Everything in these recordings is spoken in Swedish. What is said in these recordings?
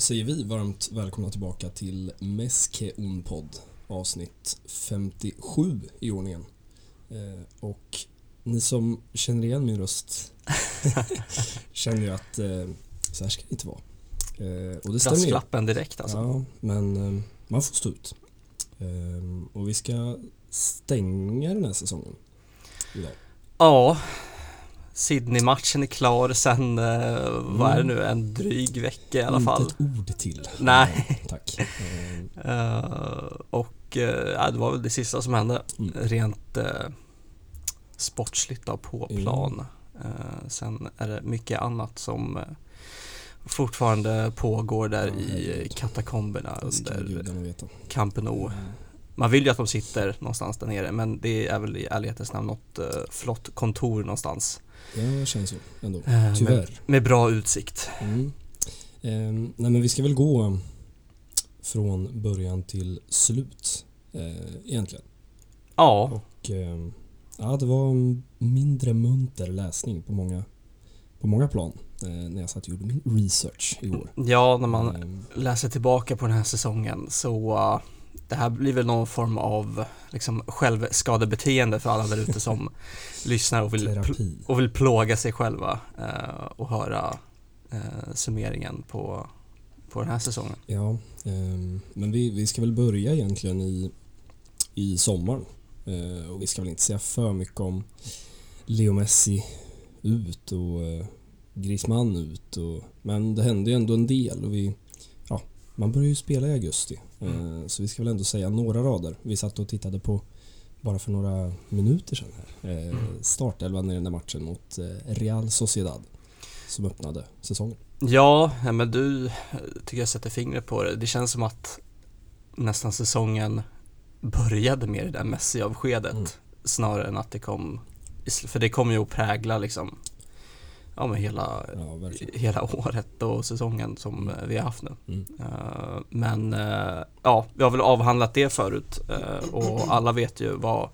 säger vi varmt välkomna tillbaka till Meske Podd avsnitt 57 i ordningen. Eh, och ni som känner igen min röst känner ju att eh, så här ska det inte vara. Eh, och det stämmer direkt alltså. Ja, men eh, man får stå ut. Eh, och vi ska stänga den här säsongen idag. Ja, Sydney-matchen är klar sen, eh, vad är det nu, en dryg vecka i alla fall. Inte ett ord till. Nej. Tack. uh, och uh, det var väl det sista som hände mm. rent uh, sportsligt då på plan. Mm. sen är det mycket annat som fortfarande pågår där ja, i katakomberna under Camp Nou. Mm. Man vill ju att de sitter någonstans där nere men det är väl i ärlighetens namn något flott kontor någonstans det känns så ändå. Eh, Tyvärr. Med, med bra utsikt. Mm. Eh, nej men vi ska väl gå från början till slut eh, egentligen. Ja. Och eh, ja, det var en mindre munter läsning på många, på många plan eh, när jag satt och gjorde min research igår. Ja, när man ehm. läser tillbaka på den här säsongen så uh, det här blir väl någon form av liksom, självskadebeteende för alla där ute som lyssnar och vill, och vill plåga sig själva eh, och höra eh, summeringen på, på den här säsongen. Ja, eh, men vi, vi ska väl börja egentligen i, i sommaren. Eh, och vi ska väl inte säga för mycket om Leo Messi ut och eh, Griezmann ut. Och, men det hände ju ändå en del och vi, man börjar ju spela i augusti Mm. Så vi ska väl ändå säga några rader. Vi satt och tittade på, bara för några minuter sedan här, eh, mm. startelvan i den där matchen mot eh, Real Sociedad som öppnade säsongen. Ja, men du tycker jag sätter fingret på det. Det känns som att nästan säsongen började med det där Messi-avskedet mm. snarare än att det kom, för det kommer ju att prägla liksom ja, men hela, ja, hela året och säsongen som mm. vi har haft nu. Mm. Uh, men uh, ja, vi har väl avhandlat det förut uh, och alla vet ju vad,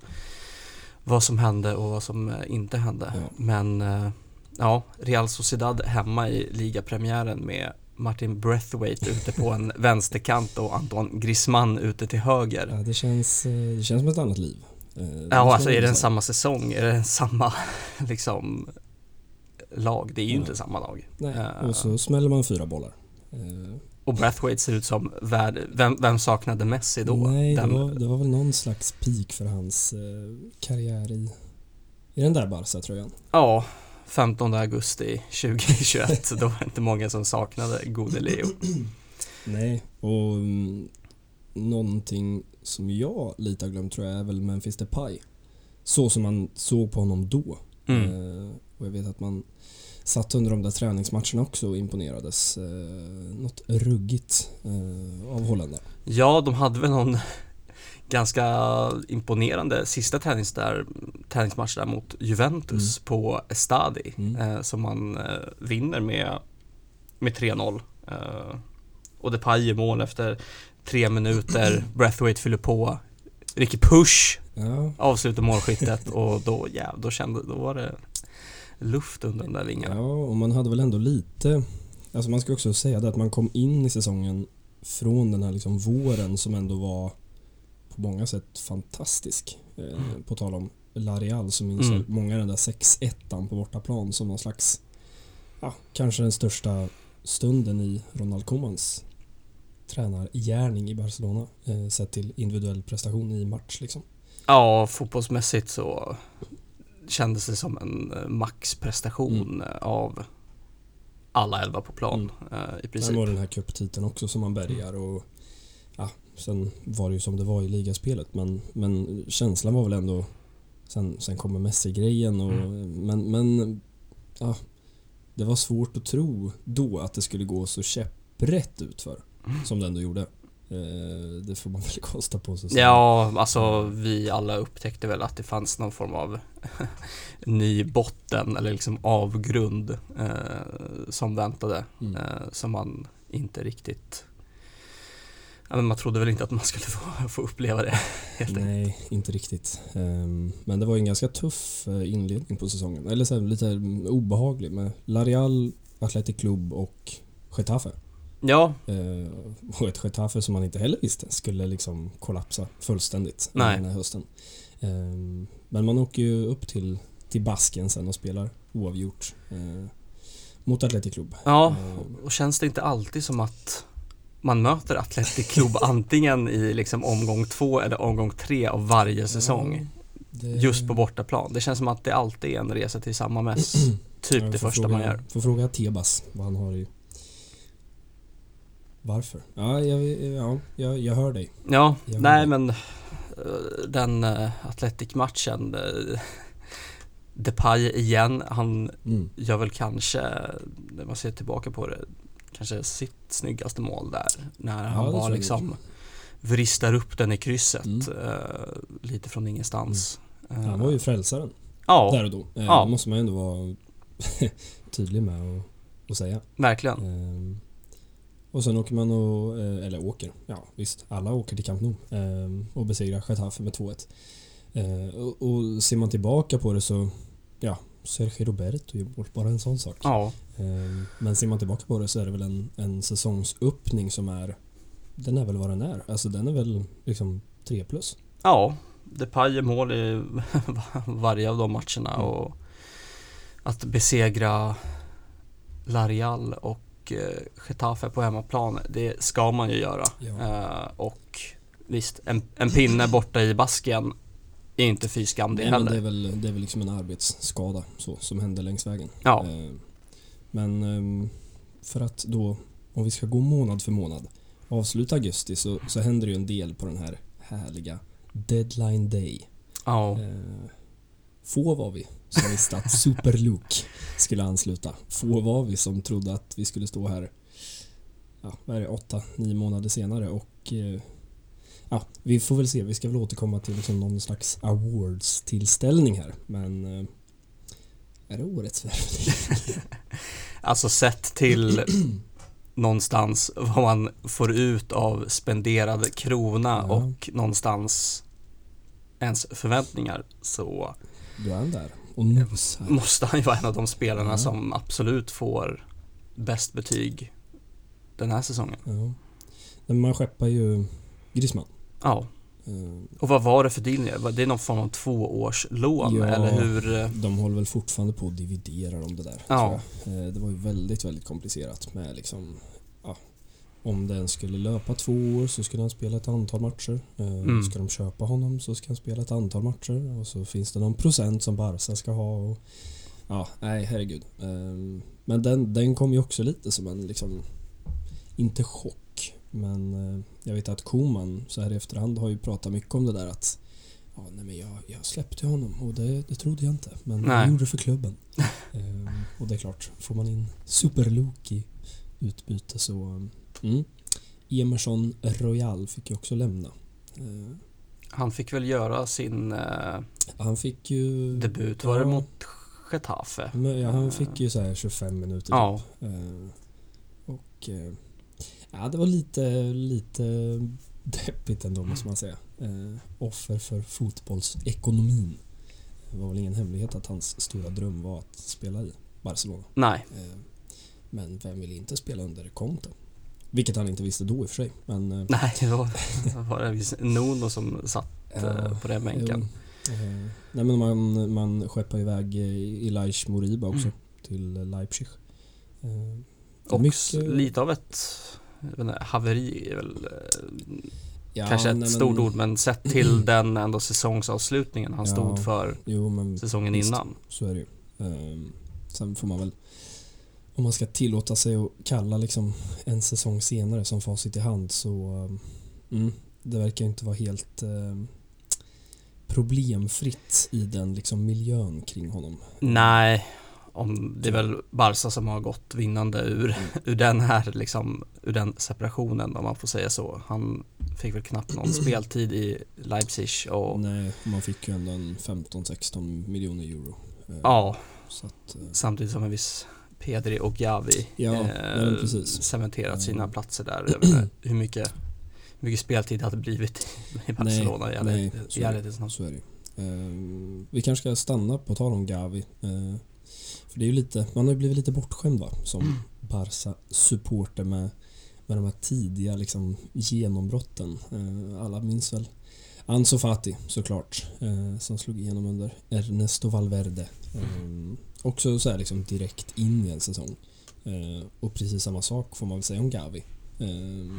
vad som hände och vad som inte hände. Ja. Men ja, Real Sociedad hemma i ligapremiären med Martin Breathwaite ute på en vänsterkant och Antoine Griezmann ute till höger. Ja, det känns, det känns som ett annat liv. Ja, alltså är det en samma säsong? Är det en samma liksom lag. Det är ju ja. inte samma lag. Nej. Uh, och så smäller man fyra bollar. Uh, och Brathwaite ser ut som värd, vem, vem saknade Messi då? Nej, den, det, var, det var väl någon slags peak för hans uh, karriär i, i den där Barca-tröjan. Ja, 15 augusti 2021. då var det inte många som saknade gode Leo. Nej, och um, någonting som jag lite har glömt tror jag är väl Memphis Depay. Så som man såg på honom då. Mm. Uh, och jag vet att man satt under de där träningsmatcherna också och imponerades. Eh, något ruggigt eh, av Holländarna. Ja, de hade väl någon ganska imponerande sista tränings där, träningsmatch där mot Juventus mm. på Estadi mm. eh, som man eh, vinner med, med 3-0. Eh, och Depay mål efter tre minuter, Breathwaite fyller på, Ricky Push ja. avslutar målskyttet och då, ja, då kände, då var det luft under de där vingarna. Ja, och man hade väl ändå lite, alltså man ska också säga det att man kom in i säsongen från den här liksom våren som ändå var på många sätt fantastisk. Eh, mm. På tal om Larial så minns mm. många den där 6-1 på bortaplan som någon slags, ja, kanske den största stunden i Ronald Komans tränargärning i Barcelona eh, sett till individuell prestation i match liksom. Ja, fotbollsmässigt så kändes det som en eh, maxprestation mm. Eh, av alla elva på plan mm. Eh, i princip. Det var den här cuptiteln också som man bärgar och ja, sen var det ju som det var i ligaspelet men, men känslan var väl ändå Sen, sen kommer Messi-grejen och mm. men, men ja, det var svårt att tro då att det skulle gå så käpprätt utför mm. som det ändå gjorde. Eh, det får man väl kosta på sig. Ja, alltså vi alla upptäckte väl att det fanns någon form av ny botten eller liksom avgrund eh, som väntade. Mm. Eh, som man inte riktigt Ja, men man trodde väl inte att man skulle få, få uppleva det. Nej, inte riktigt. Um, men det var en ganska tuff eh, inledning på säsongen. Eller så här, lite obehaglig med Larial, Athletic Club och Getafe. Ja, Eh, och ett Getafe som man inte heller visste skulle liksom kollapsa fullständigt Nej. den här hösten. Eh, men man åker ju upp till, till Basken sen och spelar oavgjort eh, mot Atletic Club. ja. Eh, Och känns det inte alltid som att man möter Athletic Club antingen i liksom omgång två eller omgång tre av varje säsong. det- Just på bortaplan. Det känns som att det alltid är en resa till samma mäss. Typ det första fråga, man gör. Får fråga Tebas vad han har i... Varför? Ja, jag, ja, jag, jag hör dig. Ja, Jag nej vet. men eh, den uh, Athletic-matchen uh, Depay igen, han Mm. gör väl kanske, när man ser tillbaka på det, kanske sitt snyggaste mål där. När Ja, han bara liksom vristar upp den i krysset Mm. eh, lite från ingenstans. Eh, Han var ju frälsaren Ja, där och då. Eh, Ja. Det måste man ju ändå vara tydlig med och, och säga. verkligen. Och sen åker man och, eh, eller åker, ja visst, alla åker till Camp Nou ehm, och besegrar Getafe med 2-1. Eh, och, och ser man tillbaka på det så, ja, Sergio Roberto gör bort bara en sån sak. Ja, men ser man tillbaka på det så är det väl en, en säsongsöppning som är, den är väl vad den är. Alltså den är väl liksom 3 plus. ja. Depay gör mål i varje av de matcherna Mm. och att besegra Larial och eh, Getafe på hemmaplan, det ska man ju göra. Ja. Eh, och visst, en, en pinne borta i basken är inte fy skam det Nej, heller. det är väl, det är väl liksom en arbetsskada så, som händer längs vägen. Ja, Eh, Men ehm, för att då, om vi ska gå månad för månad, avsluta augusti så, så händer det ju en del på den här härliga deadline day. ja, Få var vi som visste att Super Luke skulle ansluta. Få var vi som trodde att vi skulle stå här, ja, vad är det, åtta, nio månader senare och eh, ja, vi får väl se. Vi ska väl återkomma till liksom någon slags awards-tillställning här. Men eh, är det årets värvning? alltså sett till någonstans vad man får ut av spenderad krona Ja. och någonstans ens förväntningar så Då är där och nosar. måste han ju vara en av de spelarna Ja. som absolut får bäst betyg den här säsongen. Ja. Men man skeppar ju Griezmann. Ja, Eh, och vad var det för deal? Var det någon form av tvåårslån Ja. eller hur? De håller väl fortfarande på att dividera om det där. Ja. Eh, Det var ju väldigt, väldigt komplicerat med liksom ja, om den skulle löpa två år så skulle han spela ett antal matcher. Eh, Mm. Ska de köpa honom så ska han spela ett antal matcher och så finns det någon procent som Barca ska ha. Och, ja, nej herregud. Eh, Men den, den kom ju också lite som en liksom, inte chock, men eh, jag vet att Koman så här i efterhand har ju pratat mycket om det där att Ja, nej men jag, jag släppte honom och det, det trodde jag inte. Men Nej. jag gjorde det för klubben. Ehm, och det är klart, får man in Super-Luke i utbyte så... Mm. Emerson Royal fick ju också lämna. Ehm, Han fick väl göra sin eh, han fick ju... debut, var det Ja. mot Getafe? Ja, han fick ju så här 25 minuter Ja, typ. Och... eh, ja, det var lite, lite deppigt ändå måste man säga. Offer för fotbollsekonomin. Det var väl ingen hemlighet att hans stora dröm var att spela i Barcelona. nej, Eh, Men vem vill inte spela under Conte? Vilket han inte visste då i och för sig. Men, eh, nej, det var, var det visst Nuno som satt ja, eh, på den bänken. jo. Eh, nej men man, man skeppar iväg Elias Moriba också Mm. till Leipzig. Och mycket- lite av ett inte, haveri är väl ja, kanske ett nej, men- stort ord men sett till den ändå säsongsavslutningen han Ja. stod för Jo men säsongen Visst. innan. så är det ju. Sen får man väl om man ska tillåta sig att kalla liksom en säsong senare som facit i hand så eh, mm, det verkar inte vara helt eh, problemfritt i den liksom miljön kring honom. Nej, om det är väl Barca som har gått vinnande ur, Mm. ur den här liksom, ur den separationen om man får säga så. Han fick väl knappt någon speltid i Leipzig och Nej, man fick ju ändå en 15-16 miljoner euro. Eh, ja, Så att, eh, samtidigt som en viss Pedri och Gavi Ja, eh, cementerat sina Mm. platser där. Hur mycket, hur mycket speltid det hade blivit i Barcelona nej, i ärlighetens namn. så är det ju. Eh, Vi kanske ska stanna på tal om Gavi. Eh, För det är ju lite, man har ju blivit lite bortskämd va, som Mm. Barca-supporter med, med de här tidiga liksom, genombrotten. Eh, alla minns väl Ansu Fati såklart, eh, som slog igenom under Ernesto Valverde. Eh, också så här liksom direkt in i en säsong. Eh, och precis samma sak får man väl säga om Gavi. Eh,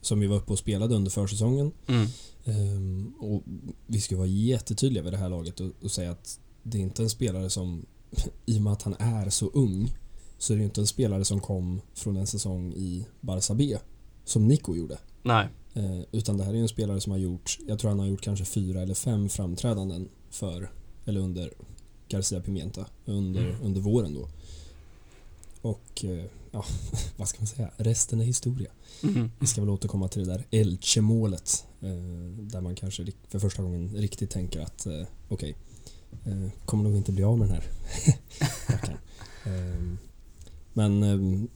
som ju var uppe och spelade under försäsongen. Mm. Ehm, och vi ska vara jättetydliga vid det här laget och, och säga att det är inte en spelare som, i och med att han är så ung, så är det inte en spelare som kom från en säsong i Barça B, som Nico gjorde. Nej. Eh, utan det här är en spelare som har gjort, jag tror han har gjort kanske fyra eller fem framträdanden för, eller under Garcia Pimienta, under, Mm. under våren då. Och, eh, ja, vad ska man säga, resten är historia. Mm. Vi ska väl återkomma till det där Elche-målet. Eh, där man kanske för första gången riktigt tänker att eh, okej, eh, kommer nog inte bli av med den här rackaren. eh, Men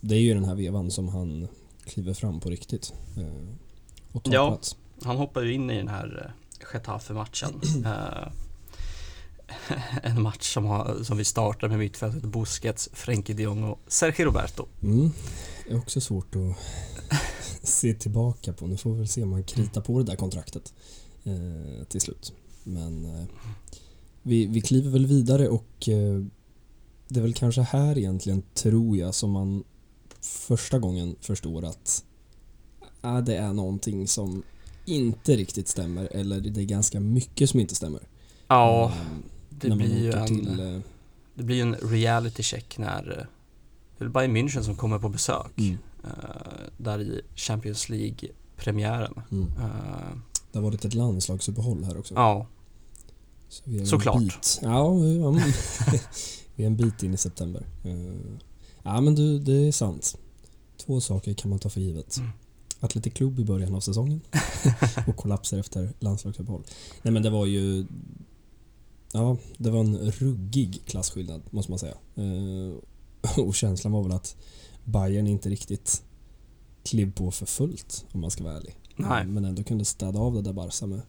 det är ju den här vevan som han kliver fram på riktigt. Och tar Ja. plats. Han hoppar ju in i den här Getafe-matchen. En match som, har, som vi startar med mittfältet Busquets, Frenkie de Jong och Sergio Roberto. Mm. Det är också svårt att se tillbaka på. Nu får vi väl se om han kritar på det där kontraktet eh, till slut. Men eh, vi, vi kliver väl vidare och eh, det är väl kanske här egentligen, tror jag, som man första gången förstår att ah, det är någonting som inte riktigt stämmer eller det är ganska mycket som inte stämmer. Ja, Eh, det när man blir ju en, till, eh, det blir en reality check när eh, det är Bayern München som kommer på besök. mm, eh, där i Champions League-premiären. mm. Eh, Det har varit ett landslagsuppehåll här också. ja, Så vi är Såklart. Ja, vi är en bit in i september. Eh, Ja, men du, det är sant. Två saker kan man ta för givet. Mm. Atletic Club i början av säsongen och kollapser efter landslagsuppehåll. Nej, men det var ju... Ja, det var en ruggig klasskillnad, måste man säga. Eh, Och känslan var väl att Bayern inte riktigt klev på för fullt, om man ska vara ärlig. nej. Men ändå kunde städa av det där Barca med,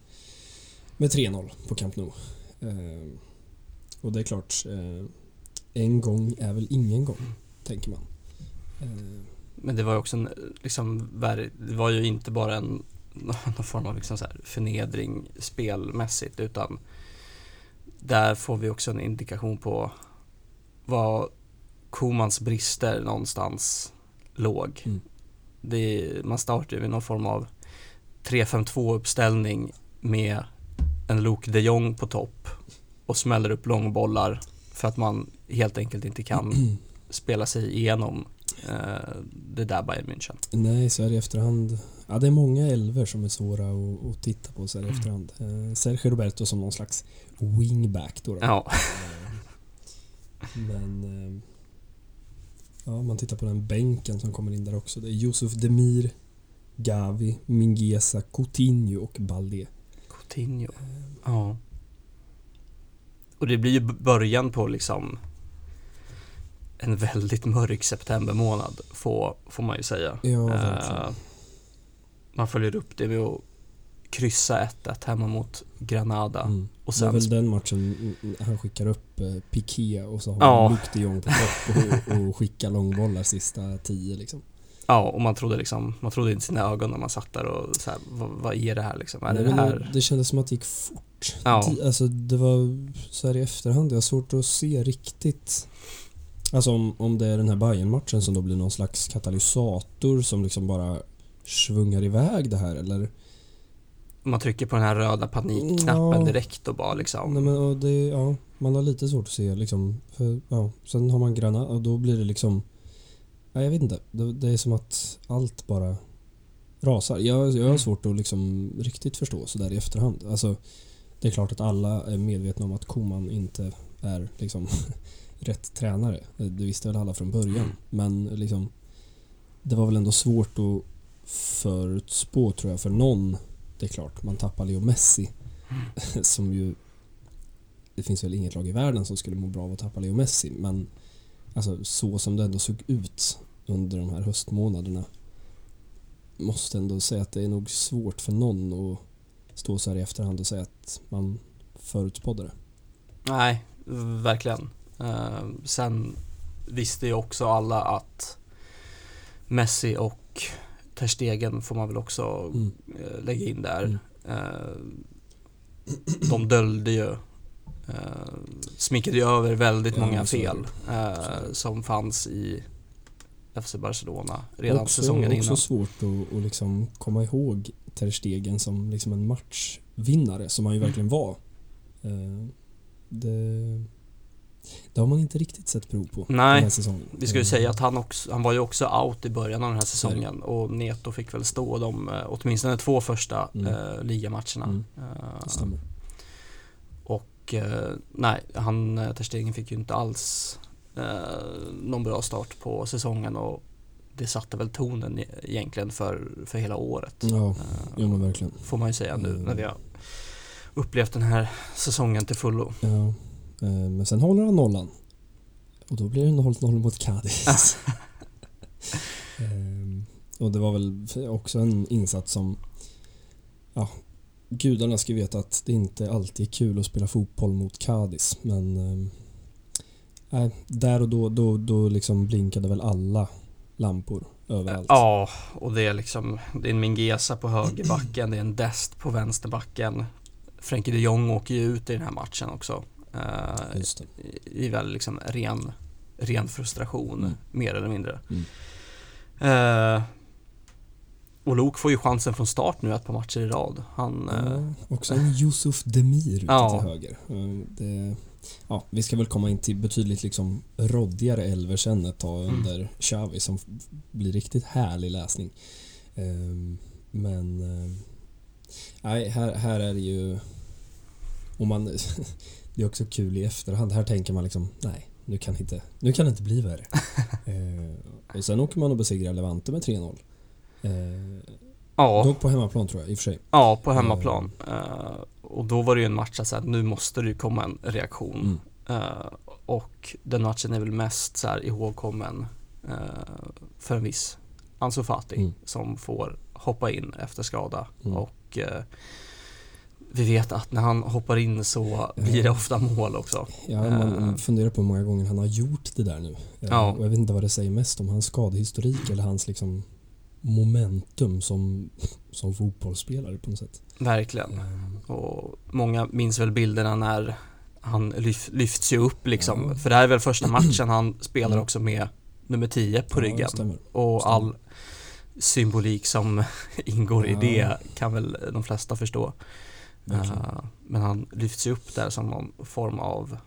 med 3-0 på Camp Nou. Eh, och det är klart, eh, en gång är väl ingen gång, tänker man. Men det var ju också en, liksom, det var ju inte bara en någon form av liksom så här förnedring spelmässigt utan där får vi också en indikation på vad Komans brister någonstans låg. Mm. Det, man startar ju någon form av 3-5-2 uppställning med en Luke de Jong på topp och smäller upp långbollar för att man helt enkelt inte kan spela sig igenom eh, det där Bayern München. nej, så är det i efterhand. Ja, det är många elver som är svåra att, att titta på så här i efterhand. Eh, Sergio Roberto som någon slags wingback då. då. Ja, Eh, Men eh, ja, man tittar på den bänken som kommer in där också. Det är Yusuf Demir, Gavi, Mingueza, Coutinho och Balde. Coutinho. Ja. Och det blir ju början på liksom en väldigt mörk septembermånad får, får man ju säga. Ja, verkligen. Eh, man följer upp det med att kryssa 1-1 hemma mot Granada Mm. och Det är sen väl den matchen han skickar upp eh, Piqué och så har Ja. han Luc de Jong på topp och, och skickar långbollar sista tio liksom. Ja, och man trodde liksom, man trodde inte sina ögon när man satt där och så här, vad, vad är det här liksom? Är det Nej, det här? det kändes som att det gick fort. Ja. Ti- Alltså det var så här i efterhand, jag har svårt att se riktigt Alltså om, om det är den här bayern matchen som då blir någon slags katalysator som liksom bara svungar iväg det här eller? Man trycker på den här röda panikknappen Ja. direkt och bara liksom. Nej men och det, ja, man har lite svårt att se liksom. För, ja, sen har man Granada och då blir det liksom Ja, jag vet inte. Det, det är som att allt bara rasar. Jag, jag har Mm. svårt att liksom riktigt förstå sådär i efterhand. Alltså, det är klart att alla är medvetna om att Koman inte är liksom rätt tränare. Det visste väl alla från början. Men liksom det var väl ändå svårt att förutspå tror jag för någon. Det är klart, man tappar Leo Messi som ju det finns väl inget lag i världen som skulle må bra av att tappa Leo Messi men alltså så som det ändå såg ut under de här höstmånaderna måste ändå säga att det är nog svårt för någon att stå så här i efterhand och säga att man förutspådde det. Nej, verkligen. Eh, sen visste ju också alla att Messi och Ter Stegen får man väl också Mm. eh, lägga in där. Mm. Eh, de döljde ju, eh, smickade ju över väldigt Ja, många fel som fanns i FC Barcelona redan också, säsongen också innan. svårt att, att liksom komma ihåg Ter Stegen som liksom en matchvinnare som han ju Mm. verkligen var. Det, det har man inte riktigt sett prov på Nej, den här säsongen. Vi ska ju Eh, säga att han, också, han var ju också out i början av den här säsongen och Neto fick väl stå de eh, åtminstone två första Mm. eh, ligamatcherna. Mm. Eh, stämmer. och eh, nej, han, eh, Ter Stegen fick ju inte alls någon bra start på säsongen och det satte väl tonen e- egentligen för, för hela året. Ja, ja men verkligen. får man ju säga nu när vi har upplevt den här säsongen till fullo. Ja. Eh, Men sen håller han nollan. Och då blir det 0-0 mot Cadiz. Ehm, och det var väl också en insats som... Ja, gudarna ska veta att det inte alltid är kul att spela fotboll mot Cadiz. Men... ehm, Nej, där och då, då, då liksom blinkade väl alla lampor överallt. Ja, och det är liksom, det är en Mingesa på högerbacken, det är en Dest på vänsterbacken. Frenkie de Jong åker ju ut i den här matchen också. Eh, Just det. I väl liksom ren, ren frustration, Mm. mer eller mindre. Mm. Eh, och Lok får ju chansen från start nu ett par matcher i rad. Han, eh, Ja, också en Yusuf Demir ute Ja. till höger. Eh, Det, ja, vi ska väl komma in till betydligt liksom råddigare elver sen ett tag Mm. under Xavi som blir riktigt härlig läsning. Ehm, Men eh, nej, här, här är det ju... Och man, det är också kul i efterhand. Här tänker man liksom, nej, nu kan det inte, nu kan inte bli värre. Eh, och sen åker man och besegrar Levante med 3-0. Eh, ja, Dock på hemmaplan tror jag, i och för sig. ja, på hemmaplan. Eh, och då var det ju en match att nu måste det ju komma en reaktion. Mm. Eh, och den matchen är väl mest så här ihågkommen eh, för en viss Ansu Fati Mm. som får hoppa in efter skada. Mm. Och eh, vi vet att när han hoppar in så blir det ofta mål också. Ja, man Eh. funderar på hur många gånger han har gjort det där nu. Eh, Ja. Och jag vet inte vad det säger mest om hans skadehistorik eller hans liksom momentum som, som fotbollsspelare på något sätt. Verkligen. Eh, Och många minns väl bilderna när han lyf, lyfts ju upp liksom. Ja. För det här är väl första matchen han spelar också med nummer 10 på ja, ryggen. stämmer. Och Stämmer. all symbolik som ingår i Ja. det kan väl de flesta förstå. Eh, men han lyfts ju upp där som någon form av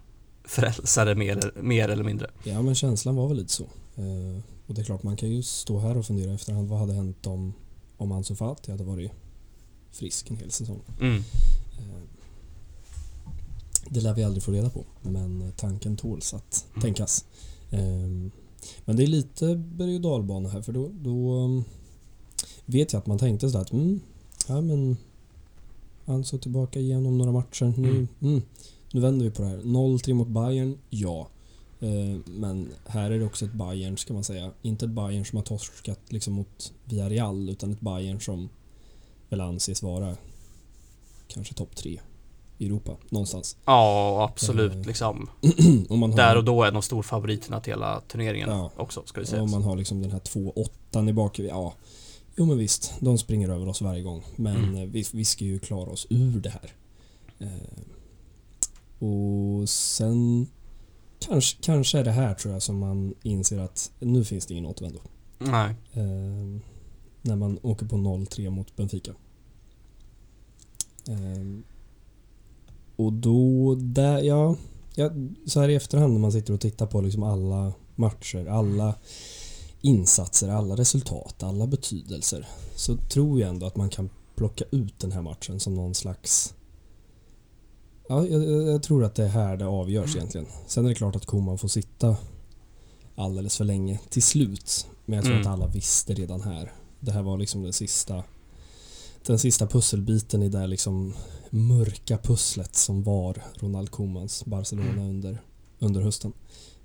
frälsare mer, mer eller mindre. Ja, men känslan var väl lite så. Eh, Och det är klart, man kan ju stå här och fundera efterhand. Vad hade hänt om, om Ansu Fati hade varit frisk en hel säsong? Mm. Eh, Det lär vi aldrig få reda på, men tanken tåls att Mm. tänkas. Eh, Men det är lite berg och dalbana här, för då, då um, vet jag att man tänkte sådär att mm, ja men han så tillbaka igenom några matcher. Nu, Mm. mm, nu vänder vi på det här. 0-3 mot Bayern, ja. Eh, Men här är det också ett Bayern, ska man säga. Inte ett Bayern som har torskat liksom mot Villarreal, utan ett Bayern som väl anses vara kanske topp tre i Europa, någonstans. Ja, absolut Eh, liksom. om har, Där och då är de storfavoriterna till hela turneringen Ja. också, ska vi om säga. man har liksom den här 2-8 i bak. Ja, jo men visst, de springer över oss varje gång. Men Mm. eh, vi, vi ska ju klara oss ur det här. Eh, och sen kanske, kanske är det här tror jag som man inser att nu finns det ingen återvändo. Nej. Eh, när man åker på 0-3 mot Benfica. Eh, och då, där, ja, ja, så här i efterhand när man sitter och tittar på liksom alla matcher, alla insatser, alla resultat, alla betydelser. Så tror jag ändå att man kan plocka ut den här matchen som någon slags... Ja, jag, jag tror att det är här det avgörs egentligen. Sen är det klart att Koman får sitta alldeles för länge till slut. Men jag tror Mm. att alla visste redan här. Det här var liksom den sista den sista pusselbiten i det liksom mörka pusslet som var Ronald Koemans Barcelona Mm. under, under hösten.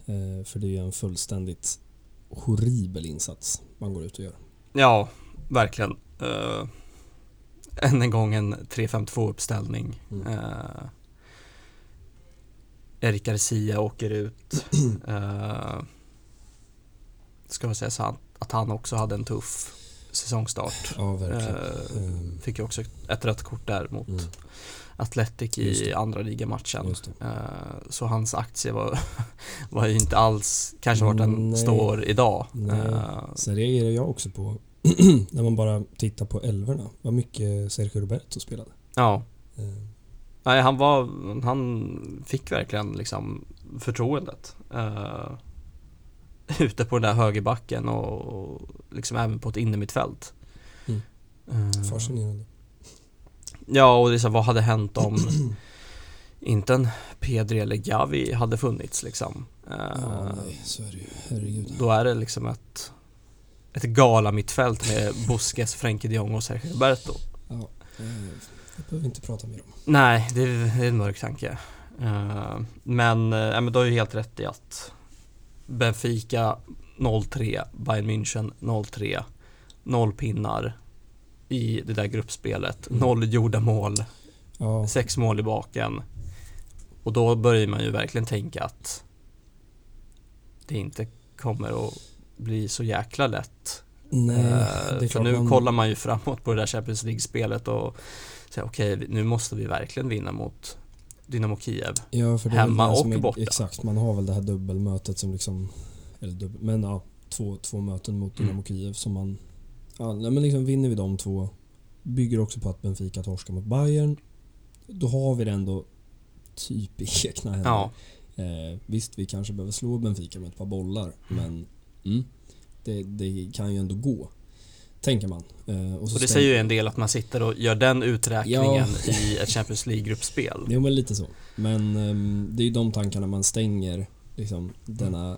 Eh, för det är ju en fullständigt horribel insats man går ut och gör. Ja, verkligen. Uh, än en gång en 3-5-2 uppställning. Mm. Uh, Erik Garcia åker ut. Uh, ska vi säga så att han också hade en tuff säsongstart. Ja, verkligen. Ehm, fick ju också ett rött kort där mot mm, Atletic Just i andra ligamatchen. Eh, Så hans aktie var, var ju inte alls kanske vart den Nej. står idag. Nej. Eh, Sen reagerar jag också på när man bara tittar på älvorna. Vad mycket Sergio Roberto spelade. Ja, Ehm, nej han var, han fick verkligen liksom förtroendet. eh, ute på den där högerbacken och, och liksom även på ett innermittfält. Mm. Eh, fascinerande. Ja, och det är så, vad hade hänt om inte en Pedri eller Gavi hade funnits liksom? Eh, Ja, nej, så är det ju. Herregud. Då är det liksom ett, ett gala mittfält med Busquets, Frenkie de Jong och Sergio Roberto. Ja, eh, det behöver vi inte prata mer om. Nej, det är, det är en mörk tanke. Eh, men, uh, men du har ju helt rätt i att Benfica 0-3, Bayern München 0-3, noll pinnar i det där gruppspelet, Mm. noll gjorda mål, Ja, sex mål i baken. Och då börjar man ju verkligen tänka att det inte kommer att bli så jäkla lätt. nej, är för nu man, kollar man ju framåt på det där Champions League-spelet och säger okej, nu måste vi verkligen vinna mot Dynamo Kiev. ja, hemma och är, borta. Exakt, man har väl det här dubbelmötet som liksom, eller dubbel, men ja, två, två möten mot Mm. Dynamo Kiev som man, ja, nej, men liksom vinner vi de två, bygger också på att Benfica torskar mot Bayern, då har vi det ändå typ i egna händer. Ja, Eh, visst, vi kanske behöver slå Benfica med ett par bollar, men mm, det, det kan ju ändå gå. Tänker man. Eh, och så och det säger ju en del att man sitter och gör den uträkningen Ja. i ett Champions League-gruppspel. Jo, men lite så. Men ehm, det är ju de tankarna man stänger liksom denna,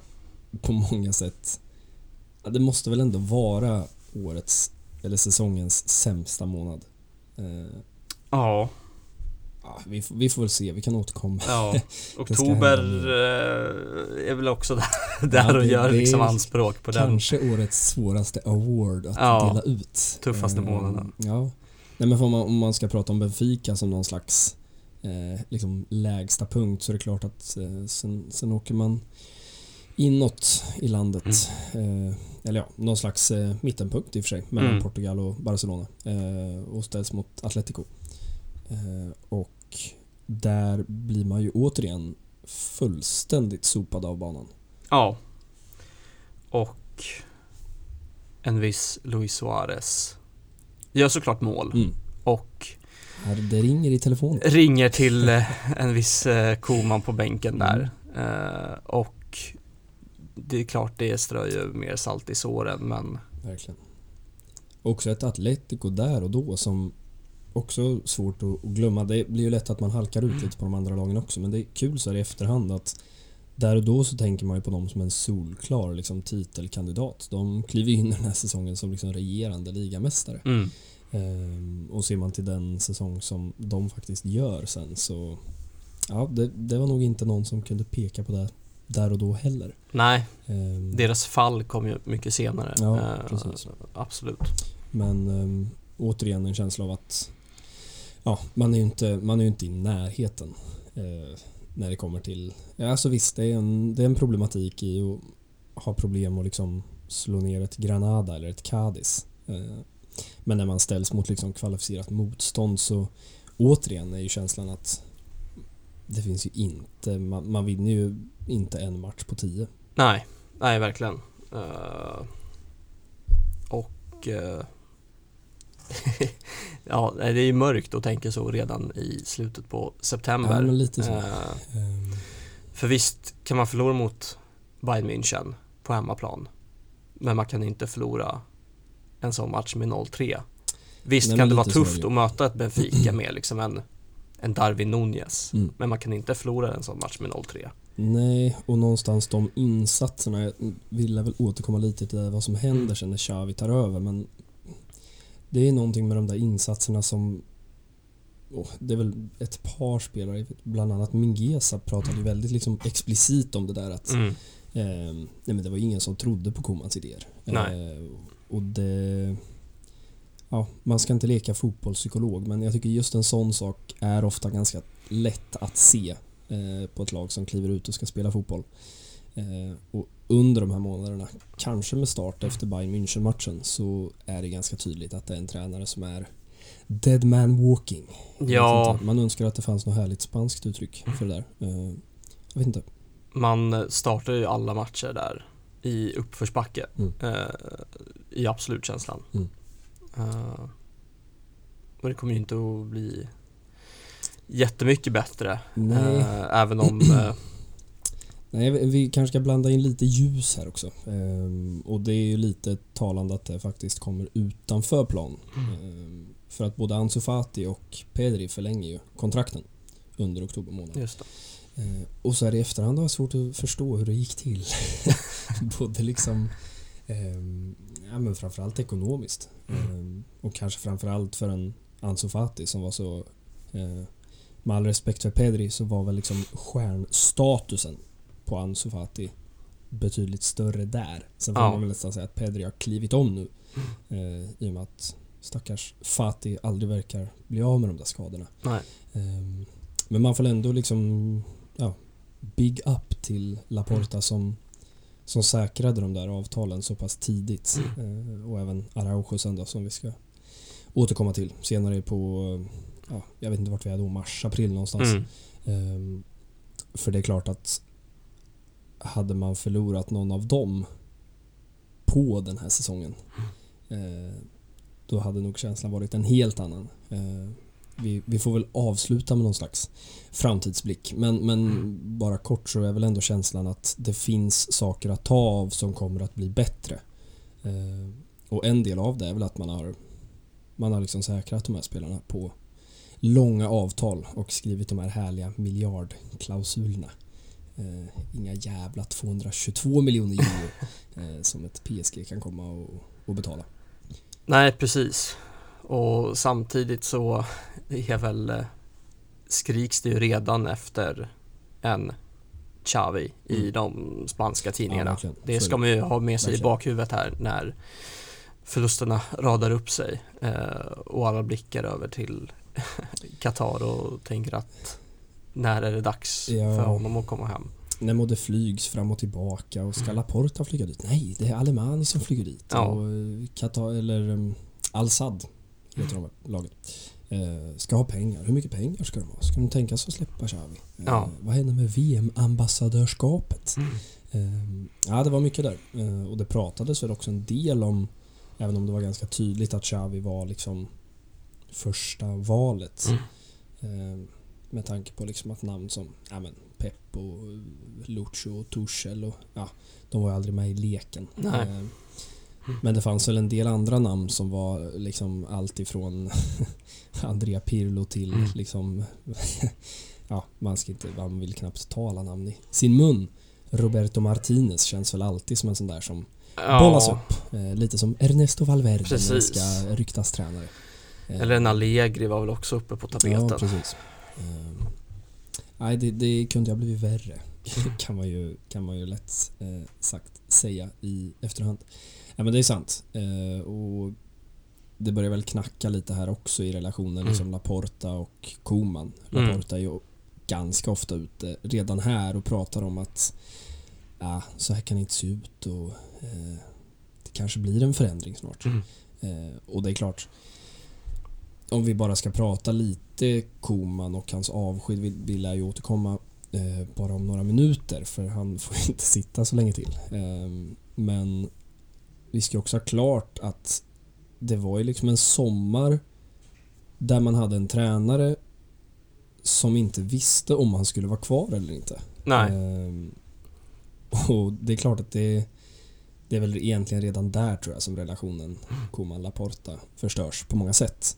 på många sätt, det måste väl ändå vara årets, eller säsongens sämsta månad. Eh, Ja, ja, vi, får- vi får väl se, vi kan återkomma. ja. Oktober eh, är väl också där, där Ja, och gör liksom anspråk på den. Kanske årets svåraste award att Ja, dela ut. tuffaste Eh, månaden. Ja. Nej men får man, om man ska prata om Benfica som någon slags eh, liksom lägsta punkt så är det klart att eh, sen, sen åker man inåt i landet. Mm. Eh, eller ja, någon slags eh, mittenpunkt i och för sig mellan Mm. Portugal och Barcelona. Eh, och ställs mot Atletico. Eh, och där blir man ju återigen fullständigt sopad av banan. Ja. Och en viss Luis Suarez gör såklart mål Mm. och Här, det ringer i telefonen. ringer till eh, en viss eh, Koman på bänken där. Mm. Eh, och det är klart det strör ju mer salt i såren men Verkligen. Också ett Atletico där och då som också svårt att glömma. Det blir ju lätt att man halkar ut lite på de andra lagen också men det är kul så här i efterhand att där och då så tänker man ju på dem som en solklar liksom, titelkandidat. De kliver in den här säsongen som liksom regerande ligamästare. mm, Ehm, och ser man till den säsong som de faktiskt gör sen så ja, det, det var nog inte någon som kunde peka på det där och då heller. nej, Ehm, deras fall kom ju mycket senare. Ja, Eh, precis. Absolut. Men um, återigen en känsla av att ja, man är ju inte, man är inte i närheten eh, när det kommer till... Ja, alltså visst, det är, en, det är en problematik i att ha problem att liksom slå ner ett Granada eller ett Cadiz. Eh, men när man ställs mot liksom kvalificerat motstånd så återigen är ju känslan att det finns ju inte, man, man vinner ju inte en match på tio. Nej, nej verkligen. Eh, och eh, ja, det är ju mörkt att tänka så redan i slutet på september. Ja, men lite så. Ehm, för visst kan man förlora mot Bayern München på hemmaplan. Men man kan inte förlora en sån match med 0-3. Visst Nej, kan det vara tufft det. att möta ett Benfica med liksom en, en Darwin Nunez. mm. Men man kan inte förlora en sån match med 0-3. Nej, och någonstans de insatserna, jag vill väl återkomma lite till vad som händer sen när Xavi tar över men det är någonting med de där insatserna som åh, det är väl ett par spelare, bland annat Mingesa pratade ju väldigt liksom explicit om det där att Mm. eh, nej men det var ingen som trodde på Komans idéer. Eh, och det Ja, man ska inte leka fotbollspsykolog men jag tycker just en sån sak är ofta ganska lätt att se på ett lag som kliver ut och ska spela fotboll. Eh, och under de här månaderna, kanske med start efter Bayern München-matchen, så är det ganska tydligt att det är en tränare som är Dead man walking. Ja, Man önskar att det fanns något härligt spanskt uttryck för det där. Eh, jag vet inte. man startar ju alla matcher där i uppförsbacke. Mm. Eh, I absolut känslan. Mm. Eh, och det kommer ju inte att bli jättemycket bättre. Nej. Eh, även om eh, Nej, vi- kanske ska blanda in lite ljus här också. Ehm, och det är ju lite talande att det faktiskt kommer utanför plan. Ehm, för att både Ansu Fati och Pedri förlänger ju kontrakten under oktober månad. just. Ehm, och så är det i efterhand har jag svårt att förstå hur det gick till. både liksom ehm, ja, men framförallt ekonomiskt. Ehm, och kanske framförallt för en Ansu Fati som var så eh, med all respekt för Pedri så var väl liksom stjärnstatusen på Ansu Fati betydligt större där. Sen får Ja. man väl nästan säga att Pedri har klivit om nu. Eh, I och med att stackars Fati aldrig verkar bli av med de där skadorna. Ehm, men man får ändå liksom ja, big up till Laporta som, som säkrade de där avtalen så pass tidigt. Eh, och även Araujo sen då som vi ska återkomma till senare på, ja, jag vet inte vart vi är då, mars, april någonstans. Mm. Ehm, för det är klart att hade man förlorat någon av dem på den här säsongen eh, då hade nog känslan varit en helt annan. Eh, vi, vi får väl avsluta med någon slags framtidsblick. Men, men bara kort så är väl ändå känslan att det finns saker att ta av som kommer att bli bättre. Eh, och en del av det är väl att man har man har liksom säkrat de här spelarna på långa avtal och skrivit de här härliga miljardklausulerna. Eh, inga jävla 222 miljoner euro eh, som ett PSG kan komma och, och betala. Nej, precis. Och samtidigt så är väl eh, skriks det ju redan efter en Xavi i Mm. de spanska tidningarna. är det ska man ju ha med sig i bakhuvudet här när förlusterna radar upp sig eh, och alla blickar över till Qatar och tänker att när är det dags Ja. för honom att komma hem? När det flygs fram och tillbaka och ska Laporta flyga dit? Nej, det är Alemani som flyger dit. Ja. Och eh, Qatar, eller um, Al-Sad heter de laget. Eh, ska ha pengar. Hur mycket pengar ska de ha? Ska de tänka sig att släppa Xavi? Eh, Ja. Vad händer med VM-ambassadörskapet? Eh, ja, det var mycket där. Eh, och det pratades väl också en del om, även om det var ganska tydligt att Xavi var liksom första valet. Mm. Eh, med tanke på liksom att namn som ja, men Pep och Lucho och Tuchel och ja, de var ju aldrig med i leken. Nej. Eh, men det fanns väl en del andra namn som var liksom allt ifrån Andrea Pirlo till Mm. liksom ja, man ska inte, man vill knappt ta alla namn i sin mun. Roberto Martinez känns väl alltid som en sån där som bollas upp. Eh, lite som Ernesto Valverde när det Precis. ska ryktas tränare. Eh, Eller en Allegri var väl också uppe på tapeten. Ja, precis. Ehm, nej, det, det kunde ha blivit värre. kan man ju, kan man ju lätt eh, sagt säga i efterhand. Ja, men det är sant. Eh, och det börjar väl knacka lite här också i relationen Mm. liksom Laporta och Koman. Mm. Laporta är ju ganska ofta ute redan här och pratar om att ja, så här kan det inte se ut och eh, det kanske blir en förändring snart. Mm. Eh, och det är klart, om vi bara ska prata lite Koman och hans avsked, vi, vi lär ju återkomma eh, bara om några minuter för han får inte sitta så länge till. Eh, men vi ska också ha klart att det var ju liksom en sommar där man hade en tränare som inte visste om han skulle vara kvar eller inte. Nej, Ehm, och det är klart att det, det är väl egentligen redan där tror jag som relationen Koman-Laporta förstörs på många sätt.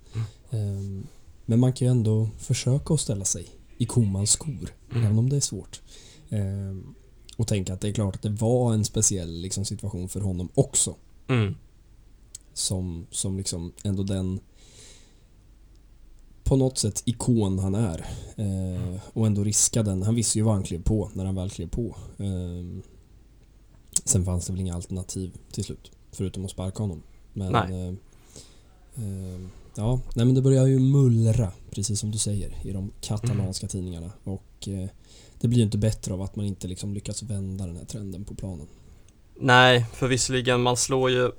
Ehm, men man kan ju ändå försöka att ställa sig i Komans skor, Mm. även om det är svårt. Ehm, och tänka att det är klart att det var en speciell liksom, situation för honom också. mm. Som, som liksom ändå den på något sätt ikon han är. Eh, och ändå riska den. Han visste ju vad han klev på när han väl klev på. Eh, sen fanns det väl inga alternativ till slut. Förutom att sparka honom. Men... Eh, eh, ja, nej men det börjar ju mullra, precis som du säger, i de katalanska tidningarna. Och eh, det blir ju inte bättre av att man inte liksom lyckas vända den här trenden på planen. Nej, för visserligen man slår ju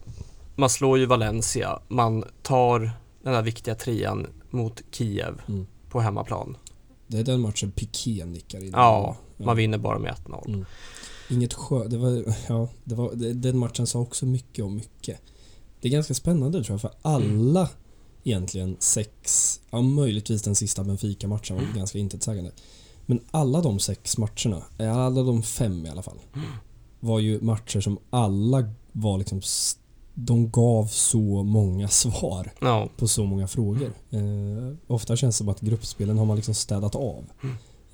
Man slår ju Valencia, man tar den här viktiga trean mot Kiev Mm. på hemmaplan. Det är den matchen Piqué nickar in. Ja, man vinner bara med 1-0. Mm. Inget skö... Det var... Ja, det var... det- Den matchen sa också mycket om mycket. Det är ganska spännande tror jag, för alla egentligen sex... Ja, möjligtvis den sista Benfica-matchen var ganska intetsägande. Men alla de sex matcherna, eh, alla de fem i alla fall, var ju matcher som alla var liksom... De gav så många svar Ja, på så många frågor. Eh, ofta känns det som att gruppspelen har man liksom städat av.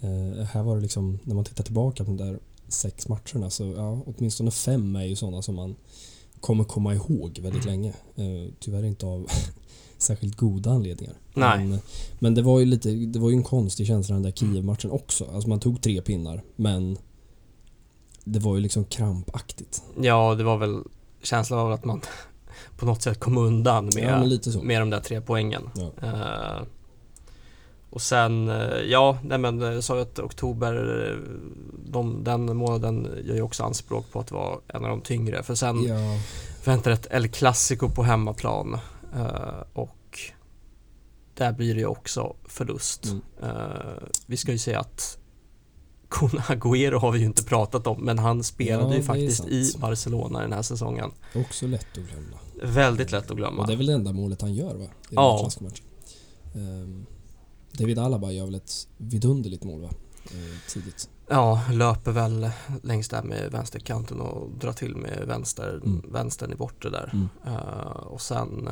Eh, här var det liksom, när man tittar tillbaka på de där sex matcherna så ja, åtminstone fem är ju sådana som man kommer komma ihåg väldigt länge. Eh, tyvärr inte av särskilt goda anledningar. Nej. Men, men det var ju lite, det var ju en konstig känsla den där Kiev-matchen också. Alltså man tog tre pinnar men det var ju liksom krampaktigt. ja det var väl känslan av att man på något sätt kom undan med, Ja med de där tre poängen. Ja. Eh, och sen, eh, ja, nej men jag sa ju att oktober, eh, de, den månaden gör ju också anspråk på att vara en av de tyngre. För sen Ja, väntar ett El Clasico på hemmaplan eh, och där blir det ju också förlust. Mm. Eh, vi ska ju säga att Kun Agüero har vi ju inte pratat om men han spelade Ja, ju faktiskt i Barcelona den här säsongen. också lätt att glömma. Väldigt lätt att glömma. Och det är väl det enda målet han gör va? I Ja. Ehm, David Alaba gör väl ett vidunderligt mål va? Eh, tidigt. Ja, löper väl längs där med vänsterkanten och drar till med vänster, Mm. vänstern i bortre där. Mm. Eh, och sen,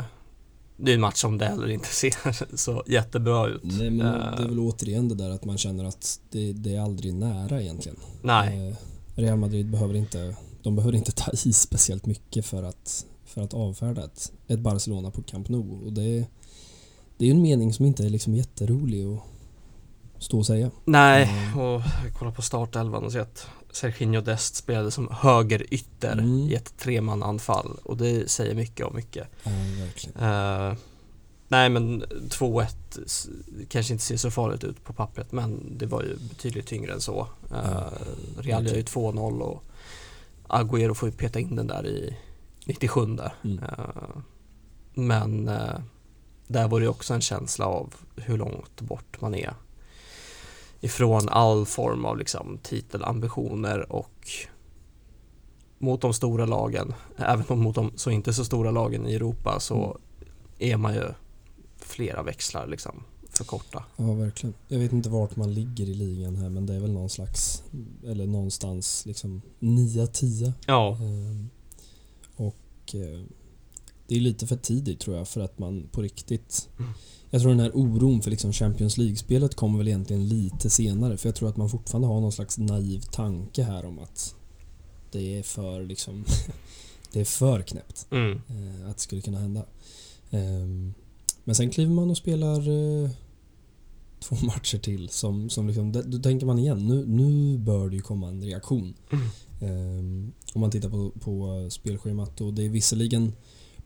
det är en match som det heller inte ser så jättebra ut. Nej men Eh, det är väl återigen det där att man känner att det, det är aldrig nära egentligen. nej, Eh, Real Madrid behöver inte, de behöver inte ta i speciellt mycket för att, för att avfärda ett, ett Barcelona på Camp Nou. Och det, det är en mening som inte är liksom jätterolig att stå och säga. nej. Mm. Och jag kollar på startelvan och ser att Serginho Dest spelade som högerytter Mm. i ett tremananfall och det säger mycket om mycket. Ja. Eh, nej men 2-1 s- kanske inte ser så farligt ut på pappret men det var ju betydligt tyngre än så. Uh, Ja, Real gör ju 2-0 och Agüero får ju peta in den där i 97 Mm. Eh, Men där var det också en känsla av hur långt bort man är ifrån all form av liksom titelambitioner och mot de stora lagen, även om mot de så inte så stora lagen i Europa så är man ju flera växlar liksom för korta. Ja, verkligen. Jag vet inte vart man ligger i ligan här men det är väl någon slags, eller någonstans liksom 9-10. Ja, Ehm, Och eh, det är lite för tidigt tror jag för att man på riktigt Mm. Jag tror den här oron för liksom Champions League-spelet kommer väl egentligen lite senare för jag tror att man fortfarande har någon slags naiv tanke här om att det är för liksom Det är för knäppt mm. eh, att det skulle kunna hända. Ehm, Men sen kliver man och spelar eh, två matcher till som, som liksom, då tänker man igen, nu, nu bör det ju komma en reaktion. Mm. Ehm, om man tittar på, på spelschemat och det är visserligen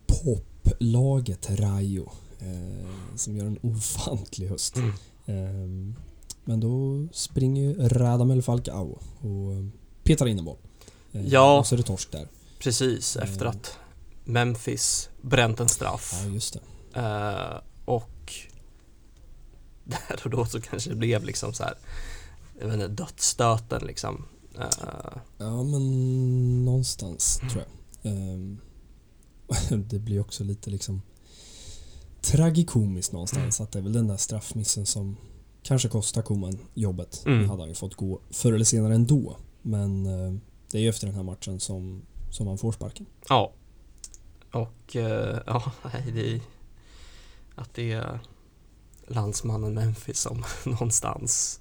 poplaget Rayo eh, som gör en ofantlig höst. Mm. Ehm, men då springer ju Radamel Falcao och eh, petar in en boll. Ehm, Ja. Och så är det torsk där. precis Mm. efter att Memphis bränt en straff. Ja, just det. Eh, och där och då så kanske det blev liksom så här, jag vet inte, dödsstöten liksom. Eh, Ja, men någonstans Mm. tror jag. Ehm, det blir också lite liksom tragikomiskt någonstans att det är väl den där straffmissen som kanske kostar Koman jobbet. Mm. Hade han ju fått gå förr eller senare ändå. Men eh, det är ju efter den här matchen som, som han får sparken. ja. Och eh, ja, nej det är att det är landsmannen Memphis som någonstans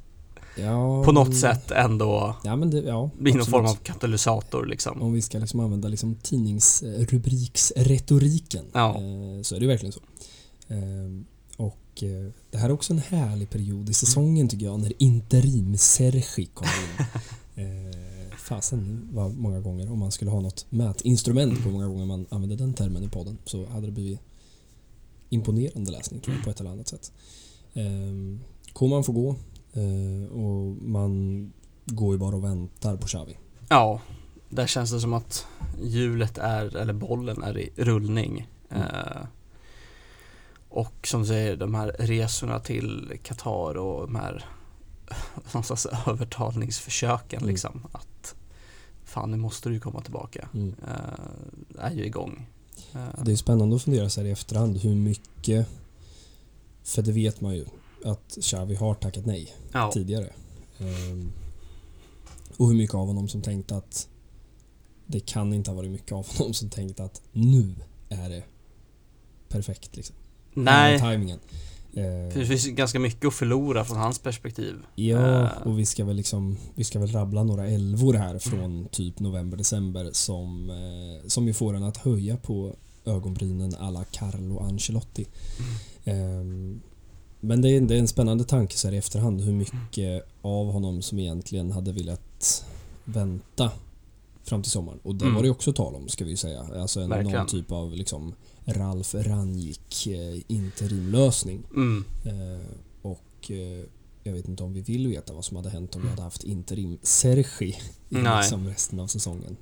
Ja, på något men- sätt ändå Ja, men det, ja, blir någon form av katalysator liksom. Om vi ska liksom använda liksom tidningsrubriksretoriken Ja. eh, så är det verkligen så. Ehm, Och eh, det här är också en härlig period i säsongen tycker jag när interim Sergi kommer in. Eh, Fasen vad många gånger om man skulle ha något mätinstrument på många gånger man använder den termen i podden så hade det blivit imponerande läsning tror jag på ett eller annat sätt. Ehm, Koman får gå eh, och man går ju bara och väntar på Xavi. Ja, där känns det som att hjulet är, eller bollen är i rullning. Mm. Och som du säger, de här resorna till Qatar och de här någonstans övertalningsförsöken Mm. liksom. Att fan nu måste du komma tillbaka. Mm. Eh, är ju igång. Eh, Det är spännande att fundera så här i efterhand hur mycket, för det vet man ju, att Xavi har tackat nej ja, tidigare. Ehm, och hur mycket av honom som tänkte att det kan inte ha varit mycket av honom som tänkte att nu är det perfekt liksom. Nej. Ehm, för det finns ganska mycket att förlora från hans perspektiv. Ja, Eh. och vi ska väl liksom Vi ska väl rabbla några älvor här från typ november, december som eh, Som ju får en att höja på ögonbrynen alla Carlo Ancelotti. Ehm, men det är, det är en spännande tanke så här i efterhand hur mycket av honom som egentligen hade velat vänta fram till sommaren. Och det Mm. var det ju också tal om ska vi säga. Alltså en, någon typ av liksom Ralf Rangnick eh, interimlösning. Mm. Eh, och eh, jag vet inte om vi vill veta vad som hade hänt om vi hade haft interim Sergi i liksom resten av säsongen.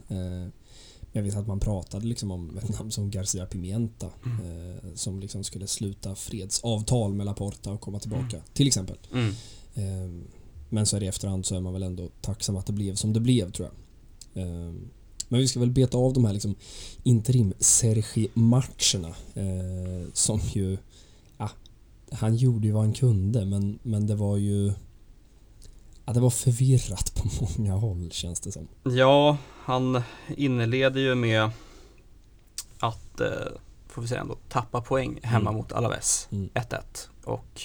Jag vet att man pratade liksom om ett namn som Garcia Pimienta eh, som liksom skulle sluta fredsavtal med Laporta och komma tillbaka till exempel. Mm. Eh, men så här i efterhand så är man väl ändå tacksam att det blev som det blev tror jag. Eh, men vi ska väl beta av de här liksom interim Sergi-matcherna eh, som ju ja, han gjorde ju vad han kunde men, men det var ju ja, det var förvirrat på många håll känns det som. Ja, han inleder ju med att, eh, får vi säga ändå, tappa poäng hemma Mm. mot Alaves. Mm. 1-1. Och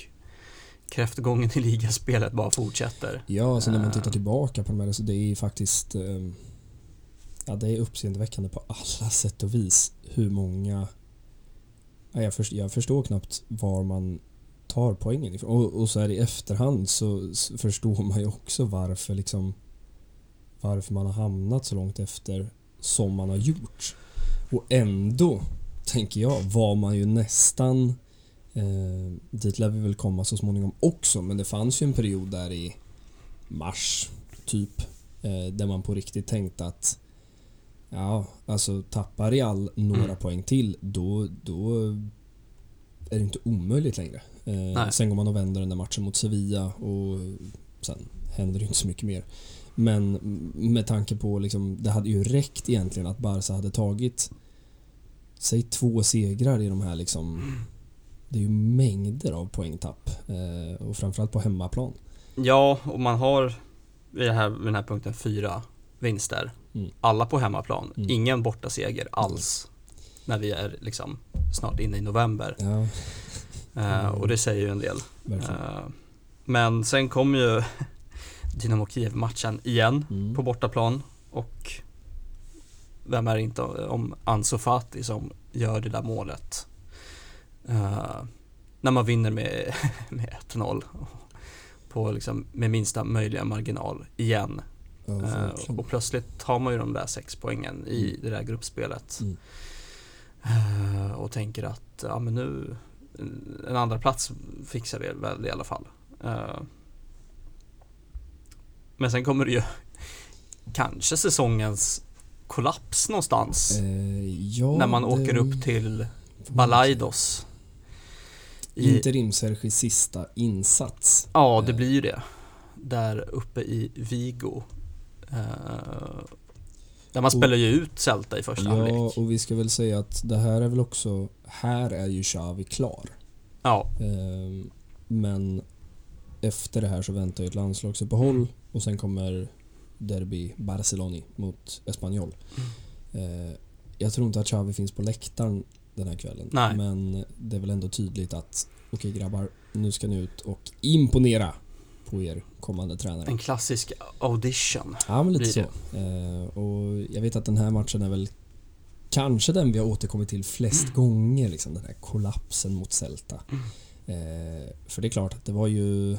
kräftgången i ligaspelet bara fortsätter. Ja, alltså när man Eh. tittar tillbaka på de här så det är ju faktiskt eh, Ja, det är uppseendeväckande på alla sätt och vis hur många ja, jag, förstår, jag förstår knappt var man tar poängen ifrån. Och, och så här i efterhand så förstår man ju också varför liksom varför man har hamnat så långt efter som man har gjort. Och ändå, tänker jag, var man ju nästan eh, dit lär vi väl komma så småningom också, men det fanns ju en period där i mars, typ, eh, där man på riktigt tänkte att ja, alltså tappar Real några Mm. poäng till, då, då är det inte omöjligt längre. Eh, sen går man och vänder den där matchen mot Sevilla och sen händer det inte så mycket mer. Men med tanke på liksom, det hade ju räckt egentligen att Barca hade tagit Säg två segrar i de här liksom Det är ju mängder av poängtapp eh, och framförallt på hemmaplan. Ja, och man har vid, det här, vid den här punkten fyra vinster. Mm. Alla på hemmaplan. Mm. Ingen borta seger alls. När vi är liksom snart inne i november. Ja, Eh, och det säger ju en del. Eh, men sen kom ju Dynamo Kiev-matchen igen Mm. på bortaplan och vem är det inte om Ansu Fati som gör det där målet. Eh, när man vinner med, med 1-0 på liksom med minsta möjliga marginal igen. Ja, verkligen. och plötsligt tar man ju de där sex poängen i Mm. det där gruppspelet. Mm. Eh, och tänker att ja, men nu en andra plats fixar vi väl i alla fall. Eh, men sen kommer det ju kanske säsongens kollaps någonstans. Ja, när man det- åker upp till Balaidos. I, sista insats. ja, det blir ju det. Där uppe i Vigo. Eh, där man Och- spelar ju ut Celta i första Ja, halvlek. och vi ska väl säga att det här är väl också... Här är ju Xavi klar. Ja, Ehm, Men efter det här så väntar ju ett landslagsuppehåll och sen kommer Derby Barcelona mot Espanyol. Mm. Eh, Jag tror inte att Xavi finns på läktaren den här kvällen. Nej. Men det är väl ändå tydligt att okej grabbar, nu ska ni ut och imponera på er kommande tränare. en klassisk audition. Ja, men lite så. Eh, och jag vet att den här matchen är väl kanske den vi har återkommit till flest Mm. gånger, liksom den här kollapsen mot Celta. Eh, för det är klart att det var ju...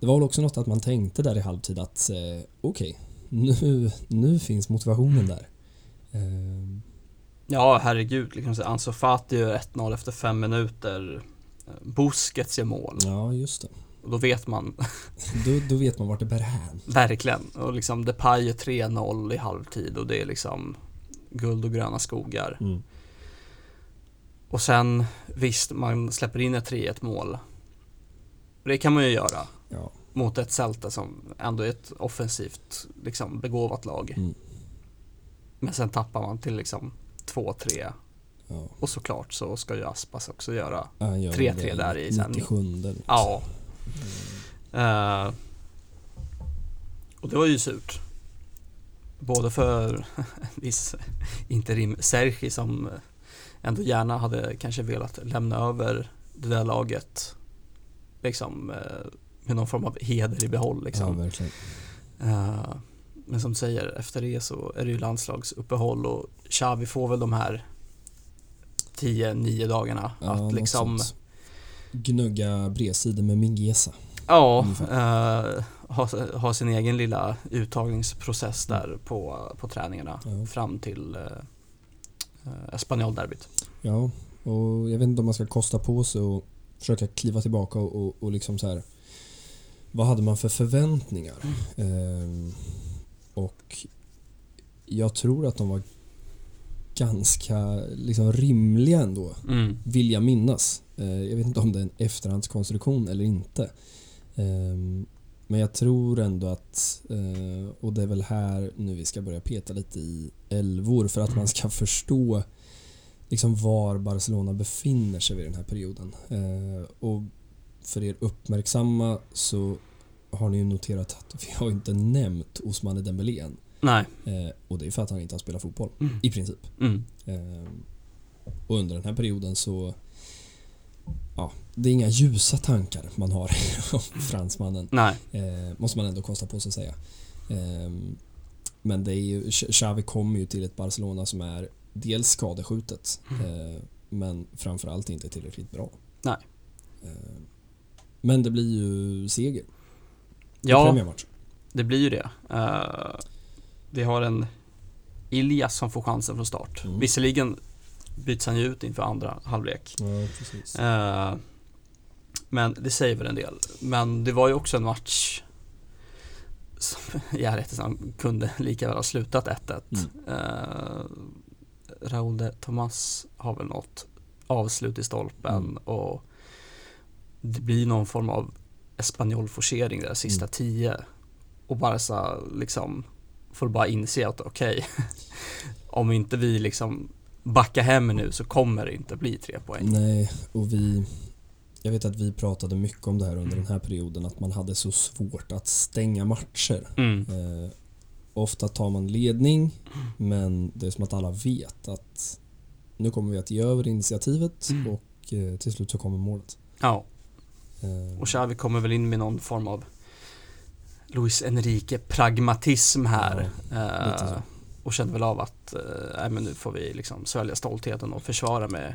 Det var väl också något att man tänkte där i halvtid att eh, okej, nu, nu finns motivationen där. Eh, Ja, herregud. Liksom, Ansu Fati gör 1-0 efter fem minuter. Eh, Busquets gör mål. ja, just det. Och då vet man Då, då vet man vart det bär hän. verkligen. Och liksom Depay är 3-0 i halvtid och det är liksom guld och gröna skogar. Mm. Och sen visst, man släpper in ett 3-1 mål. Det kan man ju göra Ja. mot ett Celta som ändå är ett offensivt liksom, begåvat lag. Mm. Men sen tappar man till liksom 2-3 ja. och såklart så ska ju Aspas också göra Han gör 3-3 det där i sen. 97 liksom. Ja. Eh, och det var ju surt. Både för en viss interim Sergi som ändå gärna hade kanske velat lämna över det där laget liksom eh, med någon form av heder i behåll Ja, liksom. verkligen. Eh, men som du säger, efter det så är det ju landslagsuppehåll och Xavi får väl de här 10-9 dagarna Ja, att liksom sånt. Gnugga bredsidor med Mingesa. Ja, Ungefär. eh, ha, ha sin egen lilla uttagningsprocess där på, på träningarna Ja. fram till eh, eh, Espanyol-derbyt. Ja, och jag vet inte om man ska kosta på sig och försöka kliva tillbaka och, och, och liksom så här. Vad hade man för förväntningar? Ehm, och jag tror att de var ganska liksom rimliga ändå, Mm. vill jag minnas. Eh, jag vet inte om det är en efterhandskonstruktion eller inte. Ehm, men jag tror ändå att, eh, och det är väl här nu vi ska börja peta lite i älvor för att man ska förstå liksom var Barcelona befinner sig vid den här perioden. Eh, och för er uppmärksamma så har ni ju noterat att vi har inte nämnt Osmane Dembélé än. Nej. Och det är för att han inte har spelat fotboll, Mm. i princip. Mm. Eh, och under den här perioden så Ja, det är inga ljusa tankar man har om fransmannen. Nej. Eh, måste man ändå kosta på sig att säga. Eh, men det är ju, Xavi kommer ju till ett Barcelona som är dels skadeskjutet eh, men framförallt inte tillräckligt bra. Nej. Eh, men det blir ju seger Ja, det blir ju det. Eh, vi har en Ilias som får chansen från start. Mm. Visserligen byts han ju ut inför andra halvlek. Ja. Eh, men det säger väl en del. Men det var ju också en match som i ärlighetens kunde lika väl ha slutat 1-1. Mm. Eh, Raúl de Tomas har väl något avslut i stolpen Mm. och det blir någon form av Espanyol-forcering där sista Mm. tio och Barca liksom får bara inse att okej, om inte vi liksom backar hem nu så kommer det inte bli tre poäng. Nej, och vi... Jag vet att vi pratade mycket om det här under den här perioden, att man hade så svårt att stänga matcher. Mm. Eh, ofta tar man ledning, men det är som att alla vet att nu kommer vi att ge över initiativet Mm. och eh, till slut så kommer målet. Ja, Eh, och Xavi kommer väl in med någon form av Luis Enrique pragmatism här. lite Eh. Och kände väl av att eh, men nu får vi liksom svälja stoltheten och försvara med,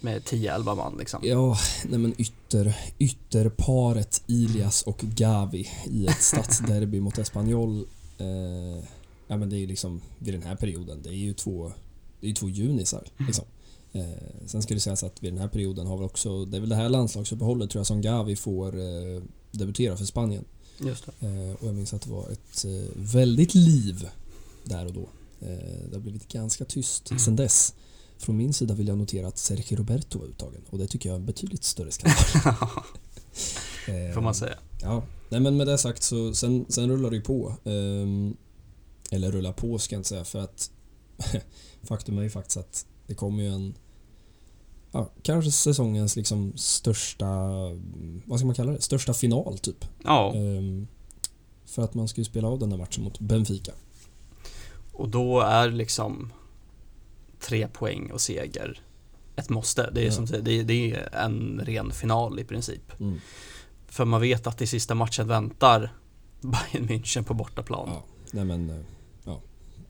med 10-11 man liksom. Ja, nej men ytter, ytterparet Ilias och Gavi i ett stadsderby mot Espanyol. Eh, ja men det är ju liksom vid den här perioden, det är ju två, det är två junisar. Liksom. Eh, sen ska det sägas att vid den här perioden har vi också, det är väl det här landslagsuppehållet tror jag som Gavi får eh, debutera för Spanien. Just det. Eh, och jag minns att det var ett eh, väldigt liv där och då. Eh, det har blivit ganska tyst Mm. sedan dess. Från min sida vill jag notera att Sergio Roberto var uttagen och det tycker jag är en betydligt större skandal. Eh, Får man säga. Ja, nej men med det sagt så sen, sen rullar det ju på. Ehm, eller rullar på ska jag inte säga för att faktum är ju faktiskt att det kommer ju en ja, kanske säsongens liksom största, vad ska man kalla det, största final typ. Ja, Ehm, för att man ska ju spela av den här matchen mot Benfica. Och då är liksom tre poäng och seger ett måste. Det är, som, det det är en ren final i princip. Mm. För man vet att i sista matchen väntar Bayern München på bortaplan. Ja, nej men, eh, ja,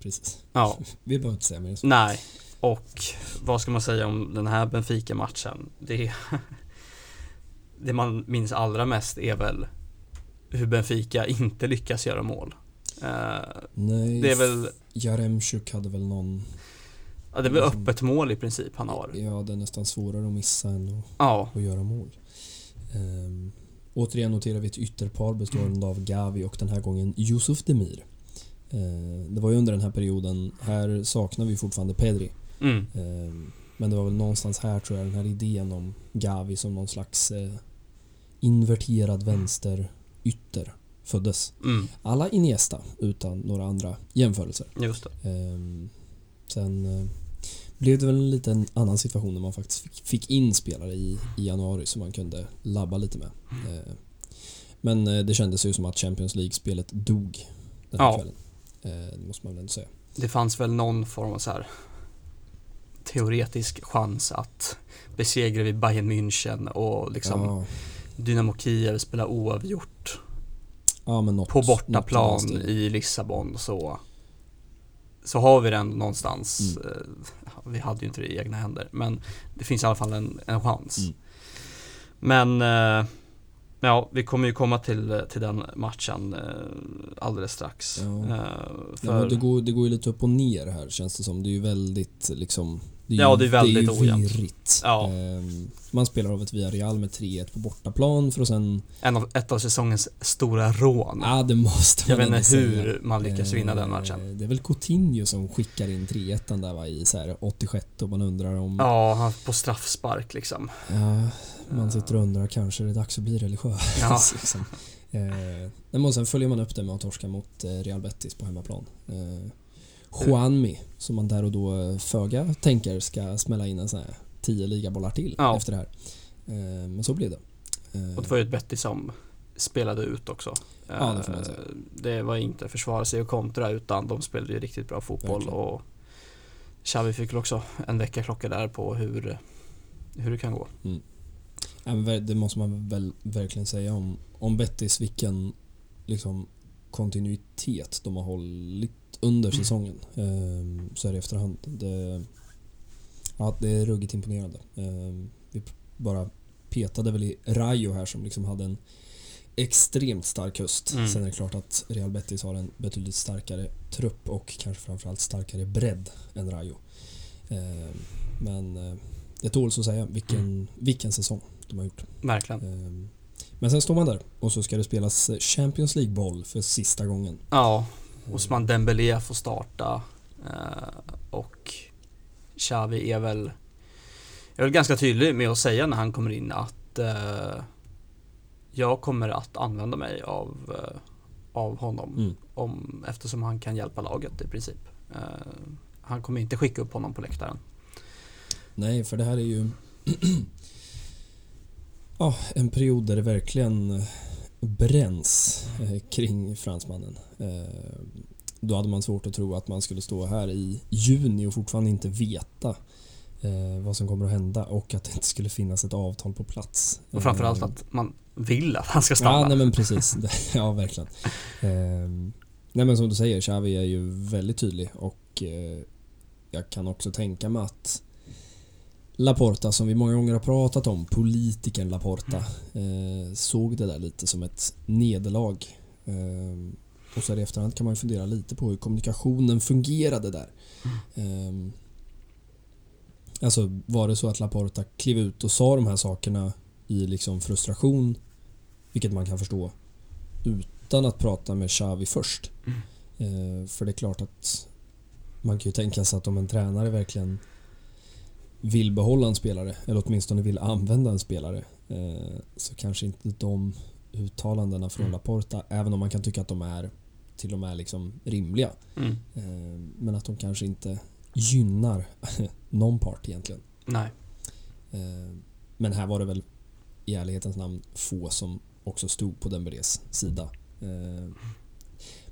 precis. Ja, Vi behöver inte säga mer så. nej. Och vad ska man säga om den här Benfica-matchen? Det, det man minns allra mest är väl hur Benfica inte lyckas göra mål. Eh, Nej, det är väl, Jaremchuk hade väl någon, ja, det är väl öppet mål i princip han har. ja det är nästan svårare att missa än att Ja, och göra mål. Ehm, återigen noterar vi ett ytterpar bestående av Gavi och den här gången Yusuf Demir. Eh, det var ju under den här perioden, här saknar vi fortfarande Pedri. Mm. Eh, men det var väl någonstans här tror jag den här idén om Gavi som någon slags eh, inverterad vänster ytter föddes. Mm. Alla Iniesta utan några andra jämförelser. Just det. Ehm, sen eh, blev det väl en liten annan situation när man faktiskt fick, fick in spelare i, i januari som man kunde labba lite med. Eh, men eh, det kändes ju som att Champions League-spelet dog den här Ja. kvällen. Eh, det måste man väl ändå säga. Det fanns väl någon form av så här teoretisk chans att besegra vi Bayern München och liksom ja, Dynamo Kiev spela oavgjort ja, något, på bortaplan i Lissabon så så har vi den någonstans. Mm. eh, Vi hade ju inte det i egna händer men det finns i alla fall en, en chans. Mm. Men eh, ja, vi kommer ju komma till, till den matchen eh, alldeles strax. Ja. Ja, För, men det, går, det går ju lite upp och ner här känns det som. Det är ju väldigt liksom... Det är Ja, det är väldigt det är virrigt. Ja. Ehm, man spelar av ett Villarreal med 3-1 på bortaplan för att sen... en av, ett av säsongens stora rån. Ja, det måste man Jag vet inte säga. hur man lyckas vinna den Eh, matchen. Det är väl Coutinho som skickar in 3-1 där va, i så här 86 och man undrar om... Ja, han på straffspark liksom. Ja, man sitter och undrar kanske är det dags att bli religiös. Ja. liksom. eh, men sen följer man upp det med att torska mot eh, Real Betis på hemmaplan. Eh, Juanmi, som man där och då eh, föga tänker ska smälla in en sån här 10 ligabollar till Ja. efter det här. Eh, men så blev det. Eh, Och det var ju ett Betty som spelade ut också. Ja, det Det var inte försvara sig och kontra utan de spelade ju riktigt bra fotboll Verkligen. och Xavi fick väl också en väckarklocka där på hur, hur det kan gå. Ver- det måste man väl verkligen säga om, om Betis, vilken liksom, kontinuitet de har hållit under Mm. säsongen. Ehm, så här i efterhand. Det, ja, det är ruggigt imponerande. Ehm, vi bara petade väl i Rayo här som liksom hade en extremt stark höst. Mm. Sen är det klart att Real Betis har en betydligt starkare trupp och kanske framförallt starkare bredd än Rayo. Ehm, men eh, det tåls att säga vilken, vilken säsong de har gjort. Verkligen. Ehm, Men sen står man där och så ska det spelas Champions League-boll för sista gången. Ja, Osman Dembélé får starta eh, och Xavi är väl är väl ganska tydlig med att säga när han kommer in att eh, jag kommer att använda mig av, eh, av honom Mm. om, eftersom han kan hjälpa laget i princip. Han kommer inte skicka upp honom på läktaren. Nej, för det här är ju ja, en period där det verkligen bränns eh, kring fransmannen. Eh, Då hade man svårt att tro att man skulle stå här i juni och fortfarande inte veta eh, vad som kommer att hända och att det inte skulle finnas ett avtal på plats. Och framförallt att man vill att han ska stanna. Ja, nej men precis. Ja, verkligen. Nej men som du säger, Xavi är ju väldigt tydlig och jag kan också tänka mig att Laporta, som vi många gånger har pratat om, politikern Laporta, eh, såg det där lite som ett nederlag. Ehm, och så här i efterhand kan man fundera lite på hur kommunikationen fungerade där. Ehm, alltså var det så att Laporta klev ut och sa de här sakerna i liksom frustration, vilket man kan förstå, utan att prata med Xavi först. Eh, för det är klart att man kan ju tänka sig att om en tränare verkligen vill behålla en spelare, eller åtminstone vill använda en spelare, eh, så kanske inte de uttalandena från Mm. Laporta, även om man kan tycka att de är till och med liksom rimliga, Mm. eh, men att de kanske inte gynnar någon part egentligen. Nej. Eh, Men här var det väl i ärlighetens namn få som också stod på Dembélés sida.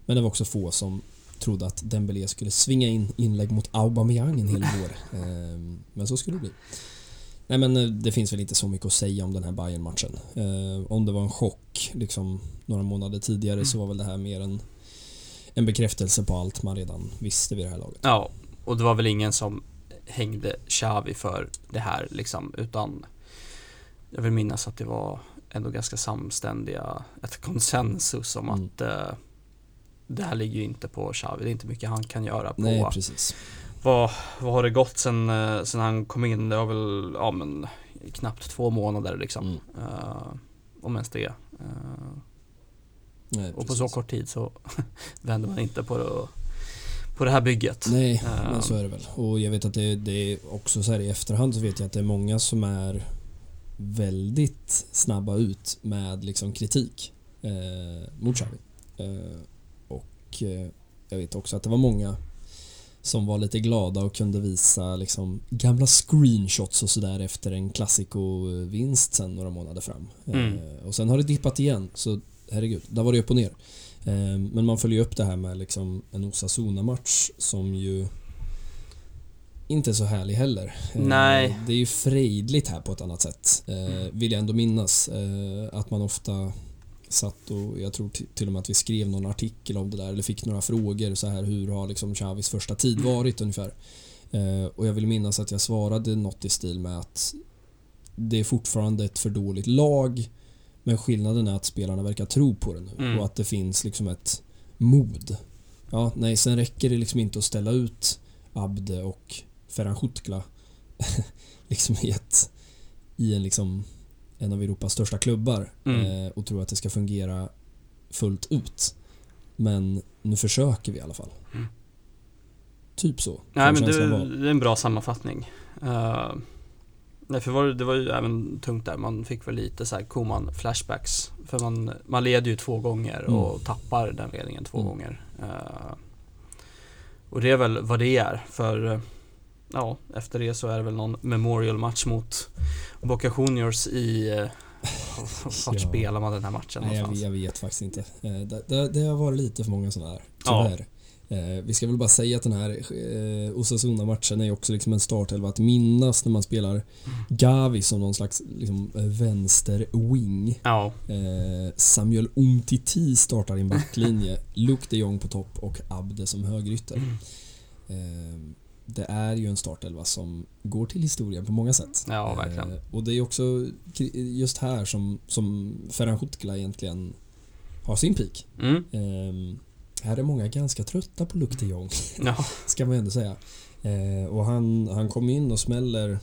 Men det var också få som trodde att Dembélé skulle svinga in inlägg mot Aubameyang en hel vår. Eh, Men så skulle det bli. Nej men eh, det finns väl inte så mycket att säga om den här bayern matchen Om det var en chock liksom några månader tidigare så var väl det här mer en, en bekräftelse på allt man redan visste vid det här laget. Ja, och det var väl ingen som hängde Xavi för det här liksom, utan jag vill minnas att det var ändå ganska samständiga, ett konsensus om Mm. att eh, det här ligger ju inte på Xavi, det är inte mycket han kan göra på Nej precis. vad, vad har det gått sen, eh, sen han kom in? Det var väl, ja men knappt två månader liksom. Mm. Eh, om ens det. Eh, Nej, och på så kort tid så vänder man inte på det, på det här bygget. Nej, uh, men så är det väl. Och jag vet att det, det är också så här i efterhand så vet jag att det är många som är väldigt snabba ut med liksom kritik eh, mot Xavi. Eh, och eh, jag vet också att det var många som var lite glada och kunde visa liksom gamla screenshots och sådär efter en klassiko-vinst sen några månader fram. Mm. Eh, och sen har det dippat igen, så herregud, där var det upp och ner. Eh, men man följer upp det här med liksom en Osasuna-match som ju inte är så härlig heller. Nej. Det är ju frejdligt här på ett annat sätt. Mm. Vill jag ändå minnas. Att man ofta satt och jag tror till och med att vi skrev någon artikel om det där eller fick några frågor så här hur har liksom Chavis första tid mm. varit ungefär. Och jag vill minnas att jag svarade något i stil med att det är fortfarande ett för dåligt lag men skillnaden är att spelarna verkar tro på det nu mm. och att det finns liksom ett mod. Ja, nej, sen räcker det liksom inte att ställa ut Abde och Ferhan Schutkla liksom i, ett, i en, liksom, en av Europas största klubbar mm. eh, och tro att det ska fungera fullt ut. Men nu försöker vi i alla fall. Mm. Typ så. Nej, men det, det, är en bra sammanfattning. Uh, Nej, för var, det var ju även tungt där. Man fick väl lite så här Koman flashbacks. För man, man leder ju två gånger och mm. tappar den ledningen två mm. gånger. Uh, och det är väl vad det är. För ja, efter det så är det väl någon memorial match mot Boca Juniors i uh, vart ja. spelar man den här matchen Nej, jag, jag, vet faktiskt inte. Eh, det, det, det har varit lite för många sådana här, tyvärr. Eh, vi ska väl bara säga att den här eh, Osasuna-matchen är också liksom en startelva att minnas när man spelar Gavi som någon slags liksom, vänster-wing. Ja. Eh, Samuel Umtiti startar i en backlinje, Luke de Jong på topp och Abde som högerytter. Mm. Eh, det är ju en startelva som går till historien på många sätt. Ja, verkligen. Eh, och det är också just här som, som Ferhan Schutkla egentligen har sin peak. Mm. Ehm, här är många ganska trötta på Luke de Jong. Ja. ska man ändå säga. Eh, och han, han kom in och smäller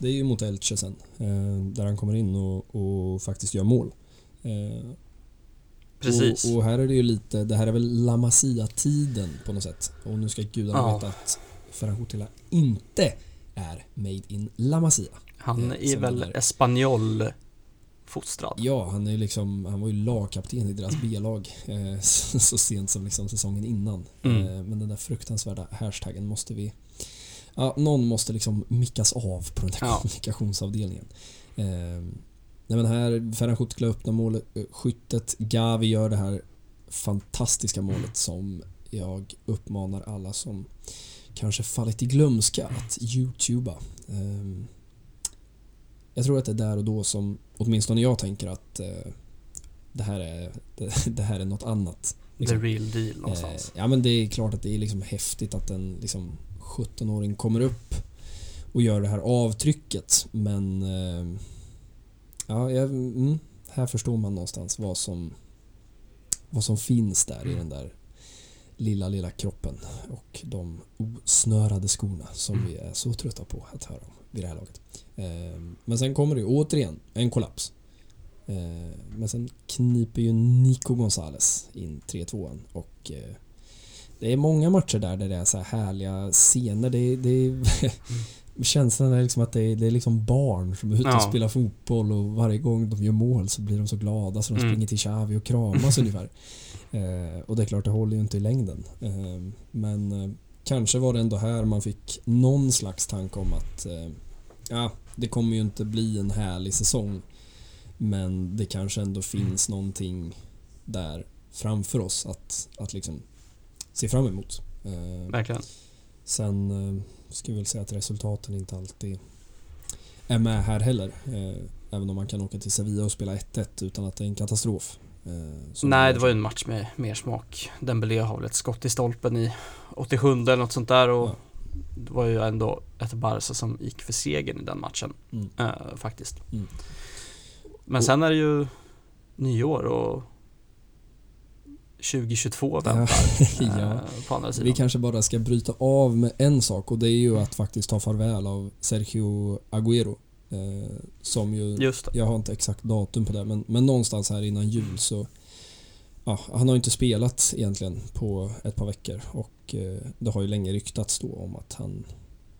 det är ju mot Elche sen. Eh, där han kommer in och, och faktiskt gör mål. Precis. Och, och, här är det ju lite, det här är väl La Masia-tiden på något sätt. Och nu ska gudarna ja. veta att Ferran Hotela inte är made in La Masia. Han är väl espanjol fostrad. Ja, han, är liksom, han var ju lagkapten i deras B-lag eh, så, så, sent som liksom säsongen innan. Mm. Eh, men den där fruktansvärda hashtaggen måste vi... Ja, någon måste liksom mickas av på den där ja. kommunikationsavdelningen. Eh, nej men här, Ferhan Schutkla öppnar målet, skyttet, Gavi gör det här fantastiska målet som jag uppmanar alla som kanske fallit i glömska att youtuba. Um, jag tror att det är där och då som åtminstone jag tänker att eh, det, här är, det, här är något annat. Liksom. The real deal någonstans. Eh, ja men det är klart att det är liksom häftigt att en liksom, 17-åring kommer upp och gör det här avtrycket men eh, ja, jag, mm, här förstår man någonstans vad som vad som finns där mm. i den där lilla, lilla kroppen och de osnörade skorna som mm. vi är så trötta på att höra om vid det här laget. Ehm, men sen kommer det återigen en kollaps. Ehm, men sen kniper ju Nico Gonzales in 3-2 och eh, det är många matcher där, där det är så här härliga scener. Det, det, känslan är liksom att det är, det är liksom barn som är ute och ja. spelar fotboll och varje gång de gör mål så blir de så glada så de mm. springer till Xavi och kramas ungefär. Eh, och det är klart, det håller ju inte i längden. Eh, men eh, kanske var det ändå här man fick någon slags tanke om att eh, ja, det kommer ju inte bli en härlig säsong. Men det kanske ändå finns mm. någonting där framför oss att, att liksom se fram emot. Eh, Verkligen. Sen vi väl säga att resultaten inte alltid är med här heller. Eh, även om man kan åka till Sevilla och spela 1-1 utan att det är en katastrof. Eh, Nej, det var ju en match med mer smak. Dembélé har väl ett skott i stolpen i 87 eller något sånt där och ja. det var ju ändå ett Barca som gick för segern i den matchen. Mm. Äh, faktiskt. Mm. Men och, sen är det ju nyår och 2022 väntar ja. äh, på andra sidan. Vi kanske bara ska bryta av med en sak och det är ju att faktiskt ta farväl av Sergio Agüero. Eh, som ju, Just det. jag har inte exakt datum på det, men, men någonstans här innan jul så Ja, han har inte spelat egentligen på ett par veckor och eh, det har ju länge ryktats då om att han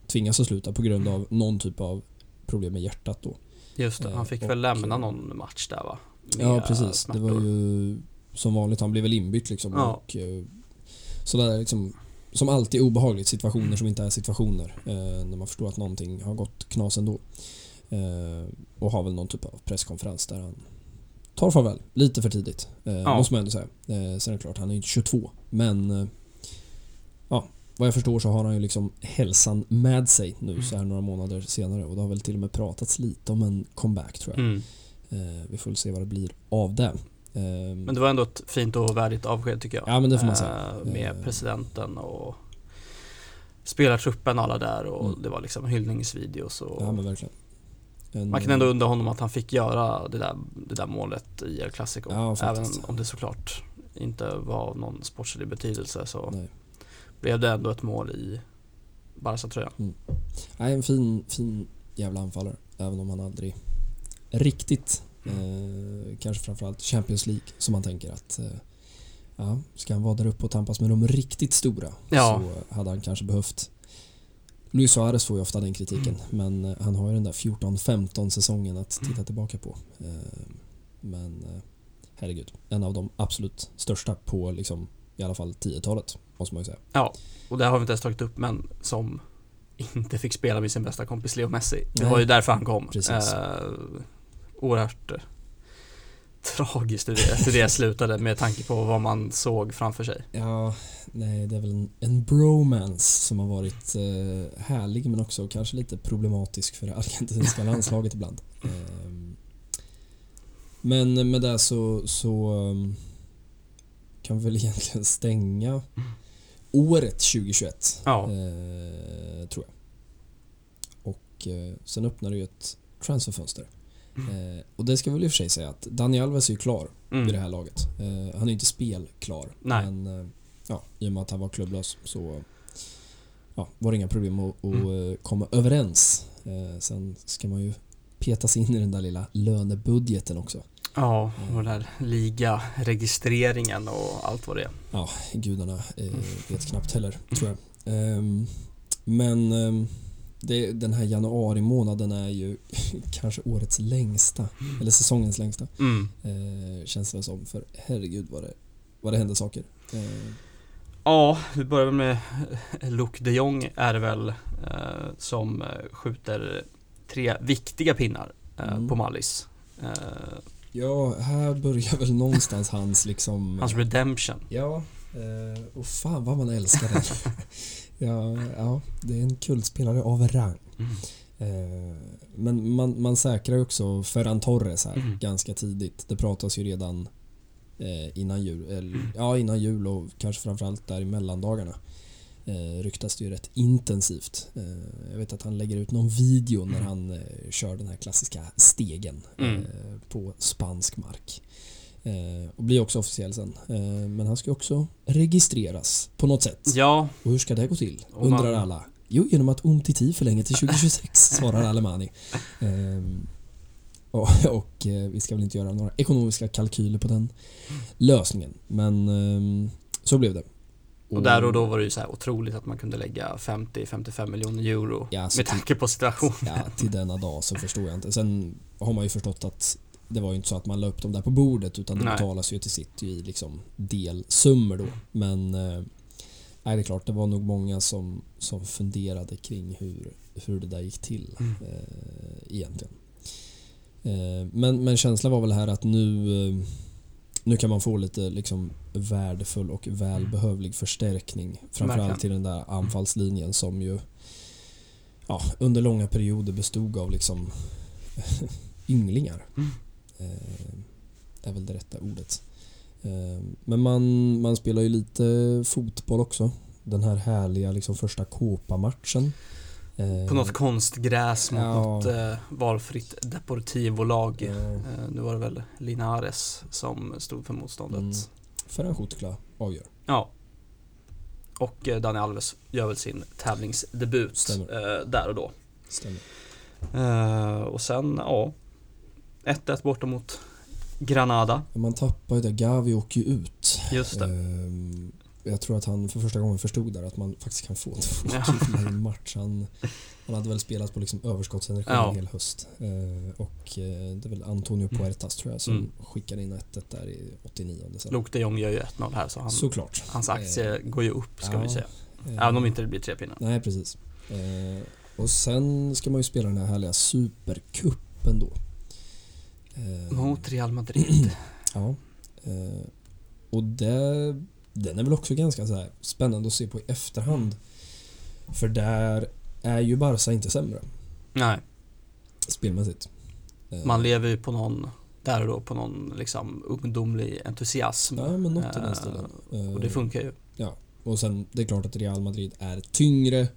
tvingas att sluta på grund av någon typ av problem med hjärtat då. Just det, han fick Eh, väl och, lämna eh, någon match där va? Ja Med precis, det smärtor. var ju som vanligt, han blev väl inbytt liksom Ja. och eh, sådär liksom som alltid obehagligt, situationer som inte är situationer. Eh, när man förstår att någonting har gått knas ändå. Eh, och har väl någon typ av presskonferens där han tar farväl lite för tidigt. Eh, Ja. Måste man ändå säga. Eh, sen är det klart, han är ju inte 22. Men eh, ja, vad jag förstår så har han ju liksom hälsan med sig nu Mm. så här några månader senare. Och det har väl till och med pratats lite om en comeback tror jag. Mm. Eh, vi får väl se vad det blir av det. Eh, Men det var ändå ett fint och värdigt avsked tycker jag. Ja, men det får man säga. Eh, Med Eh. presidenten och spelartruppen och alla där och Mm. det var liksom hyllningsvideos och Ja men verkligen. En, man kan ändå undra honom att han fick göra det där, det där målet i El Clasico. Ja, Även om det såklart inte var av någon sportslig betydelse så Nej. blev det ändå ett mål i Barca-tröjan. Nej, en fin, fin jävla anfallare. Även om han aldrig riktigt, eh, kanske framförallt Champions League, som man tänker att eh, ja, ska han vara där uppe och tampas med de riktigt stora Ja. så hade han kanske behövt Luis Suarez får ju ofta den kritiken Mm. men eh, han har ju den där 14-15 säsongen att titta tillbaka på. Eh, men eh, herregud, en av de absolut största på liksom i alla fall 10-talet måste man ju säga. Ja, och det har vi inte ens tagit upp men som inte fick spela med sin bästa kompis Leo Messi. Det Nej. var ju därför han kom. Precis. Eh, oerhört eh, tragiskt hur det, hur det slutade med tanke på vad man såg framför sig. Ja, nej det är väl en, en bromance som har varit eh, härlig men också kanske lite problematisk för det argentinska landslaget ibland. Ehm, men med det så, så ehm, kan vi väl egentligen stänga året 2021. Ja. Eh, tror jag. Och eh, sen öppnar det ju ett transferfönster. Eh, och det ska väl i och för sig säga att Dani Alves är ju klar Mm. vid det här laget. Eh, han är ju inte spelklar. Nej. Men eh, ja, i och med att han var klubblös så ja, var det inga problem att, att Mm. eh, komma överens. Eh, sen ska man ju peta sig in i den där lilla lönebudgeten också. Ja, och den där liga-registreringen och allt vad det är. Ja, gudarna eh, vet knappt heller, tror jag. Ehm, men ehm, det, den här januari månaden är ju kanske årets längsta, eller säsongens längsta. Mm. Eh, känns det som, för herregud vad det, vad det händer saker. Eh, Ja, vi börjar med eh, Luc de Jong är det väl eh, som eh, skjuter tre viktiga pinnar eh, Mm. på Mallis. Ja, här börjar väl någonstans hans liksom... hans redemption. Ja, och fan vad man älskar den. ja, ja, det är en kultspelare av rang. Mm. Eh, men man, man säkrar ju också Ferran Torres här Mm. ganska tidigt. Det pratas ju redan eh, innan jul, eller, ja innan jul och kanske framförallt där i mellandagarna. Eh, ryktas det ju rätt intensivt. Eh, jag vet att han lägger ut någon video när han eh, kör den här klassiska stegen Mm. på spansk mark. Eh, och blir också officiell sen. Eh, men han ska också registreras på något sätt. Ja, Och hur ska det gå till? Och man- Undrar alla. Jo, genom att Umtiti förlänger till 2026, svarar Alemani. Ehm, och och eh, vi ska väl inte göra några ekonomiska kalkyler på den lösningen. Men ehm, så blev det. och där och då var det ju så här otroligt att man kunde lägga 50-55 miljoner euro Ja, med tanke på situationen. Ja, till denna dag så förstår jag inte. Sen har man ju förstått att det var ju inte så att man la upp dem där på bordet utan det Nej. betalas ju till sitt i liksom delsummor då. Men eh, nej, det är klart, det var nog många som, som funderade kring hur, hur det där gick till Mm. eh, egentligen. Eh, men, men känslan var väl här att nu, eh, nu kan man få lite liksom värdefull och välbehövlig förstärkning. Framförallt till den där anfallslinjen som ju ja, under långa perioder bestod av liksom ynglingar. Mm. Eh, är väl det rätta ordet. Eh, men man, man spelar ju lite fotboll också. Den här härliga liksom första Copa-matchen. Eh, På något konstgräs mot Ja. något eh, valfritt Deportivo-lag. eh, Eh, nu var det väl Linares som stod för motståndet. Mm. Ferran Schutkla avgör. Ja. Och eh, Dani Alves gör väl sin tävlingsdebut eh, där och då. Stämmer. Och sen, ja. 1-1 borta mot Granada. Man tappar ju det. Gavi åker ju ut. Just det. Ehm, Jag tror att han för första gången förstod där att man faktiskt kan få två killar i en match. Han, han hade väl spelat på liksom överskottsenergi Ja. en hel höst. Ehm, Och eh, det är väl Antonio Puertas tror jag som Mm. skickade in 1 där i 89 sen. Luke de Jong gör ju 1-0 här så han, Såklart. hans aktie går ju upp ska ja. vi säga. Ehm, Även om inte det blir tre pinnar. Nej, precis. Och sen ska man ju spela den här härliga supercupen då. Eh, Mot Real Madrid. Ja. Eh, och det, den är väl också ganska så spännande att se på i efterhand. För där är ju Barca inte sämre Nej, spelmässigt. Eh, man lever ju på någon, där och då på någon liksom ungdomlig entusiasm. Ja, men något i den stilen. Och det funkar ju. Och sen, det är klart att Real Madrid är tyngre.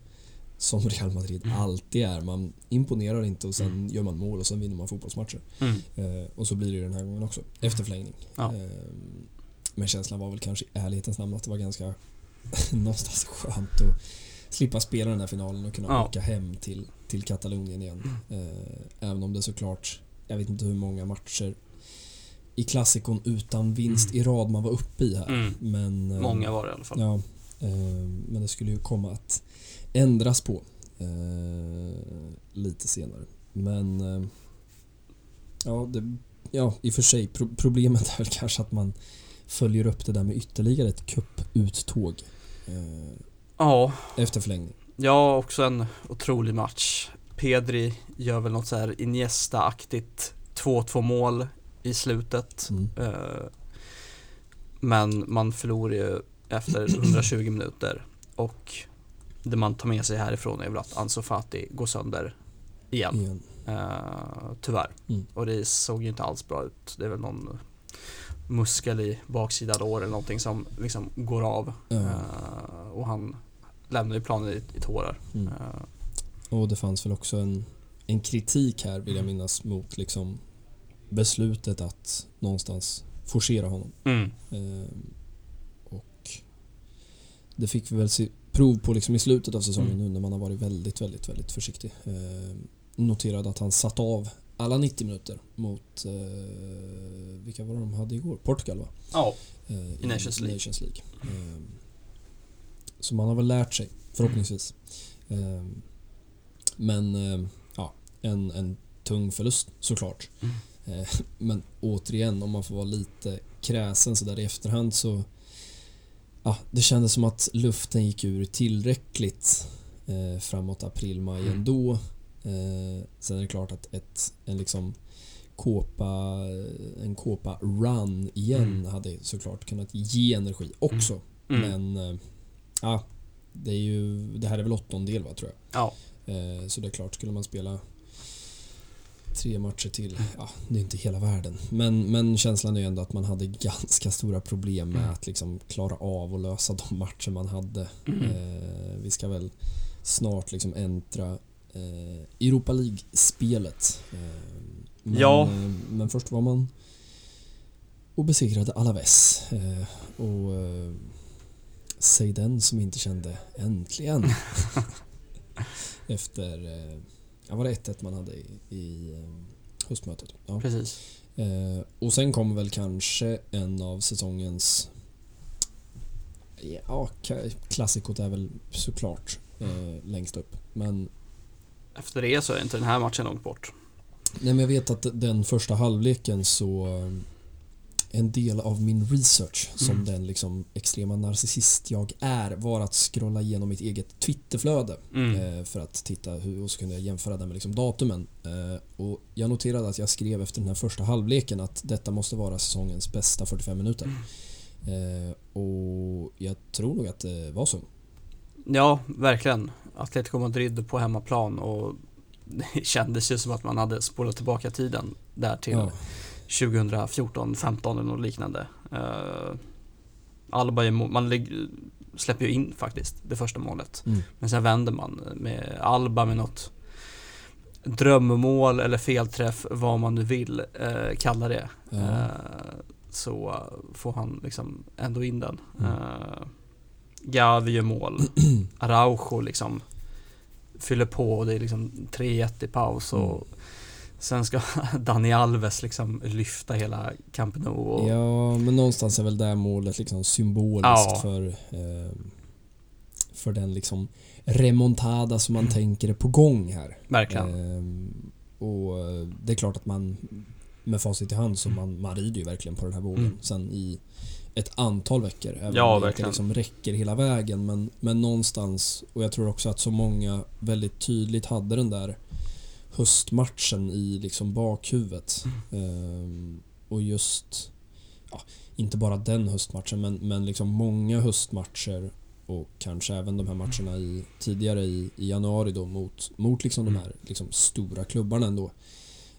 Som Real Madrid Mm. alltid är. Man imponerar inte och sen gör man mål och sen vinner man fotbollsmatcher. Mm. Eh, och så blir det ju den här gången också. Efter förlängning. Ja. Eh, men känslan var väl kanske i ärlighetens namn att det var ganska någonstans skönt att slippa spela den här finalen och kunna Ja. åka hem till, till Katalonien igen. Eh, även om det såklart, jag vet inte hur många matcher i klassikon utan vinst i rad man var uppe i här. Mm. Men, eh, Många var det i alla fall. Ja, eh, men det skulle ju komma att ändras på eh, lite senare. Men eh, ja, det, ja, i och för sig. Pro problemet är kanske att man följer upp det där med ytterligare ett cuputtåg eh, Ja, efter förlängning. ja, också en otrolig match. Pedri gör väl något så här Iniesta-aktigt 2-2 mål i slutet. Mm. Men man förlorar ju efter 120 minuter och det man tar med sig härifrån är väl att Ansu Fati går sönder igen. Igen. Eh, tyvärr. Mm. Och det såg ju inte alls bra ut. Det är väl någon muskel i baksida lår eller någonting som liksom går av. Ja. Eh, och han lämnar ju planen i, i tårar. Mm. Eh, Och det fanns väl också en, en kritik här vill jag minnas mot liksom beslutet att någonstans forcera honom. mm. Och det fick vi väl se prov på liksom i slutet av säsongen Mm. nu när man har varit väldigt, väldigt, väldigt försiktig. Eh, noterade att han satt av alla 90 minuter mot eh, vilka var det de hade igår? Portugal va? Ja, Eh, I Nations League. Nations League. Eh, så man har väl lärt sig förhoppningsvis. Eh, men eh, ja, en, en tung förlust såklart. Mm. Eh, Men återigen, om man får vara lite kräsen så där i efterhand så Ja, det kändes som att luften gick ur tillräckligt eh, framåt april, maj Mm. ändå. Eh, sen är det klart att ett, en liksom kåpa, en kåpa run igen Mm. hade såklart kunnat ge energi också. mm. Men eh, ja, det är ju, det här är väl åttondel va tror jag. ja. Eh, Så det är klart, skulle man spela tre matcher till, ja, det är inte hela världen. Men, men känslan är ju ändå att man hade ganska stora problem med Mm. att liksom klara av och lösa de matcher man hade. Mm. Eh, vi ska väl snart liksom äntra eh, Europa League-spelet. Eh, men, Ja. eh, men först var man och besegrade Alaves. Eh, och eh, säg den som inte kände äntligen. Efter, eh, ja var det 1-1 man hade i, i eh, höstmötet. Ja. Precis. Eh, och sen kommer väl kanske en av säsongens Ja, klassikot är väl såklart eh, längst upp. Men, Efter det så är inte den här matchen långt bort. nej, men jag vet att den första halvleken så eh, en del av min research som Mm. den liksom extrema narcissist jag är var att scrolla igenom mitt eget Twitterflöde Mm. eh, för att titta hur och så kunde jag jämföra det med liksom datumen. Eh, och jag noterade att jag skrev efter den här första halvleken att detta måste vara säsongens bästa 45 minuter. Eh, och jag tror nog att det var så. Ja, verkligen. Atletico Madrid på hemmaplan och det kändes ju som att man hade spolat tillbaka tiden där till Ja, 2014, 15 eller något liknande. Uh, Alba man släpper ju in faktiskt det första målet. mm, Men sen vänder man med Alba med något drömmål eller felträff, vad man nu vill eh, kalla det. ja, Eh, så får han liksom ändå in den. Mm. Eh, Gavi gör mål. Araujo liksom fyller på och det är liksom 3-1 i paus och Mm. Sen ska Dani Alves liksom lyfta hela Camp Nou och Ja, men någonstans är väl det målet liksom symboliskt Ja. för, eh, för den liksom remontada som man Mm. tänker är på gång här. verkligen. Ehm, och eh, det är klart att man med facit i hand så man, man rider ju verkligen på den här vågen Mm. sen i ett antal veckor. Även Ja, om det verkligen. inte liksom räcker hela vägen. Men, men någonstans, och jag tror också att så många väldigt tydligt hade den där höstmatchen i liksom bakhuvudet. Mm. Ehm, och just, ja, inte bara den höstmatchen men, men liksom många höstmatcher och kanske även de här matcherna i, tidigare i, i januari då mot, mot liksom de här liksom stora klubbarna ändå.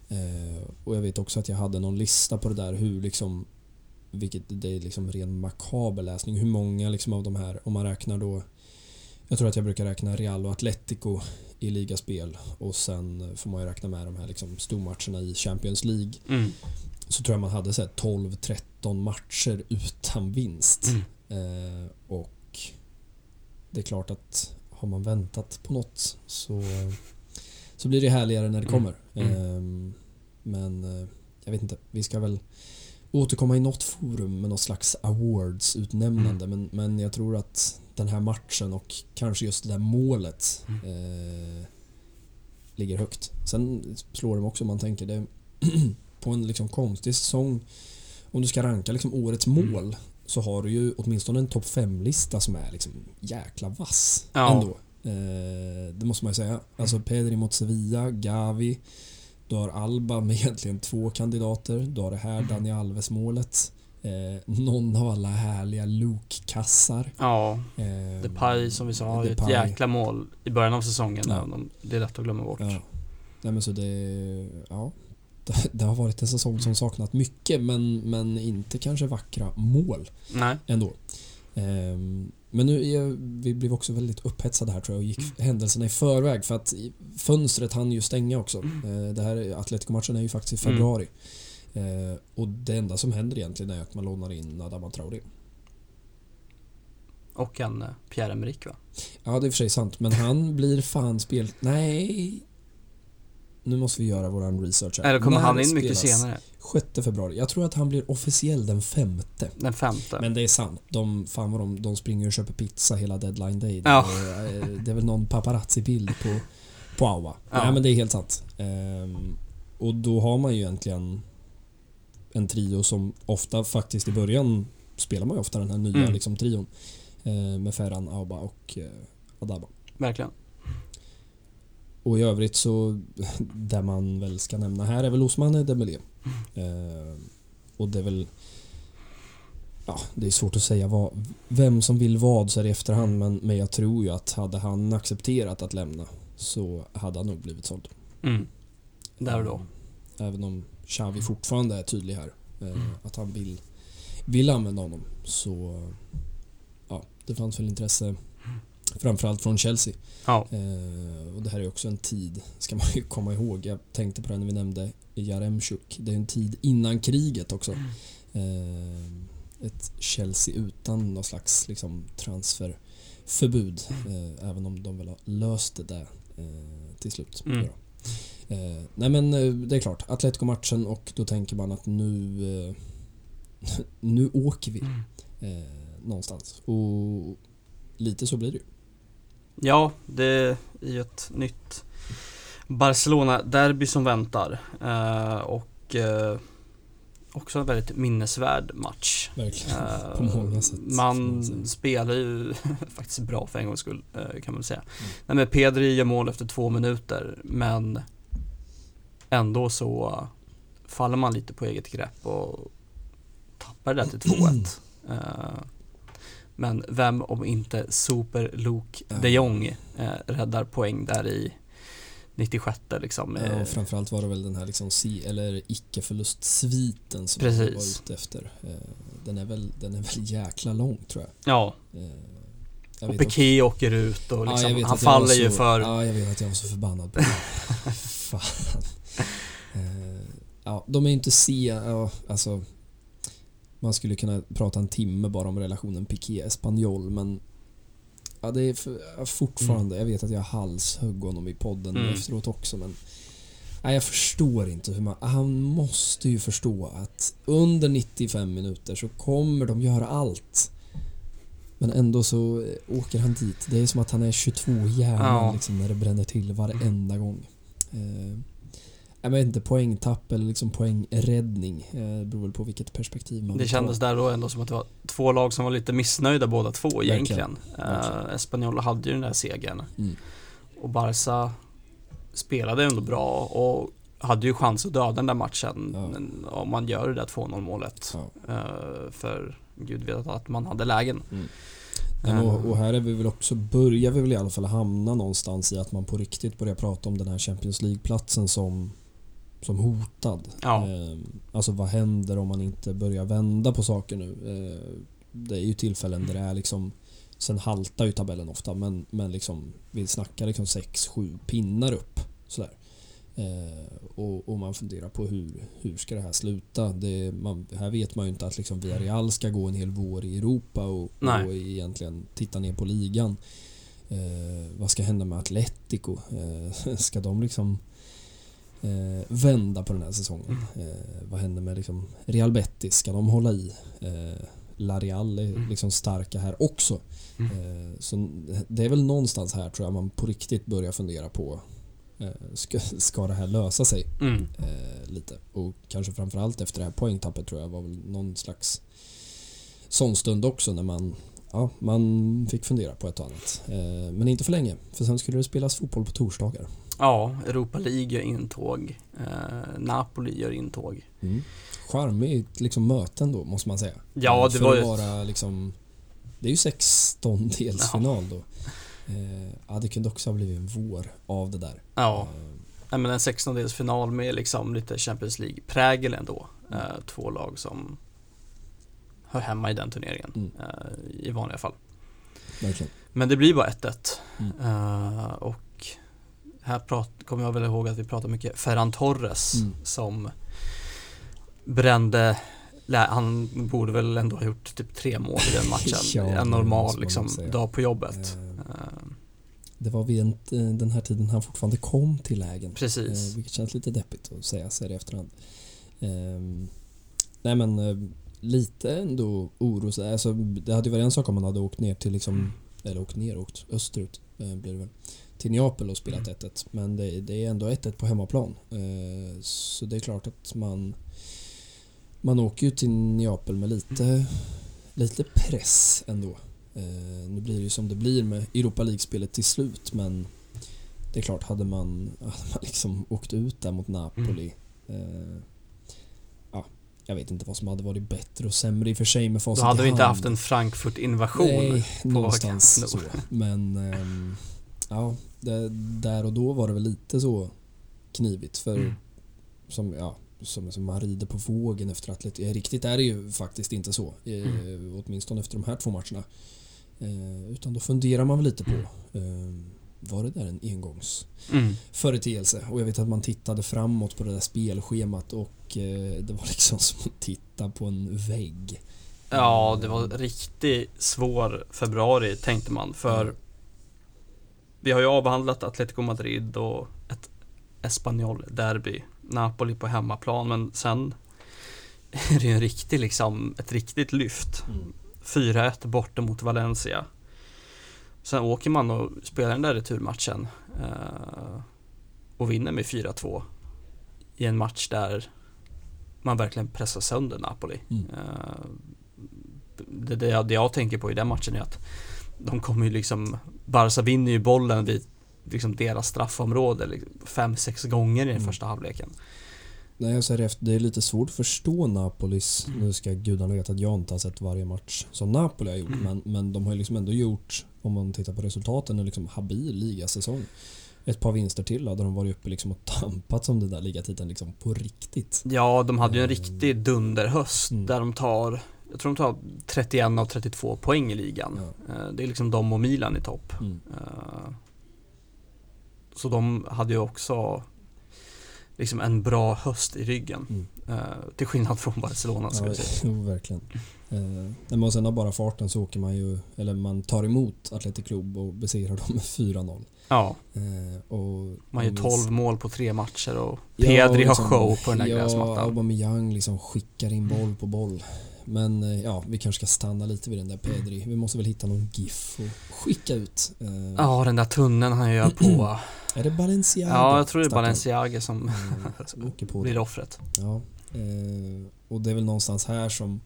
Eh, och jag vet också att jag hade någon lista på det där hur liksom vilket det är liksom ren makaber läsning. Hur många liksom av de här, om man räknar då Jag tror att jag brukar räkna Real och Atletico i ligaspel och sen får man ju räkna med de här liksom stormatcherna i Champions League. Mm. Så tror jag man hade så här 12-13 matcher utan vinst. Mm. Eh, och det är klart att har man väntat på något så, så blir det härligare när det Mm. kommer. Mm. Ehm, men eh, jag vet inte, vi ska väl återkomma i något forum med något slags awards-utnämnande men, men jag tror att den här matchen och kanske just det där målet eh, ligger högt. Sen slår de också om man tänker det på en liksom konstig säsong om du ska ranka liksom årets Mm. mål så har du ju åtminstone en topp 5-lista som är liksom jäkla vass Ja. ändå. Eh, det måste man ju säga. Alltså Pedri mot Sevilla, Gavi. Du har Alba med egentligen två kandidater. Du har det här Mm. Dani Alves-målet. Eh, någon av alla härliga Luke-kassar. Ja, Eh, Depay som vi sa har ett jäkla mål i början av säsongen. Ja. om Det är lätt att glömma bort. Ja. Nej men så det... Ja. Det, det har varit en säsong som saknat mycket men, men inte kanske vackra mål Nej. ändå. Ehm, men nu är, vi blev också väldigt upphetsade här tror jag och gick händelserna i förväg för att fönstret hann ju stänga också. Eh, det här Atletico-matchen är ju faktiskt i Mm. Eh, och det enda som händer egentligen är att man lånar in Adama Traoré. Och en eh, Pierre-Emerick va? Ja, det är för sig sant, men han blir fan spel... Nej. Nu måste vi göra våran research här. Eller kommer När han in mycket senare? 6 februari. Jag tror att han blir officiell den femte. Den femte? Men det är sant. De, fan vad de, de springer och köper pizza hela deadline day. Det, Ja. är, eh, det är väl någon paparazzi-bild på, på Aua. Ja. Nej men det är helt sant. Ehm, och då har man ju egentligen en trio som ofta faktiskt i början spelar man ju ofta den här nya Mm. liksom, trion. Eh, med Ferran, Auba och eh, Adaba. Verkligen. Och i övrigt så, där man väl ska nämna här är väl Osmane Dembélé. Eh, och det är väl... Ja, det är svårt att säga vad, vem som vill vad så här i efterhand men, men jag tror ju att hade han accepterat att lämna så hade han nog blivit såld. Mm. Där och då. Även om Xavi fortfarande är tydlig här. Eh, att han vill, vill använda honom. Så ja, det fanns väl intresse framförallt från Chelsea. Ja. Eh, och det här är också en tid, ska man ju komma ihåg. Jag tänkte på det när vi nämnde Jaremchuk. Det är en tid innan kriget också. Eh, ett Chelsea utan någon slags liksom, transferförbud. Eh, även om de väl har löst det där eh, till slut. Mm. Eh, nej men eh, det är klart, Atletico-matchen och då tänker man att nu eh, nu åker vi eh, någonstans. Och lite så blir det ju. Ja, det är ju ett nytt Barcelona-derby som väntar. Eh, och eh, också en väldigt minnesvärd match. Verkligen. Eh, På många sätt, man spelar ju faktiskt bra för en gångs skull, eh, kan man väl säga. Mm. Nej, men Pedri gör mål efter två minuter, men ändå så faller man lite på eget grepp och tappar det där till 2-1. Eh, Men vem om inte Super Luke de Jong räddar poäng där i 96 liksom. Ja, Eh, och framförallt var det väl den här liksom si eller icke-förlustsviten som Precis. jag var ute efter. Eh, Den är, väl, den är väl jäkla lång tror jag. Ja, Eh, jag och Piqué åker ut och Ja, liksom, vet han faller ju så, för Ja, jag vet att jag var så förbannad på det. Fan. Eh, Ja, de är ju inte se... Ja, alltså... Man skulle kunna prata en timme bara om relationen Piqué-Espanyol, men... Ja, det är fortfarande, jag vet att jag halshögg honom i podden Mm. efteråt också men Nej, jag förstår inte hur man... Han måste ju förstå att under 95 minuter så kommer de göra allt. Men ändå så eh, åker han dit. Det är som att han är 22 hjärnan Ja. liksom, när det bränner till varenda gång. Eh, jag vet inte, poängtapp eller liksom poängräddning. Eh, Det beror väl på vilket perspektiv man Det kändes ta. där då ändå som att det var två lag som var lite missnöjda båda två Verkligen. egentligen. Verkligen. Uh, Espanyol hade ju den där segern. Mm. Och Barca spelade ändå bra och hade ju chans att döda den där matchen Ja. men om man gör det där 2-0 målet. Ja. Eh, för gud vet att man hade lägen. Men Eh, och, och här är vi väl också, börjar vi väl i alla fall hamna någonstans i att man på riktigt börjar prata om den här Champions League-platsen som, som hotad. Ja. Eh, alltså vad händer om man inte börjar vända på saker nu? Eh, det är ju tillfällen där det är liksom Sen haltar ju tabellen ofta men, men liksom vi snackar liksom 6-7 pinnar upp. Sådär. Eh, och, och man funderar på hur, hur ska det här sluta? Det, man, här vet man ju inte att liksom Villarreal ska gå en hel vår i Europa och, Nej. och egentligen titta ner på ligan. Eh, vad ska hända med Atletico? Eh, ska de liksom eh, vända på den här säsongen? Eh, vad händer med liksom Real Betis? Ska de hålla i? Eh, La Real är Mm. liksom starka här också. Mm. Eh, så det är väl någonstans här tror jag man på riktigt börjar fundera på eh, ska, ska det här lösa sig Mm. eh, lite? Och kanske framförallt efter det här poängtappet tror jag var väl någon slags sån stund också när man Ja, man fick fundera på ett och annat. Men inte för länge, för sen skulle det spelas fotboll på torsdagar. Ja, Europa League gör intåg. Eh, Napoli gör intåg. Mm. Charmigt liksom möte ändå, måste man säga. Ja, Eh, det för var ju... vara liksom... Det är ju 16 delsfinal då. Eh, ja, det kunde också ha blivit en vår av det där. Ja, Eh, nej, men en 16-delsfinal med liksom lite Champions League-prägel ändå. Mm. Eh, två lag som hör hemma i den turneringen Mm. eh, i vanliga fall. verkligen. Men det blir bara 1-1. Mm. Eh, och här prat, kommer jag väl ihåg att vi pratade mycket Ferran Torres Mm. som brände han borde väl ändå ha gjort typ tre mål i den matchen. Ja, en normal liksom, dag på jobbet. Eh, Eh, Det var vid en, eh, den här tiden han fortfarande kom till lägen. precis. Eh, vilket känns lite deppigt att säga så här i efterhand. Eh, nej men eh, lite ändå oro. så- Alltså, det hade ju varit en sak om man hade åkt ner till liksom, eller åkt ner, åkt österut eh, blir det väl. Till Neapel och spelat 1-1. Men det, det är ändå 1-1 på hemmaplan. Eh, så det är klart att man man åker ju till Neapel med lite, lite press ändå. Eh, nu blir det ju som det blir med Europa League-spelet till slut men det är klart, hade man, hade man liksom åkt ut där mot Napoli eh, Ja, jag vet inte vad som hade varit bättre och sämre i och för sig med Då facit hade i vi inte hand. haft en Frankfurt-invasion. Nej, någonstans så. Men ehm, ja, det, där och då var det väl lite så knivigt för Mm. som, ja, som, som man rider på vågen efter atlet. Ja, riktigt är det ju faktiskt inte så. Eh, Mm. Åtminstone efter de här två matcherna. Eh, utan då funderar man väl lite på eh, var det där en engångs Mm. Och jag vet att man tittade framåt på det där spelschemat och eh, det var liksom som att titta på en vägg. Ja, det var riktigt svår februari tänkte man för Mm. Vi har ju avhandlat Atletico Madrid och ett Espanyol derby, Napoli på hemmaplan men sen är det ju en riktig liksom, ett riktigt lyft. Mm. 4-1 borta mot Valencia. Sen åker man och spelar den där returmatchen eh, och vinner med 4-2 i en match där man verkligen pressar sönder Napoli. Mm. Eh, det, det, jag, det jag tänker på i den matchen är att de kommer ju liksom, Barca vinner ju bollen vid liksom deras straffområde liksom, fem, sex gånger i den Mm. första halvleken. Nej, jag säger efter, det är lite svårt att förstå Napolis. Mm. Nu ska gudarna veta att jag inte har sett varje match som Napoli har gjort. Mm. Men, men de har ju liksom ändå gjort, om man tittar på resultaten, en liksom habil ligasäsong. Ett par vinster till hade de varit uppe liksom och tampat som den där ligatiteln liksom på riktigt. Ja, de hade ju en Mm. riktig dunderhöst Mm. där de tar, jag tror de tar 31 av 32 poäng i ligan. Ja. Eh, Det är liksom de och Milan i topp. Mm. Eh, Så de hade ju också liksom en bra höst i ryggen. Mm. Eh, till skillnad från Barcelona ska Ja, vi säga. jo, verkligen. När man sen har bara farten så åker man ju, eller man tar emot Atletic Club och besegrar dem med 4-0. Ja, och man gör och 12 mål på tre matcher och Ja, Pedri och har liksom- show på den där Ja, gräsmattan. Aubameyang liksom skickar in boll på boll. Men eh, ja, vi kanske ska stanna lite vid den där Pedri. Vi måste väl hitta någon GIF och skicka ut. Eh, Ja, den där tunneln han gör på. Är det Balenciaga? Ja, jag tror det är? Balenciaga som Eh, som blir offret. Ja, eh, och det är väl någonstans här som...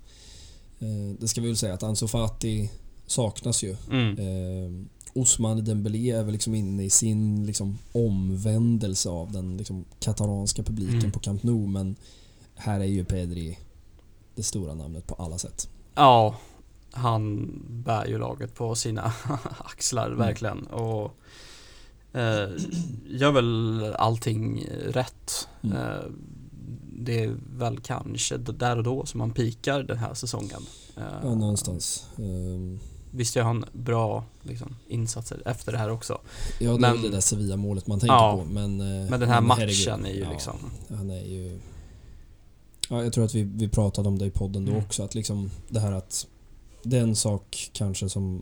Det ska vi väl säga att Ansu Fati saknas ju. Mm. Osman Dembélé är väl liksom inne i sin liksom omvändelse av den liksom katalanska publiken Mm. på Camp Nou men här är ju Pedri det stora namnet på alla sätt. Ja, han bär ju laget på sina axlar Mm. verkligen. Och eh, gör väl allting rätt. Mm. Eh, det är väl kanske där och då som han pikar den här säsongen. Eh, Ja, någonstans. Eh, Visst gör han bra liksom, insatser efter det här också. ja, det är Men- väl det där Sevilla-målet man tänker Ja, på men... eh, Men den här matchen herregud, är ju ja, liksom... Han är ju... Ja, jag tror att vi, vi pratade om det i podden då Mm. också att liksom det här att det är en sak kanske som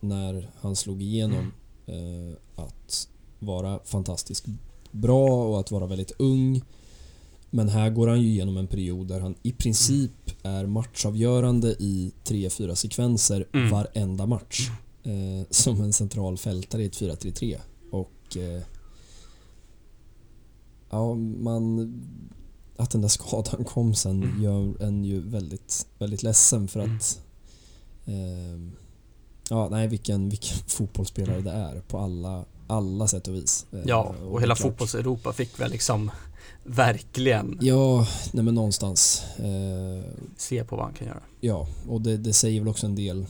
när han slog igenom Mm. eh, att vara fantastiskt bra och att vara väldigt ung. Men här går han ju igenom en period där han i princip är matchavgörande i 3-4 sekvenser Mm. varenda match. Eh, som en central fältare i ett 4-3-3. Och... Eh, ja, man... Att den där skadan kom sen Mm. gör en ju väldigt, väldigt ledsen för Mm. att... ehm, ja, nej vilken, vilken fotbollsspelare det är på alla, alla sätt och vis. Eh, Ja, och hela det är klart- fotbolls-Europa fick väl liksom verkligen Ja, nej men någonstans. Eh, se på vad han kan göra. ja, och det, det säger väl också en del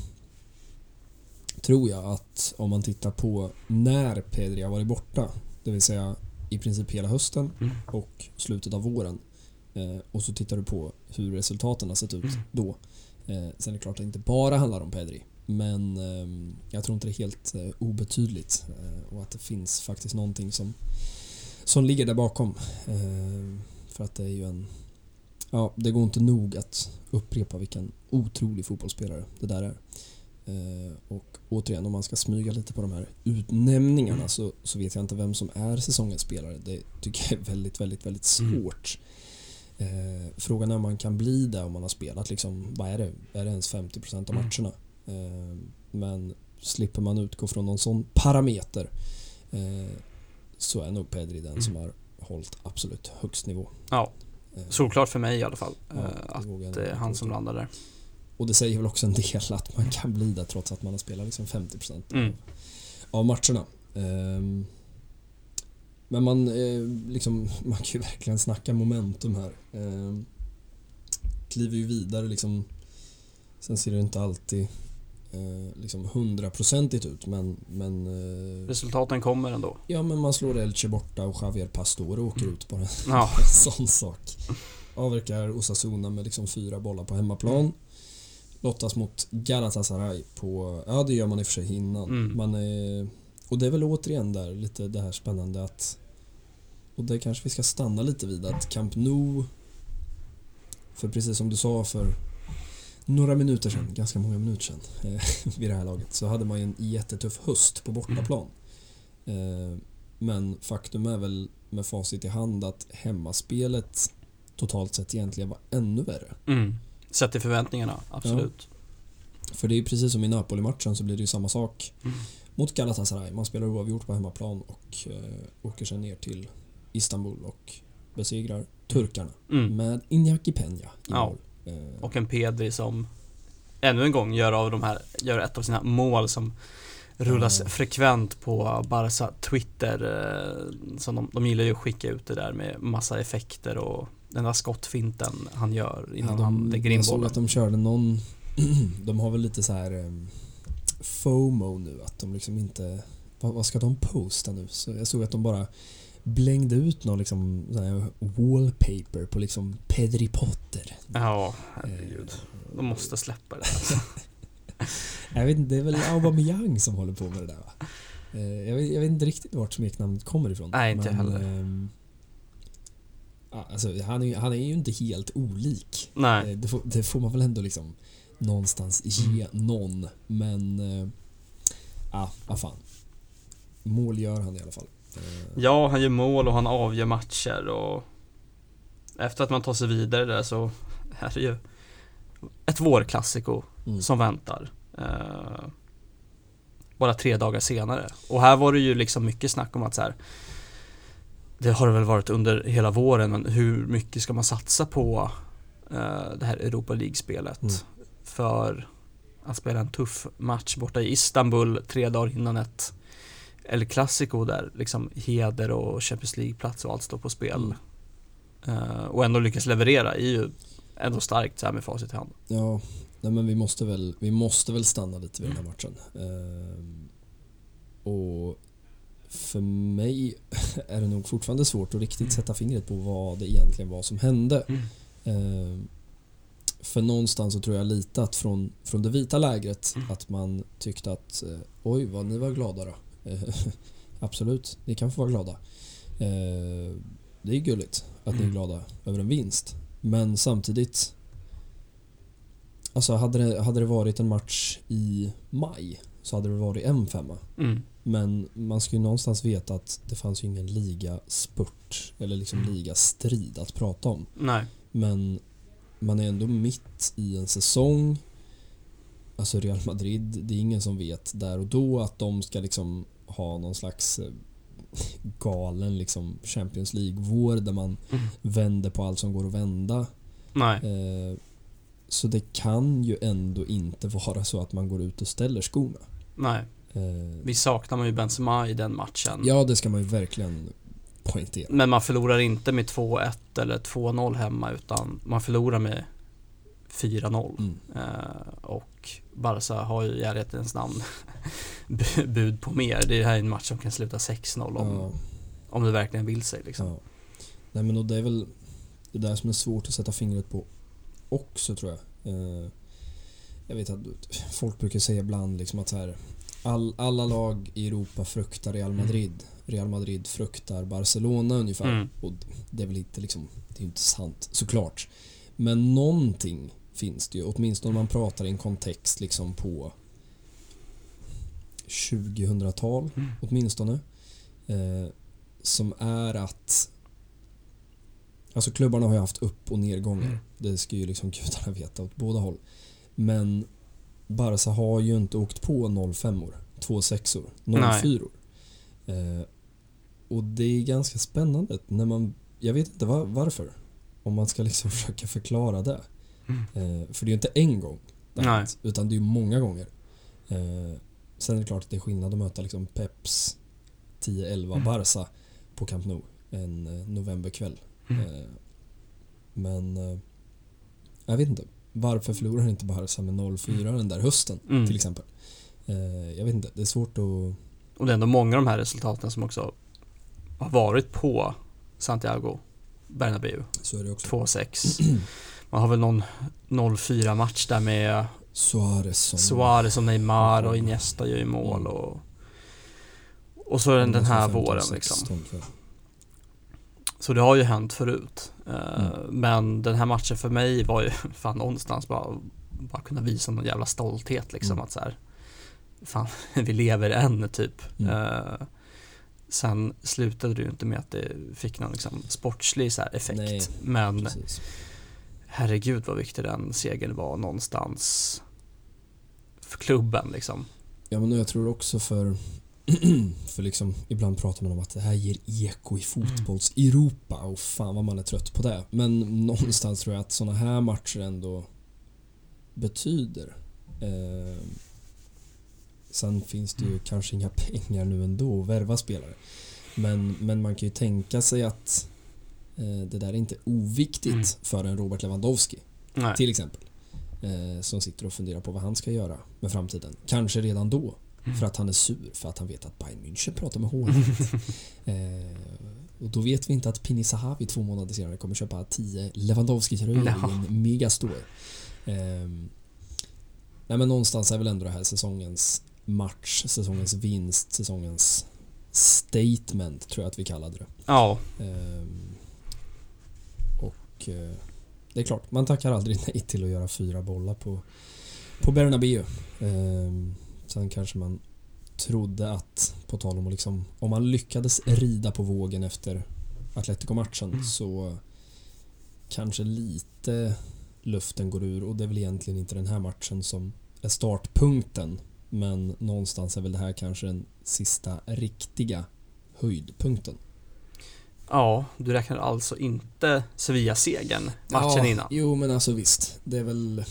tror jag att om man tittar på när Pedri har varit borta, det vill säga i princip hela hösten Mm. och slutet av våren eh, och så tittar du på hur resultaten har sett ut då. Eh, sen är det klart att det inte bara handlar om Pedri men eh, jag tror inte det är helt eh, obetydligt eh, och att det finns faktiskt någonting som, som ligger där bakom. Eh, för att det är ju en Ja, det går inte nog att upprepa vilken otrolig fotbollsspelare det där är. Eh, och återigen, om man ska smyga lite på de här utnämningarna så, så vet jag inte vem som är säsongens spelare. Det tycker jag är väldigt, väldigt, väldigt Mm. Eh, frågan är om man kan bli det om man har spelat liksom, vad är det? Är det ens 50% av Mm. matcherna? Eh, men slipper man utgå från någon sån parameter eh, så är nog Pedri den Mm. som har hållit absolut högst nivå. Ja, Eh, solklart för mig i alla fall. Ja, eh, att det är nog han som landar där. Och det säger väl också en del att man kan bli det trots att man har spelat liksom 50% Mm. av matcherna. Men man, eh, liksom, man kan ju verkligen snacka momentum här. Ehm, kliver ju vidare liksom. Sen ser det inte alltid eh, liksom hundraprocentigt ut men, men eh, Resultaten kommer ändå. Ja men man slår Elche borta och Javier Pastore åker Mm. ut bara Ja, en sån sak. Avverkar Osasuna med liksom fyra bollar på hemmaplan. Lottas mot Galatasaray på... Ja, det gör man i och för sig innan. Mm. Man är, och det är väl återigen där lite det här spännande att... Och det kanske vi ska stanna lite vid att Camp Nou... För precis som du sa för några minuter sedan, ganska många minuter sedan, eh, vid det här laget, så hade man ju en jättetuff höst på bortaplan. Eh, Men faktum är väl med facit i hand att hemmaspelet totalt sett egentligen var ännu värre. mm. Sett till förväntningarna, absolut. För det är ju precis som i Napoli-matchen så blir det ju samma sak Mm. Mot Galatasaray. Man spelar oavgjort på hemmaplan och eh, åker sen ner till Istanbul och besegrar turkarna Mm. med Iñaki Peña i Ja. mål. Eh, Och en Pedri som ännu en gång gör av de här, gör ett av sina mål som rullas Ja. frekvent på Barca Twitter. eh, Som de, de gillar ju att skicka ut det där med massa effekter och den där skottfinten han gör innan ja, han lägger in jag såg bollen. att de körde någon... de har väl lite så här um, FOMO nu, att de liksom inte... Vad, vad ska de posta nu? Så jag såg att de bara blängde ut någon liksom wallpaper på liksom Pedri Potter. Ja, herregud. Eh, De måste släppa det. Alltså. Jag vet inte, det är väl Aubameyang som håller på med det där va? Eh, Jag vet, jag vet inte riktigt vart smeknamnet kommer ifrån. Nej, inte men, heller. ja, alltså, han, är, han är ju inte helt olik. Nej. Eh, Det får, det får man väl ändå liksom någonstans ge någon. Men... eh, Ja, vad fan. Mål gör han i alla fall. Eh, Ja, han gör mål och han avgör matcher och efter att man tar sig vidare där så är det ju ett vårklassiko Mm. som väntar. Eh, bara tre dagar senare. Och här var det ju liksom mycket snack om att så här. Det har det väl varit under hela våren, men hur mycket ska man satsa på eh, det här Europa League-spelet? Mm. För att spela en tuff match borta i Istanbul tre dagar innan ett El Clasico där liksom heder och Champions League-plats och allt står på spel. Mm. Eh, och ändå lyckas leverera är ju ändå starkt så här med facit i hand. Ja, nej men vi måste väl, vi måste väl stanna lite vid den här matchen. Ehm, och för mig är det nog fortfarande svårt att riktigt sätta fingret på vad det egentligen var som hände. Ehm, för någonstans så tror jag lite att från, från det vita lägret Mm. att man tyckte att eh, oj vad ni var glada då. Eh, Absolut, ni kan få vara glada. Eh, det är gulligt att ni är Mm. glada över en vinst. Men samtidigt Alltså hade det, hade det varit en match i maj så hade det varit en femma. Mm. Men man ska ju någonstans veta att det fanns ju ingen ligaspurt eller liksom Mm. ligastrid att prata om. Nej. Men man är ändå mitt i en säsong. Alltså Real Madrid, det är ingen som vet där och då att de ska liksom ha någon slags eh, galen liksom Champions League-vår där man Mm. vänder på allt som går att vända. Nej. Eh, Så det kan ju ändå inte vara så att man går ut och ställer skorna. Nej. Eh, Vi saknar man ju Benzema i den matchen. Ja, det ska man ju verkligen poängtera. Men man förlorar inte med 2-1 eller 2-0 hemma utan man förlorar med 4-0. Mm. Eh, och Barca har ju i ärlighetens namn bu- bud på mer. Det här är en match som kan sluta 6-0 om, Ja, om det verkligen vill sig liksom. ja. Nej men och det är väl det där som är svårt att sätta fingret på också tror jag. Eh, Jag vet att folk brukar säga ibland liksom att så här, all, alla lag i Europa fruktar Real Madrid. Real Madrid fruktar Barcelona ungefär. Mm. Och det är väl inte liksom, det är inte sant såklart. Men någonting finns det ju, åtminstone om man pratar i en kontext liksom på 2000-tal Mm. åtminstone. Eh, som är att Alltså klubbarna har ju haft upp och nedgångar. Mm. Det ska ju liksom gudarna veta åt båda håll. Men Barca har ju inte åkt på 05 or 2 6 or 04 or eh, Och det är ganska spännande när man Jag vet inte var, varför. Om man ska liksom försöka förklara det. Mm. Eh, för det är ju inte en gång det hänt, utan det är ju många gånger. Eh, sen är det klart att det är skillnad att möta liksom Peps 10-11 Mm. Barca på Camp Nou en eh, novemberkväll. Mm. Eh, men eh, jag vet inte. Varför förlorar inte Barca med 0-4 den där hösten Mm. till exempel? Eh, jag vet inte. Det är svårt att... Och det är ändå många av de här resultaten som också har varit på Santiago Bernabéu. Så är det också. 2-6. Man har väl någon 0-4 match där med Suarez som... Suarez och Neymar och Iniesta gör ju mål Mm. och och så är den, den här våren 15, liksom. 16, tror jag. Så det har ju hänt förut. Eh, Mm. Men den här matchen för mig var ju fan någonstans bara, bara kunna visa någon jävla stolthet liksom Mm. att så här, fan vi lever än typ. Mm. Sen slutade det ju inte med att det fick någon liksom sportslig så här effekt. Nej, Men Precis. herregud vad viktig den segern var någonstans för klubben liksom. Ja men jag tror också för för liksom ibland pratar man om att det här ger eko i fotbolls-Europa och fan vad man är trött på det. Men någonstans tror jag att såna här matcher ändå betyder. Eh, sen finns det ju kanske inga pengar nu ändå att värva spelare. Men, men man kan ju tänka sig att eh, det där är inte oviktigt Mm. för en Robert Lewandowski Nej. till exempel. Eh, som sitter och funderar på vad han ska göra med framtiden. Kanske redan då. Mm. För att han är sur för att han vet att Bayern München pratar med Haaland. eh, och då vet vi inte att Pini Zahavi två månader senare kommer köpa 10 Lewandowski-tröjor Ja. i en megastore. Eh, nej men någonstans är väl ändå det här säsongens match, säsongens vinst, säsongens statement tror jag att vi kallade det. Ja, Eh, och eh, det är klart, man tackar aldrig nej till att göra fyra bollar på, på Bernabéu. Eh, sen kanske man trodde att, på tal om att liksom, om man lyckades rida på vågen efter Atletico-matchen Mm. så kanske lite luften går ur och det är väl egentligen inte den här matchen som är startpunkten. Men någonstans är väl det här kanske den sista riktiga höjdpunkten. Ja, du räknar alltså inte Sevilla-segern matchen ja, innan? Jo, men alltså visst. Det är väl...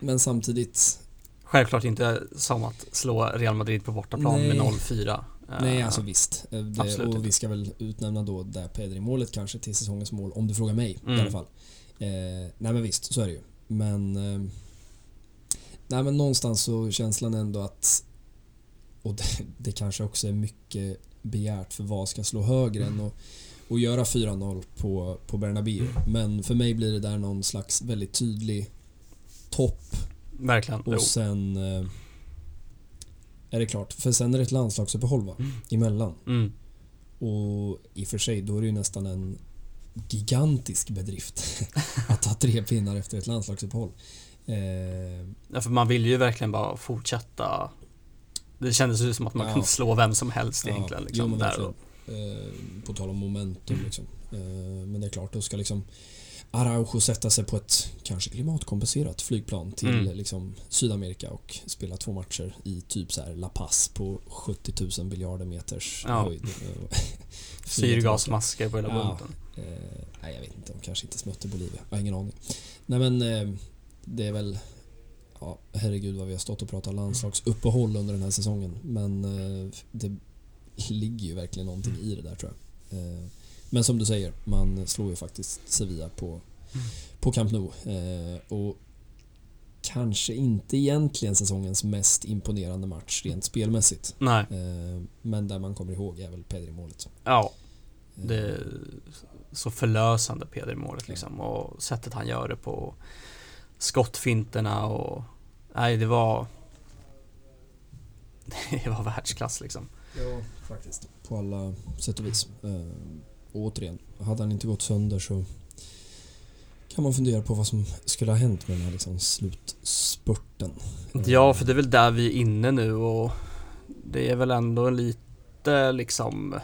Men samtidigt... Självklart inte som att slå Real Madrid på bortaplan Nej. med 0-4. Nej, Eh, alltså visst. Eh, Det, absolut och inte. vi ska väl utnämna då det Pedri-målet kanske till säsongens mål, om du frågar mig Mm. i alla fall. Eh, nej men visst, så är det ju. Men... Eh, nej men någonstans så känslan ändå att... Och det, det kanske också är mycket begärt för vad ska slå högre än att, att göra 4-0 på, på Bernabéu. Men för mig blir det där någon slags väldigt tydlig topp Verkligen. Jo. och sen eh, är det klart. För sen är det ett landslagsuppehåll va? Emellan. Mm. Och i och för sig, då är det ju nästan en gigantisk bedrift att ta tre pinnar efter ett landslagsuppehåll. Eh, Ja, för man vill ju verkligen bara fortsätta. Det kändes ju som att man Ja. kunde slå vem som helst ja, egentligen. jo, Liksom, men där och, Eh, på tal om momentum liksom. Eh, men det är klart, då ska liksom Araujo sätta sig på ett kanske klimatkompenserat flygplan till Mm. liksom Sydamerika och spela två matcher i typ så här La Paz på 70 000 biljarder meters Ja. höjd. Syrgasmasker på hela Ja. bunten. Eh, nej, jag vet inte. De kanske inte smötte Bolivia. Jag har ingen aning. Nej, men eh, det är väl... Ja, herregud vad vi har stått och pratat landslagsuppehåll under den här säsongen. Men eh, det ligger ju verkligen någonting i det där tror jag. Eh, men som du säger, man slår ju faktiskt Sevilla på, på Camp Nou. Eh, och kanske inte egentligen säsongens mest imponerande match rent spelmässigt. Nej, men där man kommer ihåg är väl Pedri-målet. ja. Det är så förlösande Peder-målet liksom. Och sättet han gör det på. Skottfinterna och... Nej, det var... Det var världsklass liksom. Ja, faktiskt. På alla sätt och vis. Eh, och återigen, hade han inte gått sönder så kan man fundera på vad som skulle ha hänt med den här liksom slutspurten. Ja, för det är väl där vi är inne nu och det är väl ändå lite liksom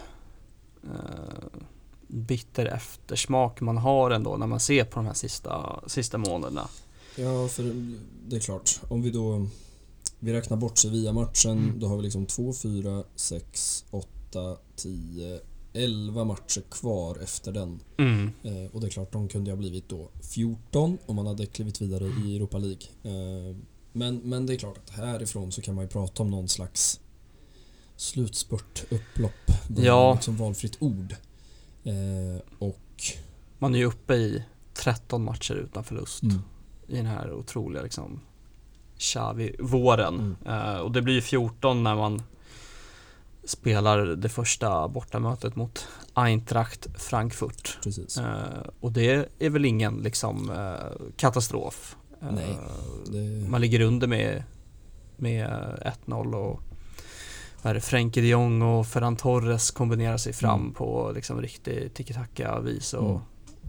eh, bitter eftersmak man har ändå när man ser på de här sista, sista månaderna. Ja, för det är klart. Om vi då vi räknar bort Sevilla-matchen, Mm. då har vi liksom 2, 4, 6, 8, 10, 11 matcher kvar efter den. Mm. Eh, och det är klart, de kunde ju ha blivit då 14 om man hade klivit vidare i Europa League. Eh, men, men det är klart att härifrån så kan man ju prata om någon slags slutspurtupplopp. Det är Ja. liksom valfritt ord. Eh, och... Man är ju uppe i 13 matcher utan förlust Mm, i den här otroliga liksom Xavi-våren. Mm. Eh, och det blir ju 14 när man spelar det första bortamötet mot Eintracht Frankfurt. precis. Eh, och det är väl ingen liksom eh, katastrof. Nej, Det, Man ligger under med, med 1-0 och vad är det, Frenkie de Jong och Ferran Torres kombinerar sig fram Mm. på liksom riktig tiki-taka-vis och, Mm.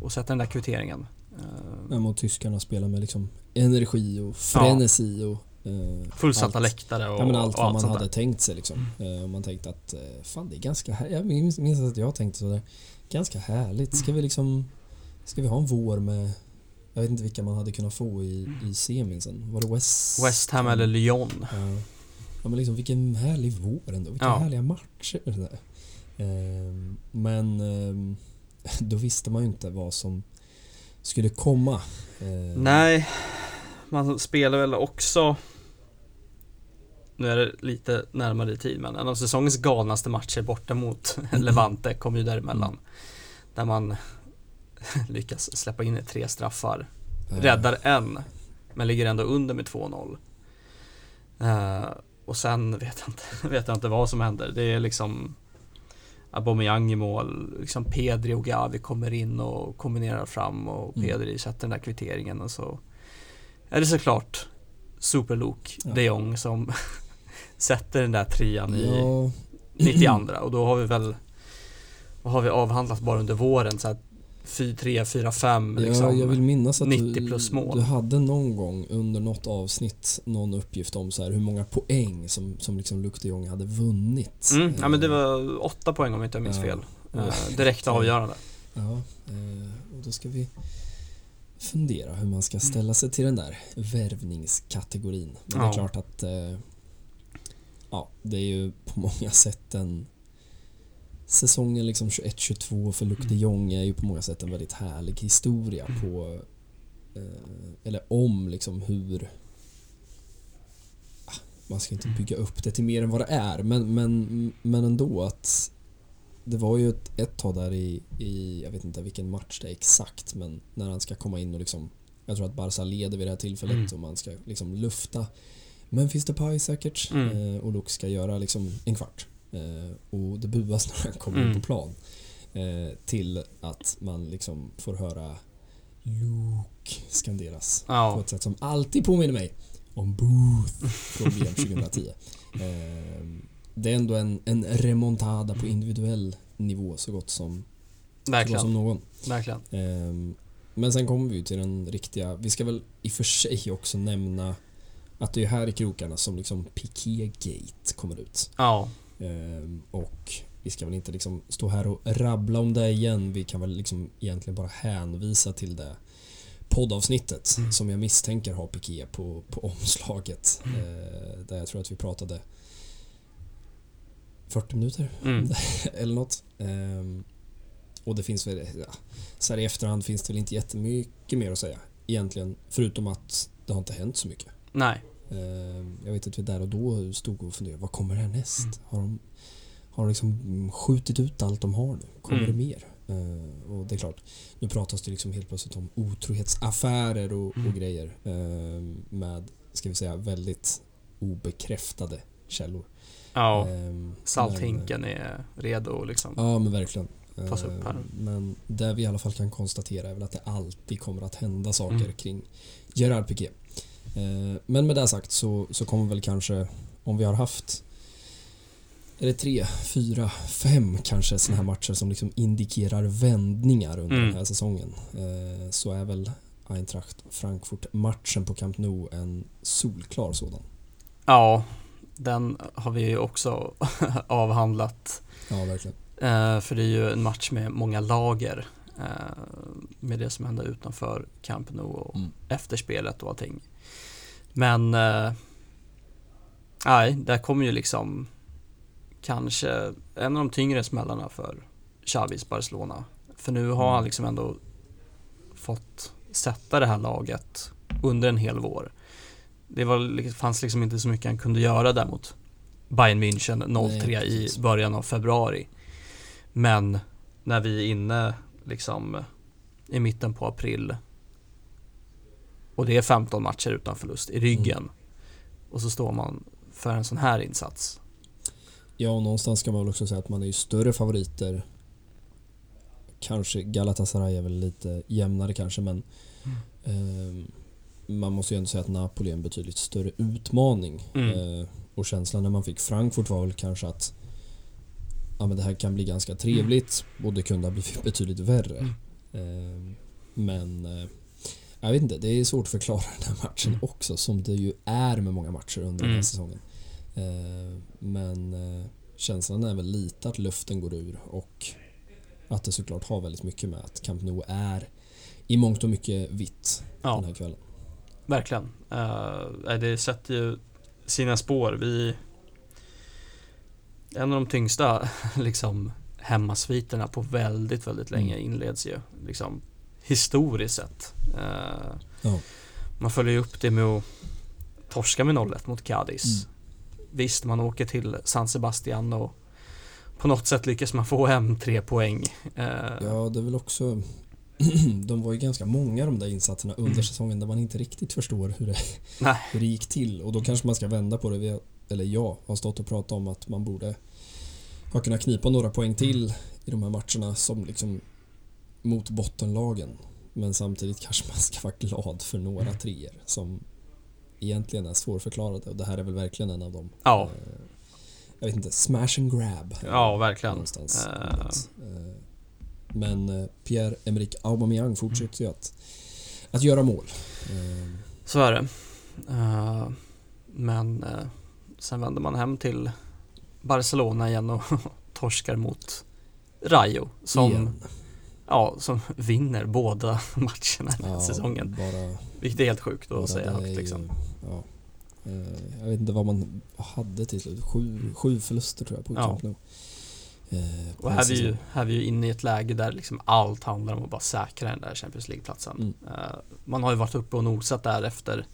och sätter den där kvitteringen. Eh, ja, mot tyskarna spelar med liksom energi och frenesi och... Eh, Fullsatta allt. läktare och, Ja men allt och vad man hade där. tänkt sig liksom. Eh, och man tänkte att eh, fan det är ganska här- Jag minns, minns att jag tänkte sådär. Ganska härligt. Ska vi liksom... Ska vi ha en vår med... Jag vet inte vilka man hade kunnat få i, i semin sen. Var det West... West Ham eller Lyon. Ja. ja men liksom vilken härlig vår ändå. Vilka Ja. härliga matcher. sådär. Eh, men eh, då visste man ju inte vad som skulle komma. Eh, Nej, man spelar väl också nu är det lite närmare i tid men en av säsongens galnaste matcher borta mot Levante kom ju däremellan. Mm. Där man lyckas släppa in tre straffar. eh, Räddar en, men ligger ändå under med 2-0. Eh, och sen vet jag, inte, vet jag inte vad som händer. Det är liksom Aubameyang i mål, liksom Pedri och Gavi kommer in och kombinerar fram och Mm. Pedri sätter den där kvitteringen och så är det såklart Superlok Ja. de Jong som sätter den där trean i Ja, 92 och då har vi väl vad har vi avhandlat bara under våren så att 3, 4, 5 liksom. ja, jag vill minnas att 90 plus mål. du hade någon gång under något avsnitt någon uppgift om så här hur många poäng som, som liksom Luke de Jong hade vunnit. Mm, ja men det Eh, var åtta poäng om jag inte minns Ja. fel. Eh, direkt avgörande. Ja, eh, och då ska vi fundera hur man ska ställa sig till den där värvningskategorin. Men det är Ja. klart att eh, ja, det är ju på många sätt en Säsongen liksom 21-22 för Luc de Jong är ju på många sätt en väldigt härlig historia på eh, eller om liksom hur Ah, man ska inte bygga upp det till mer än vad det är men, men, men ändå att det var ju ett, ett tag där i, i, jag vet inte vilken match det är exakt, men när han ska komma in och liksom, jag tror att Barca leder vid det här tillfället Mm. och man ska liksom lufta Memphis Depay säkert Mm. eh, och Luke ska göra liksom en kvart. Eh, och det buas när han kommer Mm. in på plan. Eh, till att man liksom får höra Luke skanderas på Ja, ett sätt som alltid påminner mig om Booth från VM 2010. Eh, det är ändå en, en remontada på individuell nivå så gott som, så gott som verkligen. någon. Verkligen. Eh, men sen kommer vi till den riktiga, vi ska väl i och för sig också nämna att det är här i krokarna som liksom Piqué-gate kommer ut. Ja, Ehm, och vi ska väl inte liksom stå här och rabbla om det igen. Vi kan väl liksom egentligen bara hänvisa till det poddavsnittet Mm. som jag misstänker har Piqué på, på omslaget. Eh, där jag tror att vi pratade 40 minuter mm. eller något. Ehm, och det finns väl, ja, så här i efterhand finns det väl inte jättemycket mer att säga egentligen. Förutom att det har inte hänt så mycket. nej. Ehm, Jag vet att vi där och då stod och funderade, vad kommer härnäst? Mm. Har de, har de liksom skjutit ut allt de har nu? Kommer Mm. det mer? Ehm, Och det är klart, nu pratas det liksom helt plötsligt om otrohetsaffärer och, Mm. och grejer ehm, med, ska vi säga, väldigt obekräftade källor. Ja, Ehm, men- salthinken är redo liksom. Ja, men verkligen. Tas upp här. Men det vi i alla fall kan konstatera är väl att det alltid kommer att hända saker Mm. kring Gerard Piqué. Ehm, Men med det sagt så, så kommer väl kanske, om vi har haft är det tre, fyra, fem kanske sådana här matcher som liksom indikerar vändningar under Mm. den här säsongen. Eh, Så är väl Eintracht Frankfurt-matchen på Camp Nou en solklar sådan. Ja, den har vi ju också avhandlat. Ja, verkligen. Eh, för det är ju en match med många lager. Eh, med det som hände utanför Camp Nou och Mm. efterspelet och allting. Men eh, nej, där kommer ju liksom kanske en av de tyngre smällarna för Xavis Barcelona. För nu har han Mm. liksom ändå fått sätta det här laget under en hel vår. Det var, fanns liksom inte så mycket han kunde göra där mot Bayern München 03 Nej, i början av februari. Men när vi är inne liksom i mitten på april och det är 15 matcher utan förlust i ryggen Mm. och så står man för en sån här insats. Ja, och någonstans ska man väl också säga att man är ju större favoriter. Kanske Galatasaray är väl lite jämnare kanske, men ehm, man måste ju ändå säga att Napoli är en betydligt större utmaning. Mm. Eh, och känslan när man fick Frankfurt var väl kanske att ja, men det här kan bli ganska trevligt och det kunde ha blivit betydligt värre. Mm. Ehm, men eh, jag vet inte, det är svårt att förklara den här matchen Mm. också som det ju är med många matcher under den här Mm. säsongen. Eh, men eh, känslan är väl lite att luften går ur och att det såklart har väldigt mycket med att Camp Nou är i mångt och mycket vitt Ja. den här kvällen. Verkligen. Uh, det sätter ju sina spår. Vi... En av de tyngsta liksom hemmasviterna på väldigt, väldigt länge Mm. inleds ju liksom historiskt sett. Eh, Ja. Man följer ju upp det med att torska med 0-1 mot Cadiz. Mm. Visst, man åker till San Sebastian och på något sätt lyckas man få hem tre poäng. Eh, Ja, det är väl också... de var ju ganska många de där insatserna under Mm. säsongen där man inte riktigt förstår hur det, hur det gick till. Och då kanske man ska vända på det. Vi eller jag har stått och pratat om att man borde ha kunnat knipa några poäng till i de här matcherna som liksom mot bottenlagen. Men samtidigt kanske man ska vara glad för några treor som egentligen är svårförklarade. Och det här är väl verkligen en av dem. Ja. Eh, Jag vet inte, smash and grab. Ja, verkligen. Någonstans. Eh, Men Pierre-Emerick Aubameyang fortsätter ju att, att göra mål. Så är det. Men sen vänder man hem till Barcelona igen och torskar mot Rayo som, igen. Ja, som vinner båda matcherna den här Ja, säsongen. Bara, Vilket är helt sjukt att säga högt ju- liksom. Ja. Eh, Jag vet inte vad man hade till slut. Sju, sju förluster tror jag på Ja. Camp Nou. Eh, Och här är, vi ju, här är vi ju inne i ett läge där liksom allt handlar om att bara säkra den där Champions League-platsen. Mm. Eh, man har ju varit uppe och nosat där efter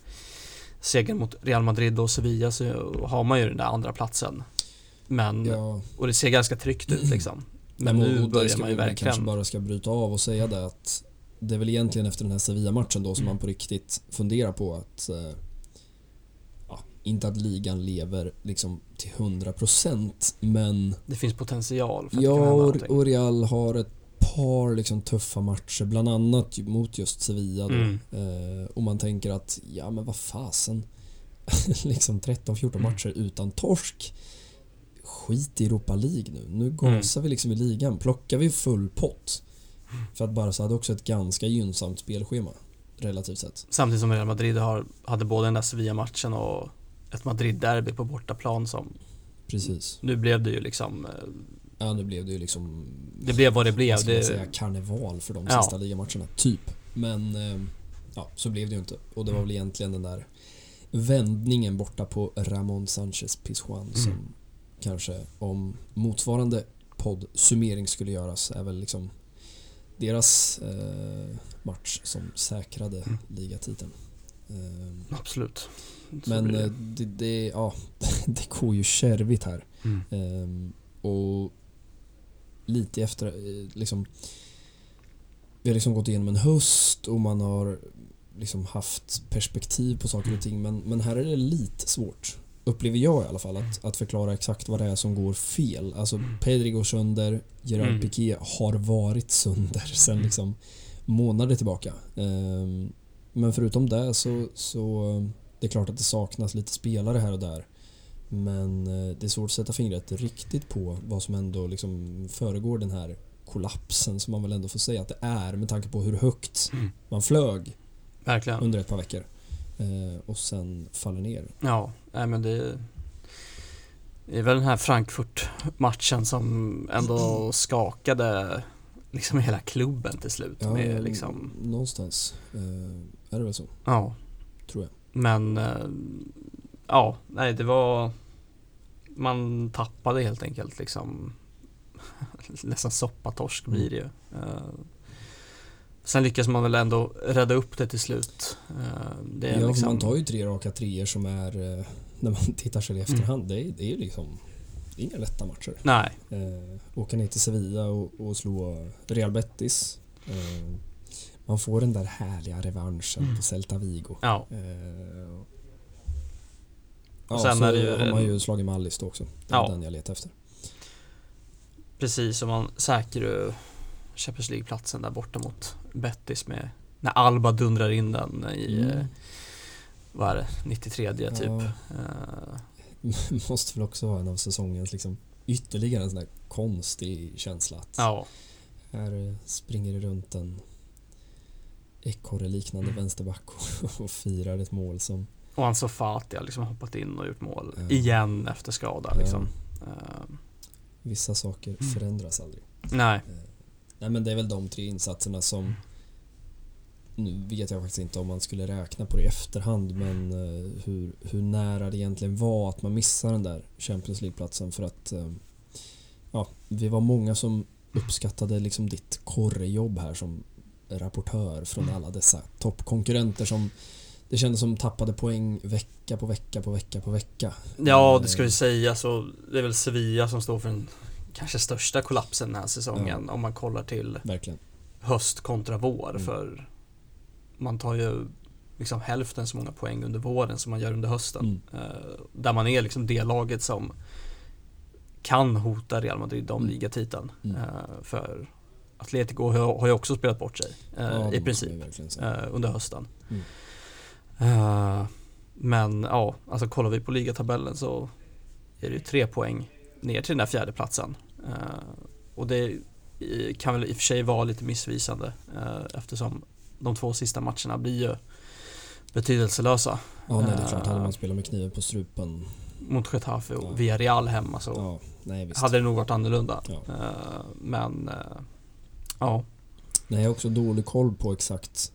segern mot Real Madrid och Sevilla så har man ju den där andra platsen. Men, Ja, och det ser ganska tryggt ut liksom. Men och- nu och det börjar man ju väl kanske verkligen bara ska bryta av och säga det att det är väl egentligen efter den här Sevilla-matchen då som Mm. man på riktigt funderar på att eh, ja, inte att ligan lever liksom till 100% men Det finns potential för att ja, och, och Real har ett par liksom tuffa matcher bland annat mot just Sevilla då. Mm. Eh, och man tänker att ja men vad fasen liksom 13-14 Mm. matcher utan torsk skit i Europa League nu. Nu Mm. gasar vi liksom i ligan. Plockar vi full pott för att Barca hade också ett ganska gynnsamt spelschema relativt sett. Samtidigt som Real Madrid har, hade både den där Sevilla-matchen och ett Madrid-derby på bortaplan som Precis. nu blev det ju liksom eh, Ja, nu blev det ju liksom Det blev vad det blev. vad ska man Det, säga, karneval för de Ja. sista ligamatcherna, typ. Men eh, ja, så blev det ju inte. Och det var väl egentligen den där vändningen borta på Ramon Sanchez Pizjuan som Mm. Kanske om motsvarande poddsummering skulle göras är väl liksom deras eh, match som säkrade Mm. ligatiteln. Eh, absolut. Så men blir det. eh, det, det, ja, det går ju kärvigt här. Mm. Ehm, och lite efter, eh, liksom Vi har liksom gått igenom en höst och man har liksom haft perspektiv på saker och ting men, men här är det lite svårt Upplever jag i alla fall att, att förklara exakt vad det är som går fel. Alltså Pedri går sönder, Gerard Mm. Piqué har varit sönder sen liksom månader tillbaka. Ehm, men förutom det så, så det är klart att det saknas lite spelare här och där. Men eh, det är svårt att sätta fingret riktigt på vad som ändå liksom föregår den här kollapsen som man väl ändå får säga att det är med tanke på hur högt Mm. man flög Verkligen. under ett par veckor. Eh, och sen faller ner. Ja, nej men det det är väl den här Frankfurt-matchen som ändå skakade liksom hela klubben till slut. med liksom, någonstans eh, är det väl så, ja, tror jag. men eh, ja, nej det var man tappade helt enkelt liksom nästan soppatorsk blir det ju. Eh, Sen lyckas man väl ändå rädda upp det till slut. Eh, ja, liksom, man tar ju tre raka treor som är, eh, när man tittar sig i efterhand, det, är, det är liksom det är inga lätta matcher. Nej, Eh, åka ner till Sevilla och, och slå Real Betis. Eh, man får den där härliga revanschen Mm. på Celta Vigo. ja, Eh, Och ja, sen så är det ju har man ju slagit Alice då också. Det var Ja. den jag letade efter. precis som man säkrar Champions League-platsen där borta mot Betis med när Alba dundrar in den i, Mm. Eh, vad är det, 93 typ. Ja. Eh, Måste väl också vara en av säsongens liksom ytterligare en sån där konstig känsla att ja, här eh, springer det runt en ekorre-liknande Mm. vänsterback och, och firar ett mål som och Ansu Fati har liksom hoppat in och gjort mål Ja. igen efter skada Ja. liksom. Eh, vissa saker Mm. förändras aldrig. nej, Nej men det är väl de tre insatserna som Nu vet jag faktiskt inte om man skulle räkna på det i efterhand men eh, hur, hur nära det egentligen var att man missade den där Champions League-platsen för att eh, Ja, vi var många som uppskattade liksom ditt korrejobb här som rapportör från alla dessa toppkonkurrenter som det kändes som tappade poäng vecka på vecka på vecka på vecka. ja det ska vi säga så det är väl Sevilla som står för den kanske största kollapsen den här säsongen om man kollar till Verkligen. höst kontra vår Mm. för man tar ju liksom hälften så många poäng under våren som man gör under hösten. Mm. Eh, där man är liksom det laget som kan hota Real Madrid om Mm. ligatiteln. Mm. Eh, för Atletico har, har ju också spelat bort sig eh, Ja, i princip under hösten. Mm. Men ja, alltså kollar vi på ligatabellen så är det ju tre poäng ner till den där fjärde platsen. Och det kan väl i och för sig vara lite missvisande eftersom de två sista matcherna blir ju betydelselösa. Ja, nej, det är klart. Eh. Hade man spelat med kniven på strupen. Mot Getafe och Ja. Villarreal hemma så Ja, nej hade det nog varit annorlunda. Ja. Eh, men eh, ja, Nej, jag har också dålig koll på exakt.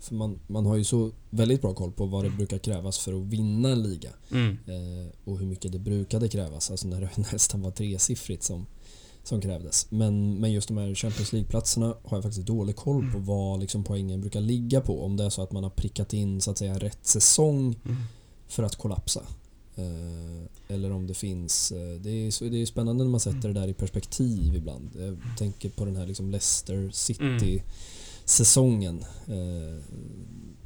För man, man har ju så väldigt bra koll på vad det brukar krävas för att vinna en liga. mm, och hur mycket det brukade krävas. Alltså när det nästan var tresiffrigt som, som krävdes. Men, men just de här Champions League-platserna har jag faktiskt dålig koll på Mm. vad liksom poängen brukar ligga på. Om det är så att man har prickat in så att säga rätt säsong mm, för att kollapsa. Eh, eller om det finns... Eh, det, är, det är spännande när man sätter det där i perspektiv ibland. Jag tänker på den här liksom Leicester City-säsongen. Eh,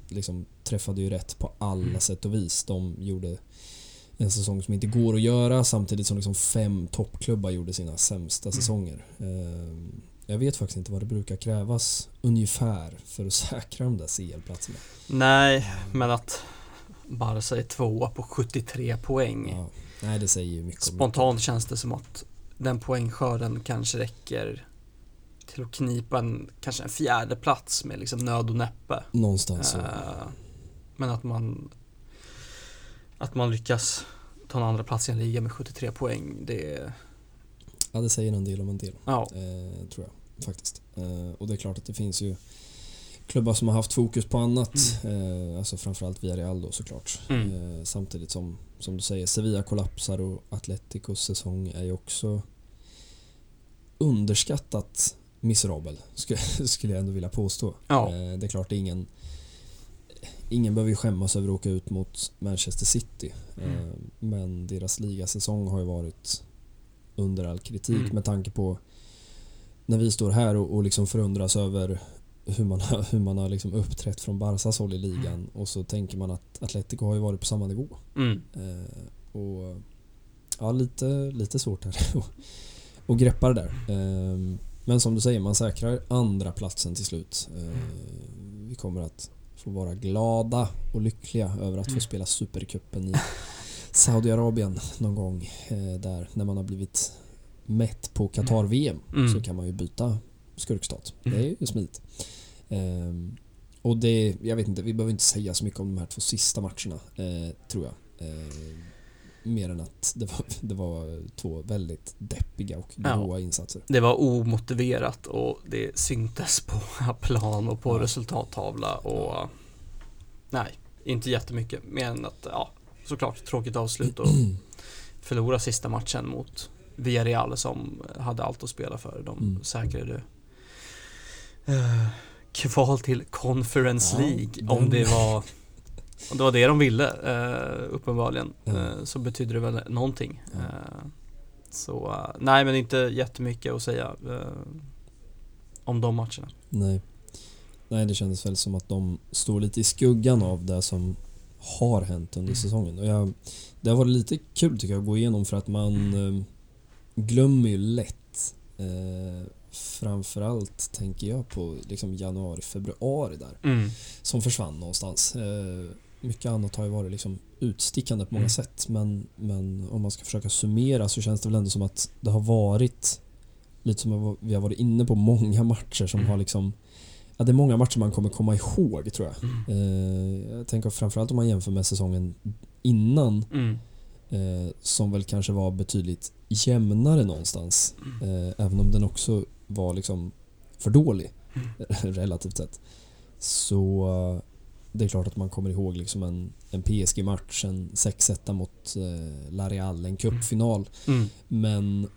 liksom träffade ju rätt på alla Mm. sätt och vis. De gjorde en säsong som inte går att göra samtidigt som liksom fem toppklubbar gjorde sina sämsta Mm. säsonger. Eh, jag vet faktiskt inte vad det brukar krävas ungefär för att säkra de där CL-platserna. nej, men att Barca är tvåa på 73 poäng. Ja, nej, det säger ju mycket Spontant känns det som att den poängskörden kanske räcker till att knipa en, kanske en fjärde plats med liksom nöd och näppe. Någonstans så. Eh, Men att man att man lyckas ta en andra plats i en liga med 73 poäng, det Ja, det säger en del om en del. ja, Eh, tror jag faktiskt. Eh, och det är klart att det finns ju klubbar som har haft fokus på annat. Eh, alltså framförallt Villarreal då såklart. Mm. Eh, samtidigt som, som du säger, Sevilla kollapsar och Atleticos säsong är ju också underskattat miserabel, skulle, skulle jag ändå vilja påstå. ja, Eh, det är klart, det är ingen Ingen behöver ju skämmas över att åka ut mot Manchester City. Mm. Eh, Men deras ligasäsong har ju varit under all kritik Mm. med tanke på när vi står här och, och liksom förundras över hur man har, hur man har liksom uppträtt från Barcas håll i ligan och så tänker man att Atletico har ju varit på samma nivå. mm, Eh, och ja, lite, lite svårt här att- att greppa det där. Eh, men som du säger, man säkrar andra platsen till slut. Eh, vi kommer att få vara glada och lyckliga över att få Mm. spela Supercupen i Saudiarabien någon gång eh, där när man har blivit mätt på Qatar-VM Mm. så kan man ju byta skurkstat. Mm. Det är ju smidigt. Ehm, och det, jag vet inte, vi behöver inte säga så mycket om de här två sista matcherna, eh, tror jag. Mer än att det var, det var två väldigt deppiga och Ja. gråa insatser. det var omotiverat och det syntes på plan och på Ja. resultattavla och nej, inte jättemycket mer än att ja, såklart tråkigt avslut och förlora sista matchen mot Villarreal som hade allt att spela för. De Mm. säkrade eh, kval till Conference Ja, League om det var om det var det de ville eh, uppenbarligen eh, så betyder det väl någonting. Eh, så nej men inte jättemycket att säga om de matcherna. Nej. Nej, det kändes väl som att de står lite i skuggan av det som har hänt under Mm. säsongen. Och jag, det har varit lite kul tycker jag att gå igenom för att man eh, glömmer ju lätt eh, Framförallt tänker jag på liksom januari, februari där. Mm. Som försvann någonstans. Eh, mycket annat har ju varit liksom utstickande på många Mm. sätt men, men om man ska försöka summera så känns det väl ändå som att det har varit lite som vi har varit inne på, många matcher som Mm. har liksom Ja, det är många matcher man kommer komma ihåg tror jag. Mm. Eh, jag tänker framförallt om man jämför med säsongen innan Mm. eh, som väl kanske var betydligt jämnare någonstans. Mm. Eh, även om den också var liksom för dålig Mm. relativt sett. Så det är klart att man kommer ihåg liksom en, en PSG-match, en 6-1 mot eh, La Real, en cupfinal. Mm. Men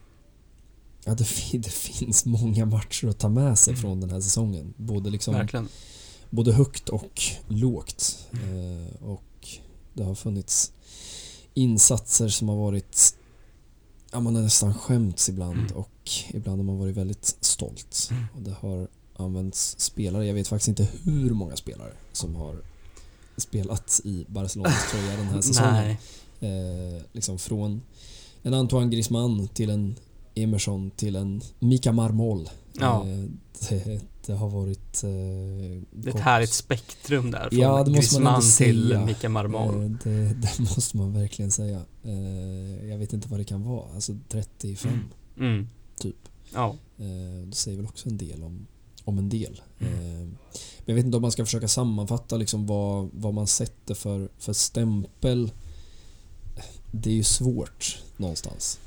ja, det, det finns många matcher att ta med sig Mm. från den här säsongen. Både, liksom, Verkligen. både högt och lågt. Eh, och det har funnits insatser som har varit Ja, man har nästan skämts ibland Mm. och ibland har man varit väldigt stolt. Mm. Och det har använts spelare, jag vet faktiskt inte hur många spelare som har spelat i Barcelonas tröja den här säsongen. Eh, liksom från en Antoine Griezmann till en Emerson till en Mika Marmol. Ja. Eh, det, det har varit... Eh, Det är ett härligt spektrum där. Från Ja, Griezmann till. Mika Marmol. Eh, det, det måste man verkligen säga. Eh, jag vet inte vad det kan vara. Alltså 35 Mm. typ. Ja. Eh, det säger väl också en del om, om en del. Mm. Eh, men jag vet inte om man ska försöka sammanfatta liksom vad, vad man sätter för, för stämpel. Det är ju svårt någonstans.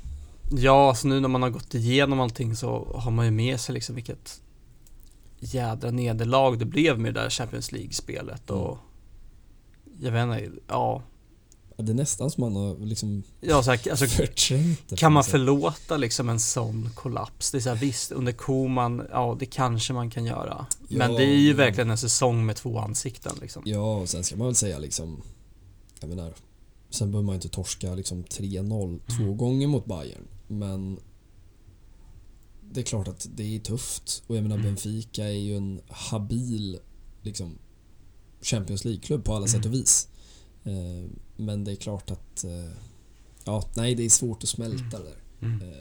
Ja, alltså nu när man har gått igenom allting så har man ju med sig liksom vilket jädra nederlag det blev med det där Champions League-spelet och jag vet inte, ja. Ja, Det är nästan som man har liksom ja så här, alltså, förträngt det. kan man sätt. förlåta liksom en sån kollaps? Det är så här, visst, under Koman, ja det kanske man kan göra. Men Ja, det är ju verkligen en säsong med två ansikten liksom. Ja, och sen ska man väl säga liksom... Jag menar, sen behöver man inte torska liksom 3-0 två Mm. gånger mot Bayern. Men det är klart att det är tufft. Och jag menar Mm. Benfica är ju en habil liksom, Champions League-klubb på alla sätt Mm. och vis. Men det är klart att... eh, Ja, nej det är svårt att smälta det där. Mm. Eh,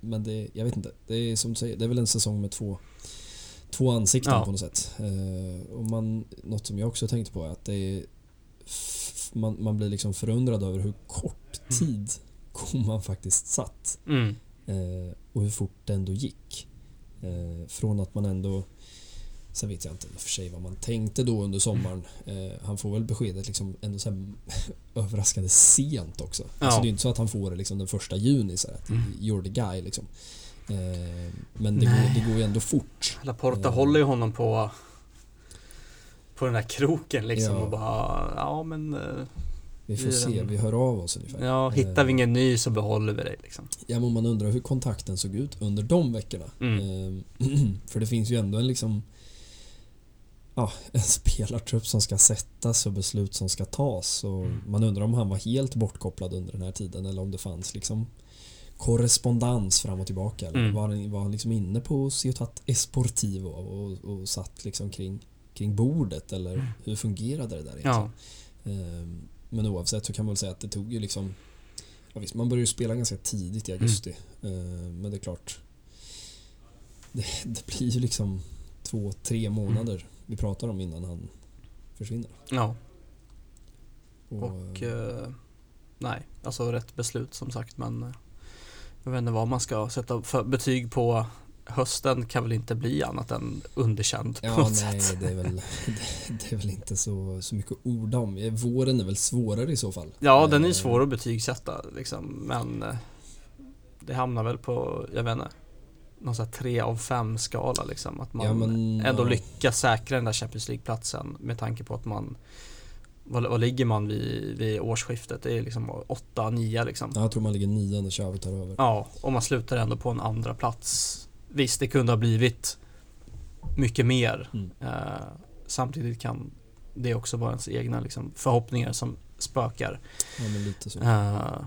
Men det, jag vet inte. Det är som du säger, det är väl en säsong med två, två ansikten Ja. på något sätt. Eh, Och man, något som jag också tänkte på är att det är, man, man blir liksom förundrad över hur kort Mm. tid Koman faktiskt satt. Mm. Och hur fort det ändå gick. Från att man ändå Sen vet jag inte för sig vad man tänkte då under sommaren. Eh, han får väl beskedet liksom ändå så överraskande sent också. Ja. Alltså det är inte så att han får det liksom den första juni så att Mm. you're the guy liksom. Eh, men det Nej. går, det går ju ändå fort. Laporta Eh. håller ju honom på på den här kroken liksom Ja. och bara, ja men eh, Vi får se, vi hör av oss ungefär. Ja, hittar vi Eh, ingen ny så behåller vi dig liksom. Ja, men man undrar hur kontakten såg ut under de veckorna. Mm. Ehm, För det finns ju ändå en liksom Ja, en spelartrupp som ska sättas och beslut som ska tas. Och Mm. Man undrar om han var helt bortkopplad under den här tiden eller om det fanns liksom korrespondens fram och tillbaka. Eller Mm. var han, var han liksom inne på Ciutat Esportivo och, och satt liksom kring, kring bordet eller Mm. hur fungerade det där egentligen? Ja, Ehm, Men oavsett så kan man väl säga att det tog ju liksom ja, visst, Man började ju spela ganska tidigt i augusti. Ehm, Men det är klart det, det blir ju liksom två, tre månader vi pratar om innan han försvinner. ja. Och, Och eh, nej, alltså rätt beslut som sagt men eh, jag vet inte vad man ska sätta för betyg på hösten kan väl inte bli annat än underkänd på Ja, något nej, sätt. det är väl, det, det är väl inte så, så mycket orda om. Eh, Våren är väl svårare i så fall. Ja, den är ju Eh, svår att betygsätta liksom, men det hamnar väl på, jag vet inte, någon sån här 3 av 5 skala liksom. Att man Ja, men, ändå ja. lyckas säkra den där Champions League-platsen med tanke på att man vad, vad ligger man vid, vid årsskiftet? Det är liksom 8-9 liksom. Ja, Jag tror man ligger nio när Xavi tar över. Ja, och man slutar ändå på en andra plats. Visst, det kunde ha blivit mycket mer. Mm. Eh, samtidigt kan det också vara ens egna liksom, förhoppningar som spökar. Ja, men lite så. Eh,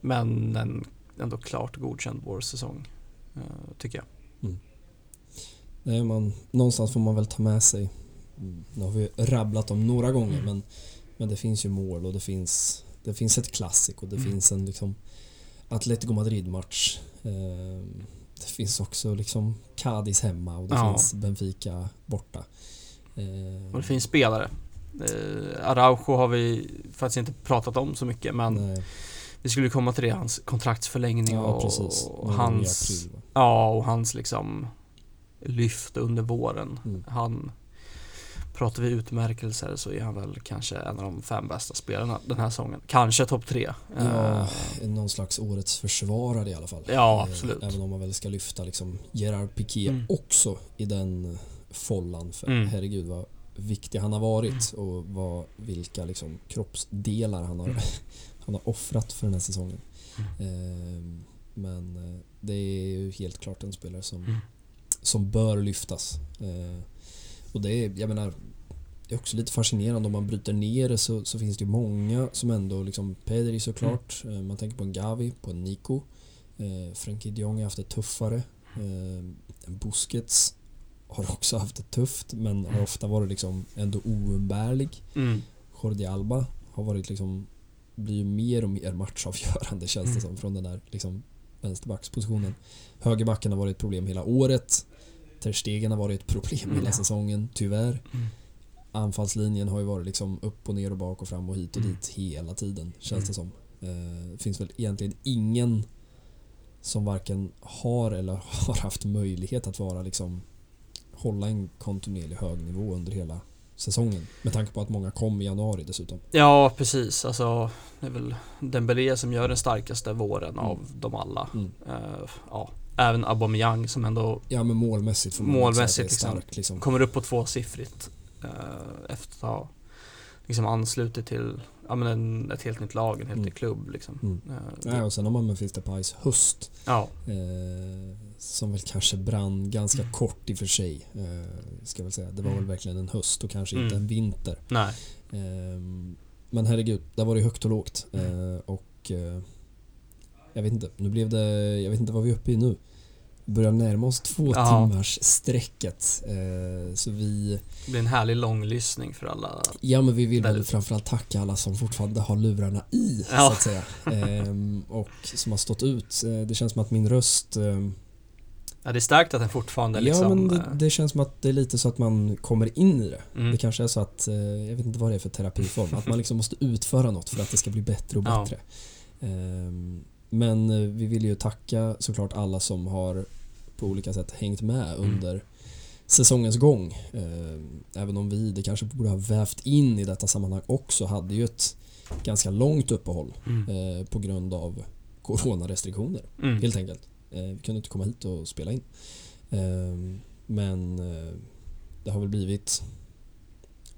men en ändå klart godkänd vår säsong tycker jag. Nej, man, någonstans får man väl ta med sig. mm, Nu har vi rabblat om några gånger Mm. men, men det finns ju mål och det finns, det finns ett klassik och det Mm. finns en liksom Atletico Madrid-match. Eh, det finns också liksom Cadiz hemma och det Ja. finns Benfica borta. Eh, Och det finns spelare. Eh, Araujo har vi faktiskt inte pratat om så mycket men nej, vi skulle komma till det, hans kontraktsförlängning ja, och, och hans april? Ja, och hans liksom lyft under våren. Mm. Han Pratar vi utmärkelser så är han väl kanske en av de fem bästa spelarna den här säsongen. Kanske topp tre. Ja, Eh, någon slags årets försvarare i alla fall. Ja, Eh, absolut. Även om man väl ska lyfta liksom Gerard Piqué Mm. också i den follan. För Mm. herregud vad viktig han har varit och vad, vilka liksom kroppsdelar han har, Mm. han har offrat för den här säsongen. Mm. Men eh, det är ju helt klart en spelare som, Mm. som bör lyftas. Eh, Och det är, jag menar, det är också lite fascinerande om man bryter ner det så, så finns det ju många som ändå liksom Pedri såklart, Mm. eh, man tänker på en Gavi, på en Nico. Eh, Frenkie de Jong har haft det tuffare. Eh, Busquets har också haft det tufft men har Mm. ofta varit liksom ändå oumbärlig. mm. Jordi Alba har varit liksom blir ju mer och mer matchavgörande känns det Mm. som från den där liksom vänsterbackspositionen. Högerbacken har varit ett problem hela året. Ter Stegen har varit ett problem Mm, hela ja. säsongen, tyvärr. Mm. Anfallslinjen har ju varit liksom upp och ner och bak och fram och hit och Mm. dit hela tiden känns Mm. det som. Eh, Det finns väl egentligen ingen som varken har eller har haft möjlighet att vara liksom hålla en kontinuerlig hög nivå under hela säsongen. Med tanke på att många kom i januari dessutom. Ja, precis. Alltså, det är väl Dembélé som gör den starkaste våren Mm. av dem alla. Mm. Eh, ja, även Aubameyang som ändå Ja men målmässigt får man Målmässigt, liksom. stark liksom. kommer upp på tvåsiffrigt eh, efter att ha liksom anslutit till ja, men en, ett helt nytt lag, en helt Mm. ny klubb. Liksom. Mm. Eh, Nej, och sen har man Memphis Depays höst ja, eh, som väl kanske brann ganska Mm. kort i och för sig. Eh, ska väl säga. Det var väl verkligen en höst och kanske inte Mm. en vinter. nej. Ehm, men herregud, där var det högt och lågt. Mm. Och eh, jag vet inte, nu blev det, jag vet inte vad vi är uppe i nu. Vi börjar närma oss två Ja. timmars strecket. Eh, så vi, Det blir en härlig långlyssning för alla. ja men vi vill väl framförallt tacka alla som fortfarande har lurarna i så Ja. att säga. Ehm, och som har stått ut. Det känns som att min röst ehm, Ja, det är starkt att den fortfarande liksom... Ja men det, eh, det känns som att det är lite så att man kommer in i det. mm. Det kanske är så att, eh, jag vet inte vad det är för terapiform, att man liksom måste utföra något för att det ska bli bättre och Ja. bättre. Ehm, Men eh, vi vill ju tacka såklart alla som har på olika sätt hängt med Mm. under säsongens gång. Ehm, Även om vi, det kanske borde ha vävt in i detta sammanhang också, hade ju ett ganska långt uppehåll Mm. på grund av coronarestriktioner Mm. helt enkelt. Eh, Vi kunde inte komma hit och spela in. Ehm, Men eh, det har väl blivit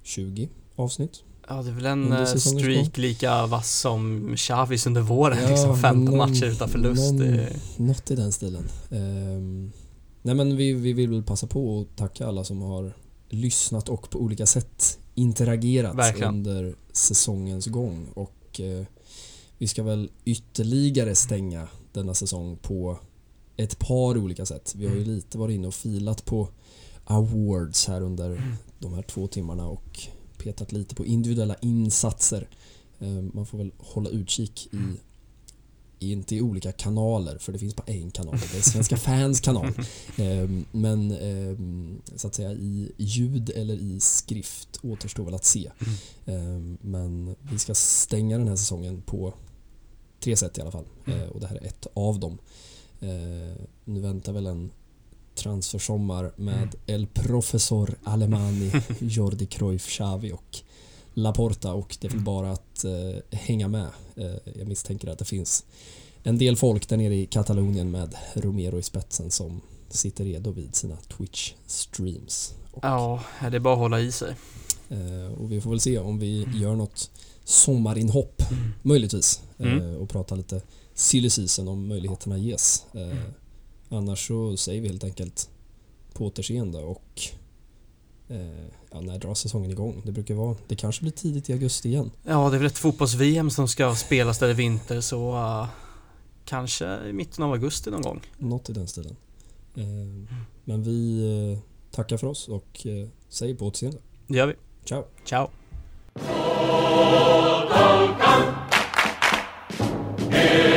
20 avsnitt. Ja, det är väl en eh, streak lika vass som Chavis under våren. Ja, liksom 15 någon- matcher utan förlust. någon- Något i den stilen. Ehm, Nej men vi, vi vill väl passa på att tacka alla som har lyssnat och på olika sätt interagerat Verkligen. under säsongens gång. Och eh, vi ska väl ytterligare stänga denna säsong på ett par olika sätt. Vi har ju Mm. lite varit inne och filat på awards här under Mm. de här två timmarna och petat lite på individuella insatser. Eh, Man får väl hålla utkik i, i inte i olika kanaler, för det finns bara en kanal. Det är Svenska fans kanal. Eh, Men eh, så att säga i ljud eller i skrift återstår väl att se. Eh, Men vi ska stänga den här säsongen på tre sätt i alla fall. Mm. Eh, Och det här är ett av dem. Eh, Nu väntar väl en transfersommar med Mm. El Professor Alemani, Jordi Cruyff, Xavi och Laporta och det är väl bara att eh, hänga med. Eh, jag misstänker att det finns en del folk där nere i Katalonien med Romero i spetsen som sitter redo vid sina Twitch-streams. Ja, det är bara att hålla i sig. eh, och vi får väl se om vi gör något sommarinhopp, möjligtvis, Mm. eh, och prata lite silly season om möjligheterna ges. Eh, mm. Annars så säger vi helt enkelt på återseende och eh, ja, när drar säsongen igång? Det brukar vara, det kanske blir tidigt i augusti igen. Ja, det är väl ett fotbolls-VM som ska spelas där i vinter så uh, kanske i mitten av augusti någon gång. Något i den stilen. Eh, mm. Men vi eh, tackar för oss och eh, säger på återseende. Det gör vi. Ciao. Ciao. Hey.